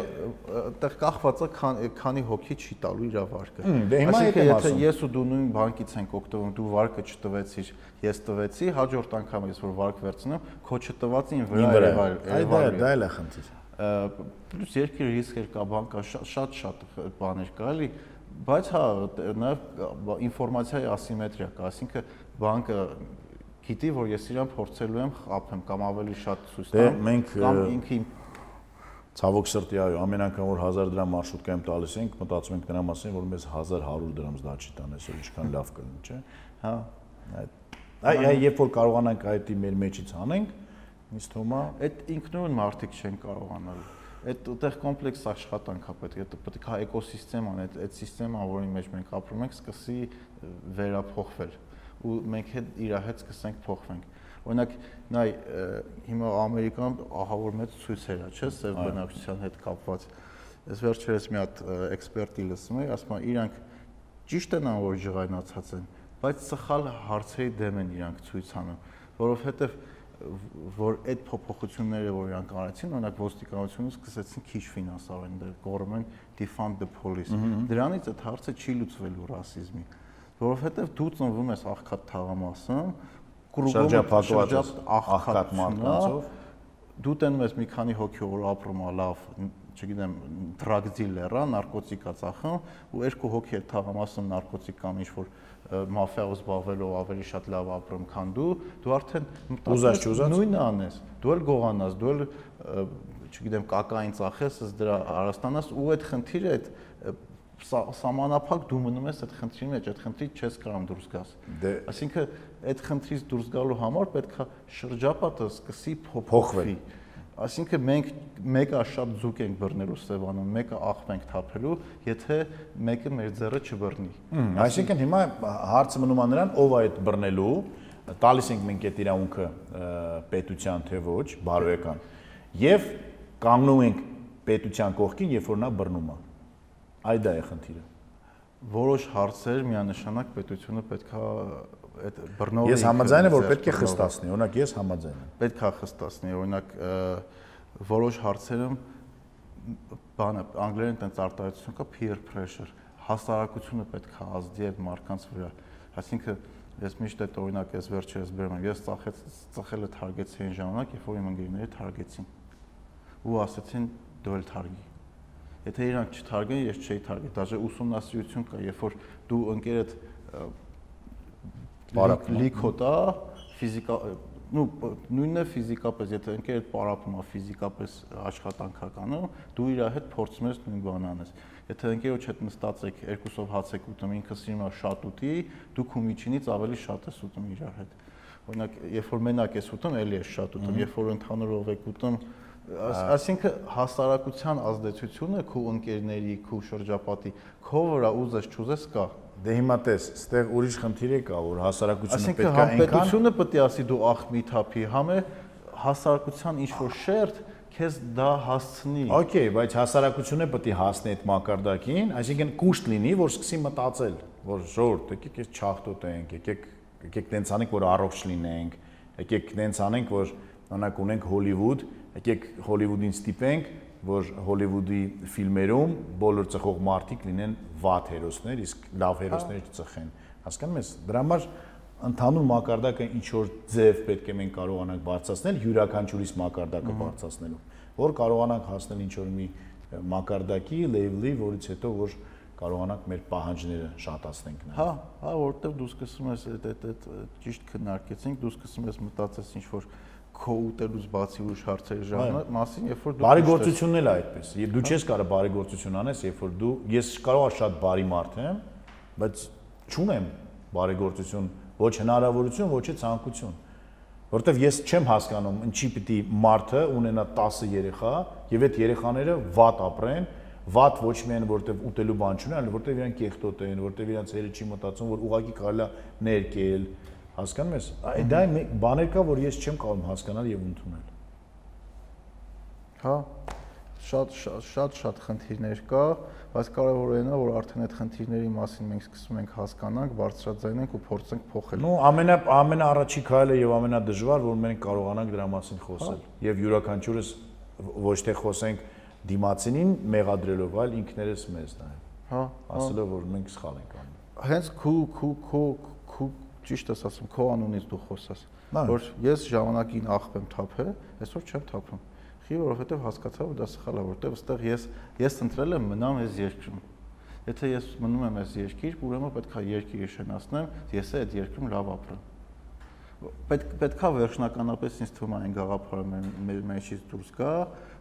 Speaker 2: այդտեղ կախված է քան, քանի հոգի չի տալու իր վարկը։
Speaker 3: դե հիմա այդ եմ
Speaker 2: եթե
Speaker 3: ասում։
Speaker 2: ես ու դու նույն բանկից ենք օգտվում, դու վարկը չտվեցիր, ես տվեցի, հաջորդ անգամ ես որ վարկ վերցնեմ, քո չտվածին վրա
Speaker 3: վրա։
Speaker 2: եղավ
Speaker 3: Այ դա դա էլ է խնդիր։
Speaker 2: պլյուս երկրի ռիսկեր կա, բան կա, շատ շատ շատ բաներ կա, էլի, բայց հա նաև ինֆորմացիայի ասիմետրիա կա, այսինքն բանկը գիտի, որ ես իրան փորձելու եմ խափեմ կամ ավելի շատ ցույց
Speaker 3: Դե
Speaker 2: տամ,
Speaker 3: մենք,
Speaker 2: կամ իմ
Speaker 3: Ցավոք սրտի այո, ամեն անգամ որ 1000 դրամ մարշրուտկայում տալիս ենք, մտածում ենք դրա մասին, որ մեզ 1100 դրամ դա չի տան, այսօր ինչքան լավ կլինի, չէ։
Speaker 2: հա
Speaker 3: Այդ այ այ երբ որ կարողանանք այդի մեր մեջից անենք, ինձ թվում է
Speaker 2: Այդ ինքնուրույն մարդիկ չեն կարողանալ։ Այդ այդտեղ կոմպլեքս աշխատանք է պետք, այդ պետք է էկոսիստեման, այդ այդ համակարգը, որի մեջ մենք ապրում ենք, սկսի վերափոխվել ու մենք հետ իր հետ սկսենք փոխվենք։ Օրինակ, նայ հիմա Ամերիկան ահավոր մեծ ցույցեր է, չէ՞, սև բնակչության հետ կապված։ Ես վերջերս մի հատ էքսպերտի լսում եի, ասում է իրանք ճիշտ են ան որ ջղայնացած են, բայց սխալ հարցերի դեմ են իրանք ցույց անում, որովհետև որ այդ փոփոխությունները որ իրանք արեցին, օրինակ ոստիկանությունը սկսեցին քիչ ֆինանսավորեն, դեր կորում են defund the police։ Դրանից այդ հարցը չի լուծվելու ռասիզմի, որովհետև դու ծնվում ես աղքատ թաղամասում,
Speaker 3: Շրջափակված ես
Speaker 2: աղքատ
Speaker 3: մարդկանցով։
Speaker 2: դու տենում ես մի քանի հոգի որ ապրում է լավ, չգիտեմ, dealer-ա, նարկոտիկա ծախում ու երկու հոգի է թաղամասում նարկոտիկ կամ ինչ որ մաֆիայով զբաղվելով ավելի շատ լավ ապրում, քան դու, դու արդեն
Speaker 3: Ուզած չուզած։
Speaker 2: նույնը անես։ Դու էլ գողանաս, դու էլ չգիտեմ, կակային ծախես, ըստ դրա արաստանաս ու այդ խնդիրը այդ սահմանափակ դու մնում ես այդ խնդրի մեջ, այդ խնդրից չես կարող դուրս գաս։
Speaker 3: Դե
Speaker 2: Այսինքն այդ խնդրից դուրս գալու համար պետքա շրջապատը սկսի
Speaker 3: Փոխվել։
Speaker 2: Այսինքն մենք մեկը շատ զուկ ենք բռնելու Սևանում, մեկը աղբ ենք թափելու, եթե մեկը մեր ձեռը չբռնի։
Speaker 3: Այսինքն հիմա հարցը մնում է նրան, ով է այդ բռնելու, տալիս ենք մենք այդ իրավունքը պետության թե ոչ, բարոյական։ Եվ կանգնում ենք պետության կողքին, երբ որ նա բռնում է։ Այ դա է խնդիրը։
Speaker 2: Որոշ հարցեր միանշանակ պետությունը պետքա այդ բռնողը
Speaker 3: Ես համաձայն եմ, որ պետք է խստացնի, օրինակ ես համաձայն եմ։
Speaker 2: պետքա խստացնի, օրինակ որոշ հարցերում բանը անգլերեն տենց արտահայտություն կա peer pressure, հասարակությունը պետքա ազդի այդ մարդկանց վրա։ Այսինքն ես միշտ այդ օրինակ ես վերջերս բերում եմ, ես ծախեց ծխելը թարգեցի այն ժամանակ, երբ որ իմ ընկերները թարգեցին։ Ու ասացին դու էլ թարգի։ Եթե իրանք չթարգեն, ես չէի թարգի։ Դաժե ուսումնասիրություն կա, երբ որ դու ընկերդ ը,
Speaker 3: Պարապում է։
Speaker 2: լիքոտ է ֆիզիկա նու նույնն է ֆիզիկապես, եթե ընկերդ պարապում է ֆիզիկապես աշխատանքականում, դու իր հետ փորձում ես նույն բանը անես։ Եթե ընկերոջ հետ նստած եք, երկուսով հաց եք ուտում, ինքը սիրում է շատ ուտի, դու քո միջինից ավելի շատ ես ուտում իր հետ։ Օրինակ, երբ որ մենակ ես ուտում, ելի ես շատ ուտում, երբ որ ընդհանուրով եք ուտում, այսինքն հասարակության ազդեցությունը քո ընկերների, քո շրջապատի, քո վրա ուզես չուզես կա։
Speaker 3: Դե հիմա տես, ստեղ ուրիշ խնդիր է կա, որ հասարակությունը
Speaker 2: Այսինքն
Speaker 3: պետք է այնքան
Speaker 2: պետությունը պետք է ասի դու աղմի թափի, համ է հասարակության ինչ որ շերտ քեզ դա հասցնի։
Speaker 3: Okay, բայց հասարակությունը պետք է հասնի այդ մակարդակին, այսինքն կուշտ լինի, որ սկսի մտածել, որ ժողովուրդ, եկեք ես չախտոտենք, եկեք եկեք տենց անենք, որ առողջ լինենք, եկեք տենց անենք, որ օրինակ ունենք Հոլիվուդ, եկեք Հոլիվուդին ստիպենք, որ Հոլիվուդի ֆիլմերում բոլոր ծխող մարդիկ լինեն վատ հերոսներ, իսկ լավ հերոսներ չծխեն։ Հասկանում ես։ Դրա համար ընդհանուր մակարդակը ինչ որ ձև պետք է մենք կարողանանք բարձրացնել յուրաքանչյուրիս մակարդակը բարձրացնելու, որ կարողանանք հասնել ինչ որ մի մակարդակի, level-ի, որից հետո որ կարողանանք մեր պահանջները շատացնենք նաև։
Speaker 2: Հա, հա, որտեվ դու սկսում ես այդ այդ այդ ճիշտ քննարկեցինք, դու սկսում ես մտածես ինչ որ քո ուտելուց բացի ուրիշ հարցերի ժամանակ մասին, երբ որ դու
Speaker 3: Բարեգործությունն էլ այդպես։ Եվ դու չես կարող բարեգործություն անես, երբ որ դու ես կարող եմ շատ բարի մարդ եմ, բայց չունեմ բարեգործություն, ոչ հնարավորություն, ոչ է ցանկություն։ Որտեվ ես չեմ հասկանում ինչի պիտի մարդը ունենա 10 երեխա եւ այդ երեխաները վատ ապրեն, վատ ոչ միայն որտեվ ուտելու բան չունեն, այլ որտեվ իրանք կեղտոտ են, որտեվ իրանք հերը չի մտածում, որ ուղակի կարելի է ներկել, հասկանում ես։ դա բաներ կա, որ ես չեմ կարող հասկանալ եւ ընդունել։
Speaker 2: Հա, շատ շատ շատ շատ խնդիրներ կա, բայց կարևորն է, որ արդեն այդ խնդիրների մասին մենք սկսում ենք հասկանանք, բարձրաձայնենք ու փորձենք փոխել։
Speaker 3: Ну, ամենա ամենաառաջի քայլը եւ ամենադժվար, որ մենք կարողանանք դրա մասին խոսել։ Եվ յուրաքանչյուրս ոչ թե խոսենք դիմացինին մեղադրելով, այլ ինքներս մեզ նաև։
Speaker 2: Հա,
Speaker 3: ասելով որ մենք սխալ ենք անում։
Speaker 2: Հենց քու քու քու ճիշտ ես ասում, քո անունից դու խոսաս, որ ես ժամանակին աղբ եմ թափել, այսօր չեմ թափում։ Խի որովհետև հասկացա, որ դա սխալ է, որովհետև այստեղ ես ես ընտրել եմ մնամ այս երկրում։ Եթե ես մնում եմ այս երկիր, ուրեմն պետք է երկիրը շնացնեմ, ես է այդ երկրում լավ ապրեմ։ Պետք պետքա վերջնականապես ինձ թվում է այն գաղափարը մեր մեջից դուրս գա,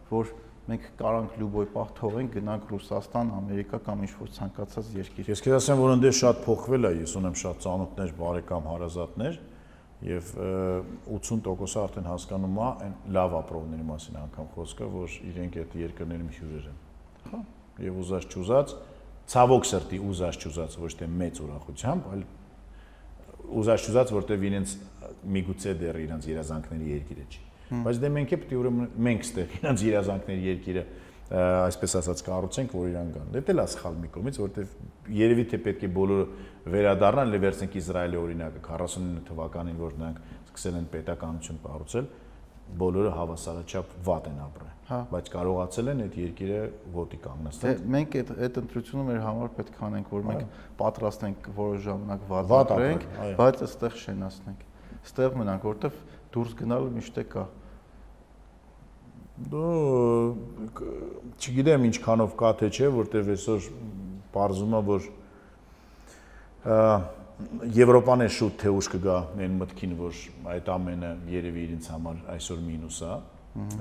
Speaker 2: որ մենք կարանք լուբոյ պահ թողենք գնանք Ռուսաստան, Ամերիկա կամ ինչ-որ ցանկացած երկիր։
Speaker 3: Ես քեզ ասեմ, որ ընդ շատ փոխվել է, ես ունեմ շատ ծանոթներ, բարեկամ հարազատներ եւ 80%-ը արդեն հասկանում է այն լավ ապրողների մասին անգամ խոսքը, որ իրենք այդ երկրներում հյուրեր են։ Հա, եւ ուզած չուզած, ցավոք սրտի ուզած չուզած ոչ թե մեծ ուրախությամբ, այլ ուզած չուզած, որտեվ իրենց միգուցե դեռ իրենց երազանքների երկիրը չի։ Բայց դե մենք է պետք է ուրեմն մենք ստեղ իրենց երազանքների երկիրը այսպես ասած կառուցենք, որ իրան գան։ Դա էլ է սխալ մի կողմից, որովհետև երևի թե պետք է բոլորը վերադառնան, լե վերցնենք Իսրայելի օրինակը 49 թվականին, որ նրանք սկսել են պետականություն կառուցել, բոլորը հավասարաչափ վատ են ապրել։
Speaker 2: Հա։
Speaker 3: Բայց կարողացել են այդ երկիրը ոտի
Speaker 2: Դե
Speaker 3: կանգնեցնել։
Speaker 2: մենք այդ այդ ընտրությունը մեր համար պետք է անենք, որ մենք պատրաստ ենք որոշ ժամանակ վատ ապրենք, բայց այստեղ շենացնենք։ Այստեղ մնանք, որովհետև դուրս գնալը միշտ է կա։
Speaker 3: Դու չգիտեմ ինչքանով կա թե չէ, որտեվ այսօր բարձում է որ Եվրոպան է շուտ թե ուշ կգա այն մտքին, որ այդ ամենը երևի իրենց համար այսօր մինուս է,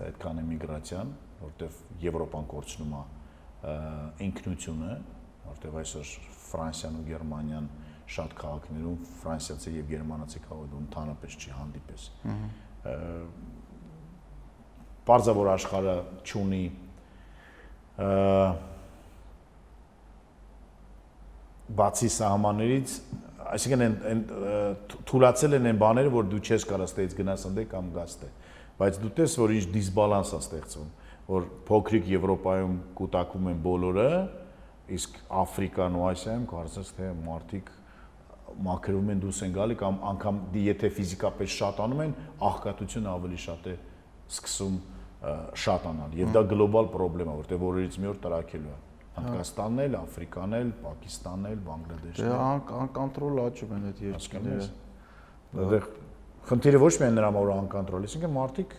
Speaker 3: այդքան է միգրացիան, որտեվ Եվրոպան կորցնում է ինքնությունը, որտեվ այսօր Ֆրանսիան ու Գերմանիան շատ քաղաքներում ֆրանսիացի եւ գերմանացի քաղաքներում ընդհանրապես չի հանդիպես։ Ա, Պարզավոր աշխարհը ճունի բացի սահմաններից, այսինքն են են թույլացել են այն բաները, որ դու չես կարող ստեից գնաս ընդե կամ գաս տե։ Բայց դու տես, որ ինչ դիսբալանս է ստեղծվում, որ փոքրիկ Եվրոպայում կուտակվում են բոլորը, իսկ Աֆրիկան ու Ասիայում կարծես թե մարդիկ մաքրվում են դուրս են գալի կամ անգամ դի եթե ֆիզիկապես շատանում են, աղքատությունը ավելի շատ է սկսում շատանալ եւ դա գլոբալ է, որտեղ օրերից մի օր տրակելու է։ Հնդկաստանն էլ, Աֆրիկան էլ, Պակիստանն էլ, Բանգլադեշն
Speaker 2: Դե
Speaker 3: էլ։
Speaker 2: ան- անկոնտրոլ աճում են այդ երկրները։
Speaker 3: Այդտեղ խնդիրը ոչ միայն նրա մոր անկոնտրոլ, այսինքն մարդիկ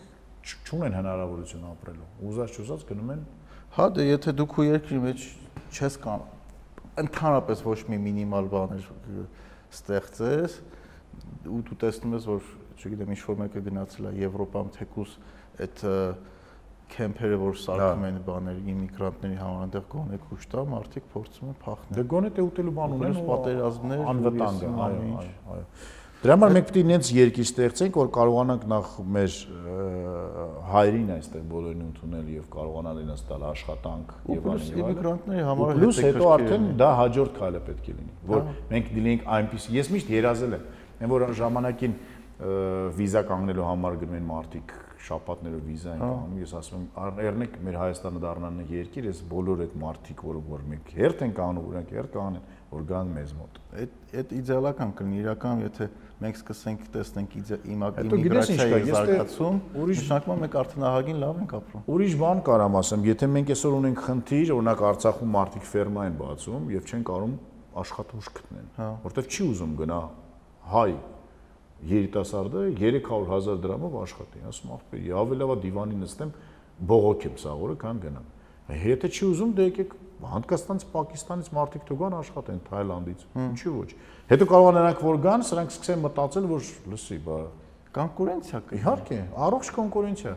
Speaker 3: չունեն հնարավորություն ապրելու։ Ուզած չուզած գնում են
Speaker 2: Հա, դե եթե դու քո երկրի մեջ չես կան ընդհանրապես ոչ մի մինիմալ բաներ ստեղծես ու դու տեսնում ես որ չգիտեմ ինչ որ մեկը գնացել է Եվրոպայում թեկուս այդ ը, քեմփերը որ սարքում են բաներ իմիգրանտների համար այնտեղ գոնե քուշ տա մարդիկ փորձում են փախնել
Speaker 3: Դե գոնե թե ուտելու բան ունեն ու
Speaker 2: պատերազմներ,
Speaker 3: անվտանգ է, այո, այո։ Դրա համար մենք պետք է նենց երկիր ստեղծենք, որ կարողանանք նախ մեր հայրին այստեղ բոլորին ընդունել եւ կարողանալ իրենց տալ աշխատանք եւ այլն
Speaker 2: իմիգրանտների համար
Speaker 3: հետո
Speaker 2: հետաքրքիր
Speaker 3: արդեն դա հաջորդ քայլը պետք է լինի, որ մենք դինենք այնպես ես միշտ երազել եմ, այն որ ժամանակին վիզա կանգնելու համար գնում են մարդիկ շապատներով վիզա են կանգնում, ես ասում եմ, «Ար- «Երնեք մեր Հայաստանը դառնան երկիր, ես բոլոր այդ մարդիկ, որ որ մենք հերթ են կանգնում, ուրանք հերթ կանեն, որ գան մեզ մոտ»։
Speaker 2: Այդ այդ իդեալական կլինի իրական, եթե մենք սկսենք տեսնենք իմիգրացիայի զարգացում, նշանակում մենք արդեն ահագին լավ ենք ապրում։
Speaker 3: Ուրիշ բան կարամ ասեմ, եթե մենք այսօր ունենք խնդիր, օրինակ Արցախում մարդիկ ֆերմա են բացում եւ չեն կարող աշխատուժ գտնեն,
Speaker 2: Հա։
Speaker 3: որովհետեւ չի ուզում գնա հայ երիտասարդը 300.000 դրամով աշխատի, ասում ախպերի, ավելի լավ է դիվանի նստեմ, բողոքեմ սա օրը, քան գնամ։ Եթե չի ուզում, դե եկեք Հնդկաստանից, Պակիստանից մարդիկ թող գան աշխատեն Թայլանդից։ Ինչու ոչ։ Հետո կարող են նրանք որ գան, սրանք սկսեն մտածել, որ լսի, բա
Speaker 2: Կոնկուրենցիա կա։
Speaker 3: Իհարկե, առողջ կոնկուրենցիա։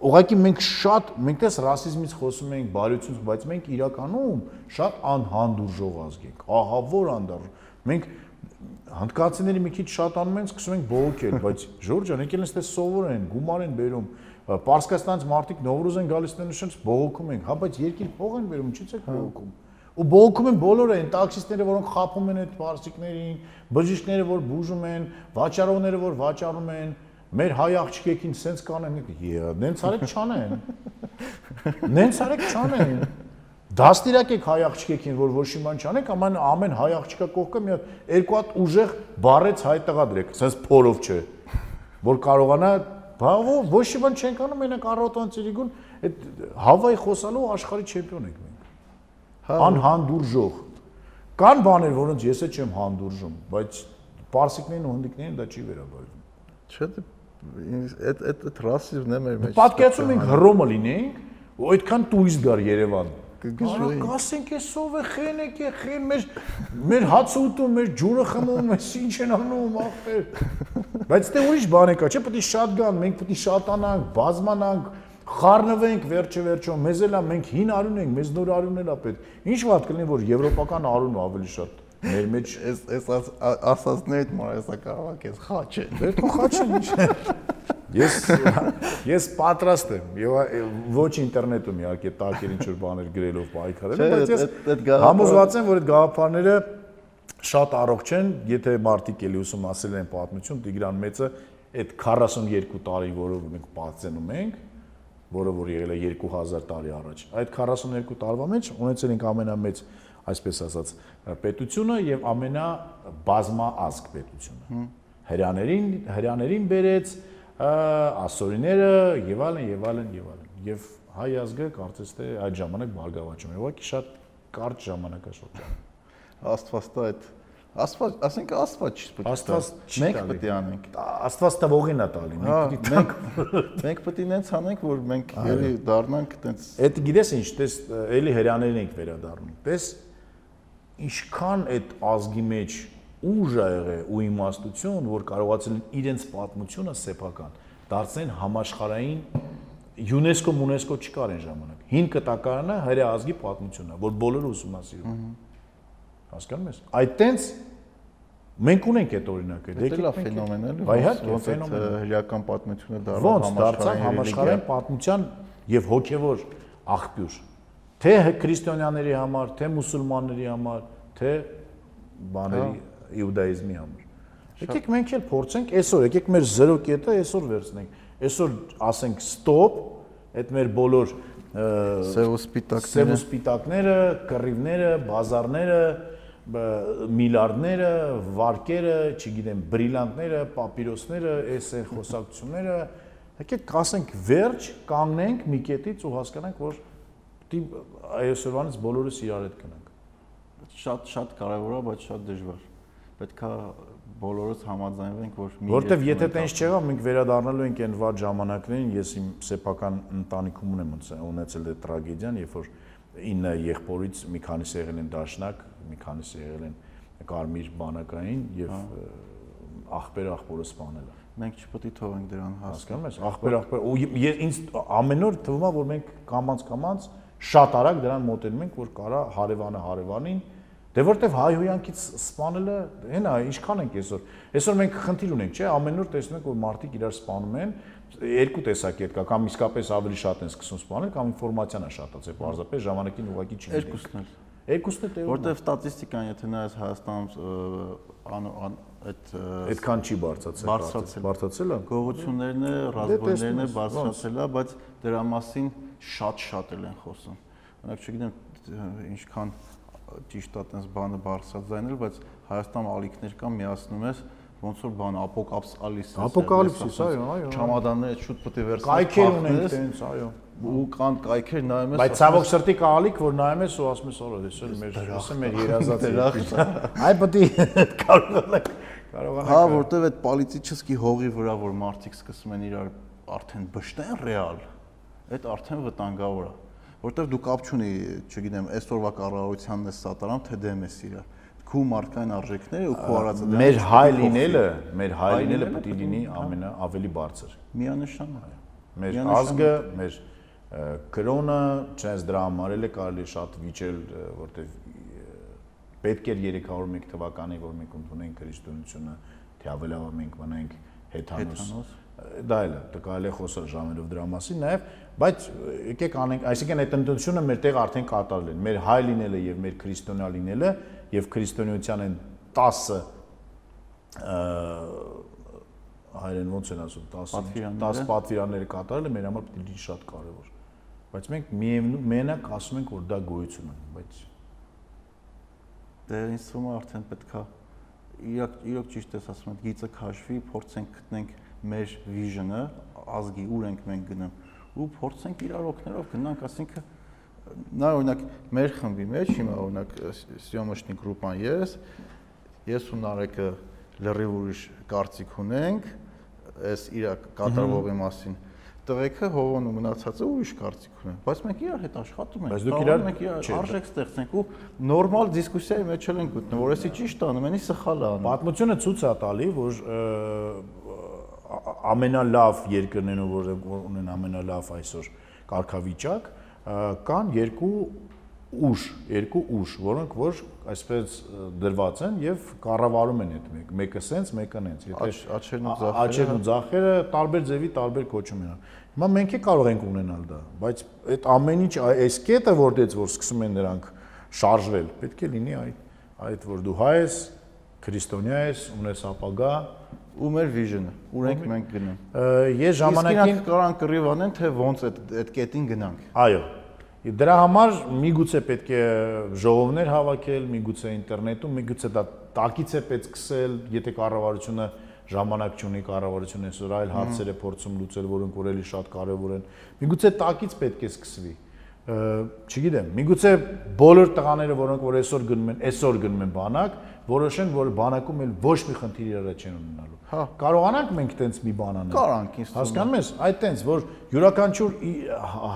Speaker 3: Ուղղակի մենք շատ, մենք դες ռասիզմից խոսում ենք, բարությունից, բայց մենք իրականում շատ անհանդուրժող ազգ ենք։ Ահա որ անդար։ Մենք հնդկացիների մի քիչ շատանում են, սկսում ենք բողոքել, բայց Ժորժ ջան, եկել են ստես սովոր են, գումար են բերում։ Պարսկաստանից մարդիկ նովրուզ են գալիս տեն նշած բողոքում ենք, հա, բայց երկիր փող են բերում, ինչի՞ եք բողոքում։ Ու բողոքում են բոլորը, այն տաքսիստները, որոնք խափում են այդ պարսիկներին, բժիշկները, որ բուժում են, վաճառողները, որ վաճառում են, մեր հայ աղջիկեքին սենց կանեն, նենց արեք չանեն։ Նենց արեք չանեն։ Դաստիարակ եք հայ աղջիկեքին, որ ոչ մի բան չանեք, ամեն ամեն հայ աղջիկա կողքը մի հատ երկու հատ ուժեղ բարեց հայ տղա դրեք, սենց փորով չէ, որ կարողանա բա ոչ մի բան չենք անում, մենակ առոտանցիլիգուն այդ Հավայի խոսալու աշխարհի չեմպիոն ենք մենք։
Speaker 2: Հա,
Speaker 3: Անհանդուրժող։ Կան բաներ, որոնց ես էլ չեմ հանդուրժում, բայց պարսիկներին ու հնդիկներին դա չի վերաբերվում։
Speaker 2: Չէ, դե, այդ այդ այդ ռասիզմն է մեր մեջ։
Speaker 3: Պատկերացում ենք Հռոմը լինեինք, ու այդքան տուրիստ գար Երևան։
Speaker 2: Կգժվեին։
Speaker 3: Կասենք էս ով է խենեք է խեն մեր մեր հացը ուտում, մեր ջուրը խմում, էս ինչ են անում ախպեր։ Բայց դե ուրիշ բան է կա, չէ՞ պետք է շատ գան, մենք պետք է շատանանք, բազմանանք, խառնվենք վերջը վերջո, մեզ էլա մենք հին արուն ենք, մեզ նոր արուն էլա պետք։ Ինչ վատ կլինի, որ եվրոպական արունը ավելի շատ մեր մեջ
Speaker 2: Էս էս ասածներդ մարեսա կարող ես խաչ է։
Speaker 3: Դե թող խաչեն ինչ։ Ես ես պատրաստ եմ եւ ոչ ինտերնետում իհարկե տակեր ինչ որ բաներ գրելով պայքարել, բայց ես համոզված եմ, որ այդ գաղափարները շատ առողջ են, եթե մարդիկ էլի ուսում ասել են պատմություն, Տիգրան Մեծը այդ 42 տարի, որով մենք պատմում ենք, որը որ եղել է 2000 տարի առաջ, այդ 42 տարվա մեջ ունեցել ենք ամենամեծ այսպես ասած պետությունը եւ ամենա բազմաազգ պետությունը։ Հրյաներին հրյաներին բերեց, ասորիները եւ այլն եւ այլն եւ այլն եւ հայ ազգը կարծես թե այդ ժամանակ բարգավաճում էր ուղղակի շատ կարճ ժամանակաշրջան
Speaker 2: աստված տա այդ Աստված, ասենք Աստված չի պետք։
Speaker 3: Աստված
Speaker 2: մենք պետք է անենք։
Speaker 3: Աստված տվողին է տալի։ Մենք հա,
Speaker 2: մենք պետք է նենց անենք, որ մենք ելի դառնանք տենց։
Speaker 3: Էդ գիտես ինչ, տես էլի հрьяաներին ենք վերադառնում։ Տես ինչքան այդ ազգի մեջ ուժ ա եղել ու իմաստություն, որ կարողացել են իրենց պատմությունը սեփական դարձնել համաշխարհային ՅՈՒՆԵՍԿՕ, ՄՈՒՆԵՍԿՕ չկար այն ժամանակ։ Հին կտակարանը հրեա ազգի պատմությունն է, որ բոլորը ուսումնասիրում են։ Հասկանում ես։ Այդ տենց մենք ունենք այդ օրինակը։
Speaker 2: Դա լավ
Speaker 3: մենք-
Speaker 2: ֆենոմեն է։ այդ
Speaker 3: ֆենոմեն
Speaker 2: հրեական պատմությունը
Speaker 3: Ոնց դարձավ համաշխարհային պատմության եւ հոգեվոր աղբյուր թե քրիստոնյաների համար, թե մուսուլմանների համար, թե բաների իուդայիզմի համար։ Եկեք մենք էլ փորձենք այսօր, եկեք մեր 0 կետը այսօր վերցնենք։ Այսօր ասենք stop, այդ մեր բոլոր ը,
Speaker 2: Սև ու
Speaker 3: սև
Speaker 2: սպիտակները
Speaker 3: ու սպիտակները, կռիվները, բազարները, միլիարդները, վարկերը, չգիտեմ, բրիլյանտները, պապիրոսները, այս են խոսակցությունները, եկեք ասենք վերջ, կանգնենք մի կետից ու հասկանանք, որ այսօրվանից բոլորս իրար հետ գնանք։
Speaker 2: շատ շատ կարևոր է, բայց շատ դժվար։ Պետքա բոլորս համաձայնվենք, որ մի
Speaker 3: Որտեվ եթե տենց չեղավ, մենք վերադառնալու ենք այն վատ ժամանակներին, ես իմ սեփական ընտանիքում ունեմ ունեցել- այդ տրագեդիան, երբ որ 9 եղբորից մի քանիսը եղել են դաշնակ, մի քանիսը եղել են կարմիր բանակային եւ աղբեր աղբորը է։
Speaker 2: մենք չպետք է թողենք դրան
Speaker 3: Հասկանում ես, աղբեր աղբեր ու ես ինձ ամեն օր թվում է, որ մենք կամած կամած շատ արագ դրան մոտենում ենք, որ կարա հարևանը հարևանին Դե որտեվ հայհոյանքից սպանելը, հենա, ինչքան ենք այսօր։ Այսօր մենք խնդիր ունենք, չէ՞, ամեն օր տեսնում ենք, որ մարդիկ իրար սպանում են, երկու տեսակետ կա, կամ իսկապես ավելի շատ են սկսում սպանել, կամ ինֆորմացիան է շատացել, պարզապես ժամանակին ուղղակի չի։
Speaker 2: Երկուսն էլ։
Speaker 3: Երկուսն է տեորիա։
Speaker 2: Որտեվ ստատիստիկան, եթե նայես Հայաստանում այդ
Speaker 3: այդքան չի բարձացել։
Speaker 2: Բարձրացել։
Speaker 3: Բարձացել է։
Speaker 2: գողություններն է, ռազմորներն է
Speaker 3: տեսնում ես,
Speaker 2: բարձրացել է, բայց դրա մասին շատ-շատ էլ են խոսում։ Օրինակ չգիտեմ ինչքան ճիշտ է տես բանը բարձրացնել, բայց Հայաստանում ալիքներ կան, միացնում ես ոնց որ բան ապոկալիպսիս։
Speaker 3: Ապոկալիպսիս, այո, այո։
Speaker 2: Չամադանները շուտ պետք է վերցնես։
Speaker 3: Կայքեր ունենք տենց, այո։
Speaker 2: ու կան կայքեր նայում ես։
Speaker 3: Բայց ցավոք սրտի կա ալիք, որ նայում ես ու ասում ես, «Օր, էս էլ մեր, էս էլ մեր երազած
Speaker 2: Դրախտ։
Speaker 3: Այ պետք է կարողանանք կարողանանք։
Speaker 2: Հա, որտեվ այդ պոլիտիչեսկի հողի վրա որ մարդիկ սկսում են իրար արդեն բշտեն ռեալ, այդ արդեն վտանգավոր է։ որովհետև դու կապ չունի, չգիտեմ, այսօրվա կառավարությանն է սատարան, թե դեմ ես իրար քու մարդկային արժեքները ու քու արածը
Speaker 3: մեր հայ լինելը, մեր հայ լինելը պետք է լինի ամենա ավելի բարձր։
Speaker 2: միանշանակ։
Speaker 3: Մեր ազգը, մեր կրոնը, չես դրա համար էլ է կարելի շատ վիճել, որտեվ պետք էր 301 թվականի, որ մենք ընդունենք քրիստոնեությունը, թե ավելավա մենք մնանք հեթանոս դա էլ է կարելի է խոսալ ժամերով դրա մասին նաև բայց եկեք անենք այսինքն այդ ընտրությունը մեր տեղ արդեն կատարել են մեր հայ լինելը եւ մեր քրիստոնյա լինելը եւ քրիստոնեության են 10 հայերեն ոնց են ասում 10 10 պատվիրանները կատարելը մեր համար պետք է շատ կարեւոր բայց մենք միևնույն մենակ ասում ենք որ դա գոյություն ունի բայց
Speaker 2: դե ինձ թվում է արդեն պետքա իրոք իրոք ճիշտ ես ասում եմ գիծը քաշվի փորձենք գտնենք մեր վիժնը ազգի ուր ենք մենք գնում ու փորձենք իրար օգներով գնանք ասինքն նա օրինակ մեր խմբի մեջ հիմա օրինակ Սյոմոշնի գրուպան ես ես ու Նարեկը լրիվ ուրիշ կարծիք ունենք այս իր կատարվողի մասին տղեկը հովոն ու մնացածը ուրիշ կարծիք ունեն բայց մենք իրար հետ աշխատում ենք
Speaker 3: բայց դուք իրար
Speaker 2: մենք իրար արժեք ստեղծենք ու նորմալ դիսկուսիայի մեջ ենք գտնում որ էսի ճիշտ անում անի սխալ անում
Speaker 3: պատմությունը ցույց է տալի որ ամենալավ երկրներն որ ունեն ամենալավ այսօր կարգավիճակ կան երկու ուժ, երկու ուժ, որոնք որ այսպես դրված են եւ կառավարում են այդ մեկ, մեկը սենց, մեկը նենց։
Speaker 2: Եթե աչերն ու ձախերը,
Speaker 3: աչերն ու ձախերը տարբեր ձևի տարբեր կոչում են։ Հիմա մենք է կարող ենք ունենալ դա, բայց այդ ամեն ինչ այս կետը որտեղից որ սկսում են նրանք շարժվել, պետք է լինի այդ այդ որ դու հայ ես, քրիստոնյա ես, ունես ապագա,
Speaker 2: ու մեր վիժնը, ուր ենք մենք գնում։
Speaker 3: Ես ժամանակին
Speaker 2: կարան կռիվ անեն, թե ոնց այդ այդ կետին գնանք։
Speaker 3: Այո։ Դրա համար միգուցե պետք է ժողովներ հավաքել, միգուցե ինտերնետում, միգուցե դա տակից է պետք սկսել, եթե կառավարությունը ժամանակ չունի կառավարությունը այսօր այլ հարցեր է փորձում լուծել, որոնք որ էլի շատ կարևոր են։ Միգուցե տակից պետք է սկսվի չգիտեմ, միգուցե բոլոր տղաները, որոնք որ այսօր գնում են, այսօր գնում են բանակ, որոշեն, որ բանակում էլ ոչ մի խնդիր իրար չեն ունենալու։
Speaker 2: Հա,
Speaker 3: կարողանանք մենք տենց մի բան անել։
Speaker 2: Կարանք, ինձ թվում է։
Speaker 3: Հասկանում ես, այդ տենց, որ յուրաքանչյուր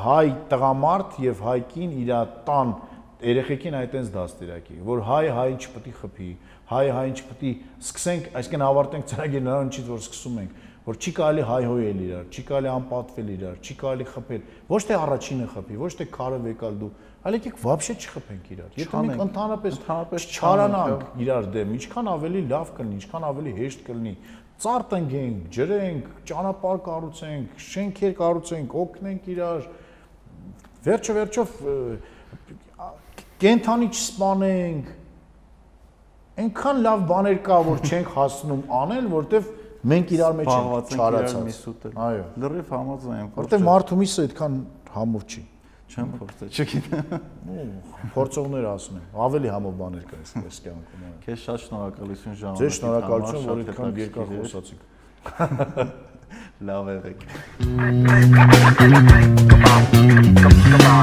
Speaker 3: հայ տղամարդ եւ հայկին իր տան երեխեքին այդ տենց դաստիարակի, որ հայ հային չպետք է խփի, հայ հային չպետք է սկսենք, այսինքն ավարտենք ծրագիրը նրանից, որ սկսում ենք որ չի կարելի հայհոյել իրար, չի կարելի անպատվել իրար, չի կարելի խփել։ Ոչ թե առաջինը խփի, ոչ թե քարը վեկալ դու, այլ եկեք вообще չխփենք իրար։ Եթե մենք ընդհանրապես
Speaker 2: ընդհանրապես
Speaker 3: չարանանք իրար դեմ, ինչքան ավելի լավ կլինի, ինչքան ավելի հեշտ կլինի։ Ծարտ ընկենք, ջրենք, ճանապարհ կառուցենք, շենքեր կառուցենք, օգնենք իրար։ Վերջը վերջով կենթանի չսպանենք։ Այնքան լավ բաներ կա, որ չենք հասնում անել, որտեվ մենք իրար մեջ ենք չարացած։
Speaker 2: Այո։ Լրիվ համաձայն եմ։
Speaker 3: Որտեղ մարդու միսը այդքան համով չի։
Speaker 2: Չեմ փորձել, չգիտեմ։
Speaker 3: Փորձողները ասում են, ավելի համով բաներ կա այս կյանքում։
Speaker 2: Քեզ շատ շնորհակալություն ժամանակ։
Speaker 3: Ձեզ շնորհակալություն, որ այդքան երկար խոսացիք։
Speaker 2: Լավ եղեք։
Speaker 1: Come on, come on, come on.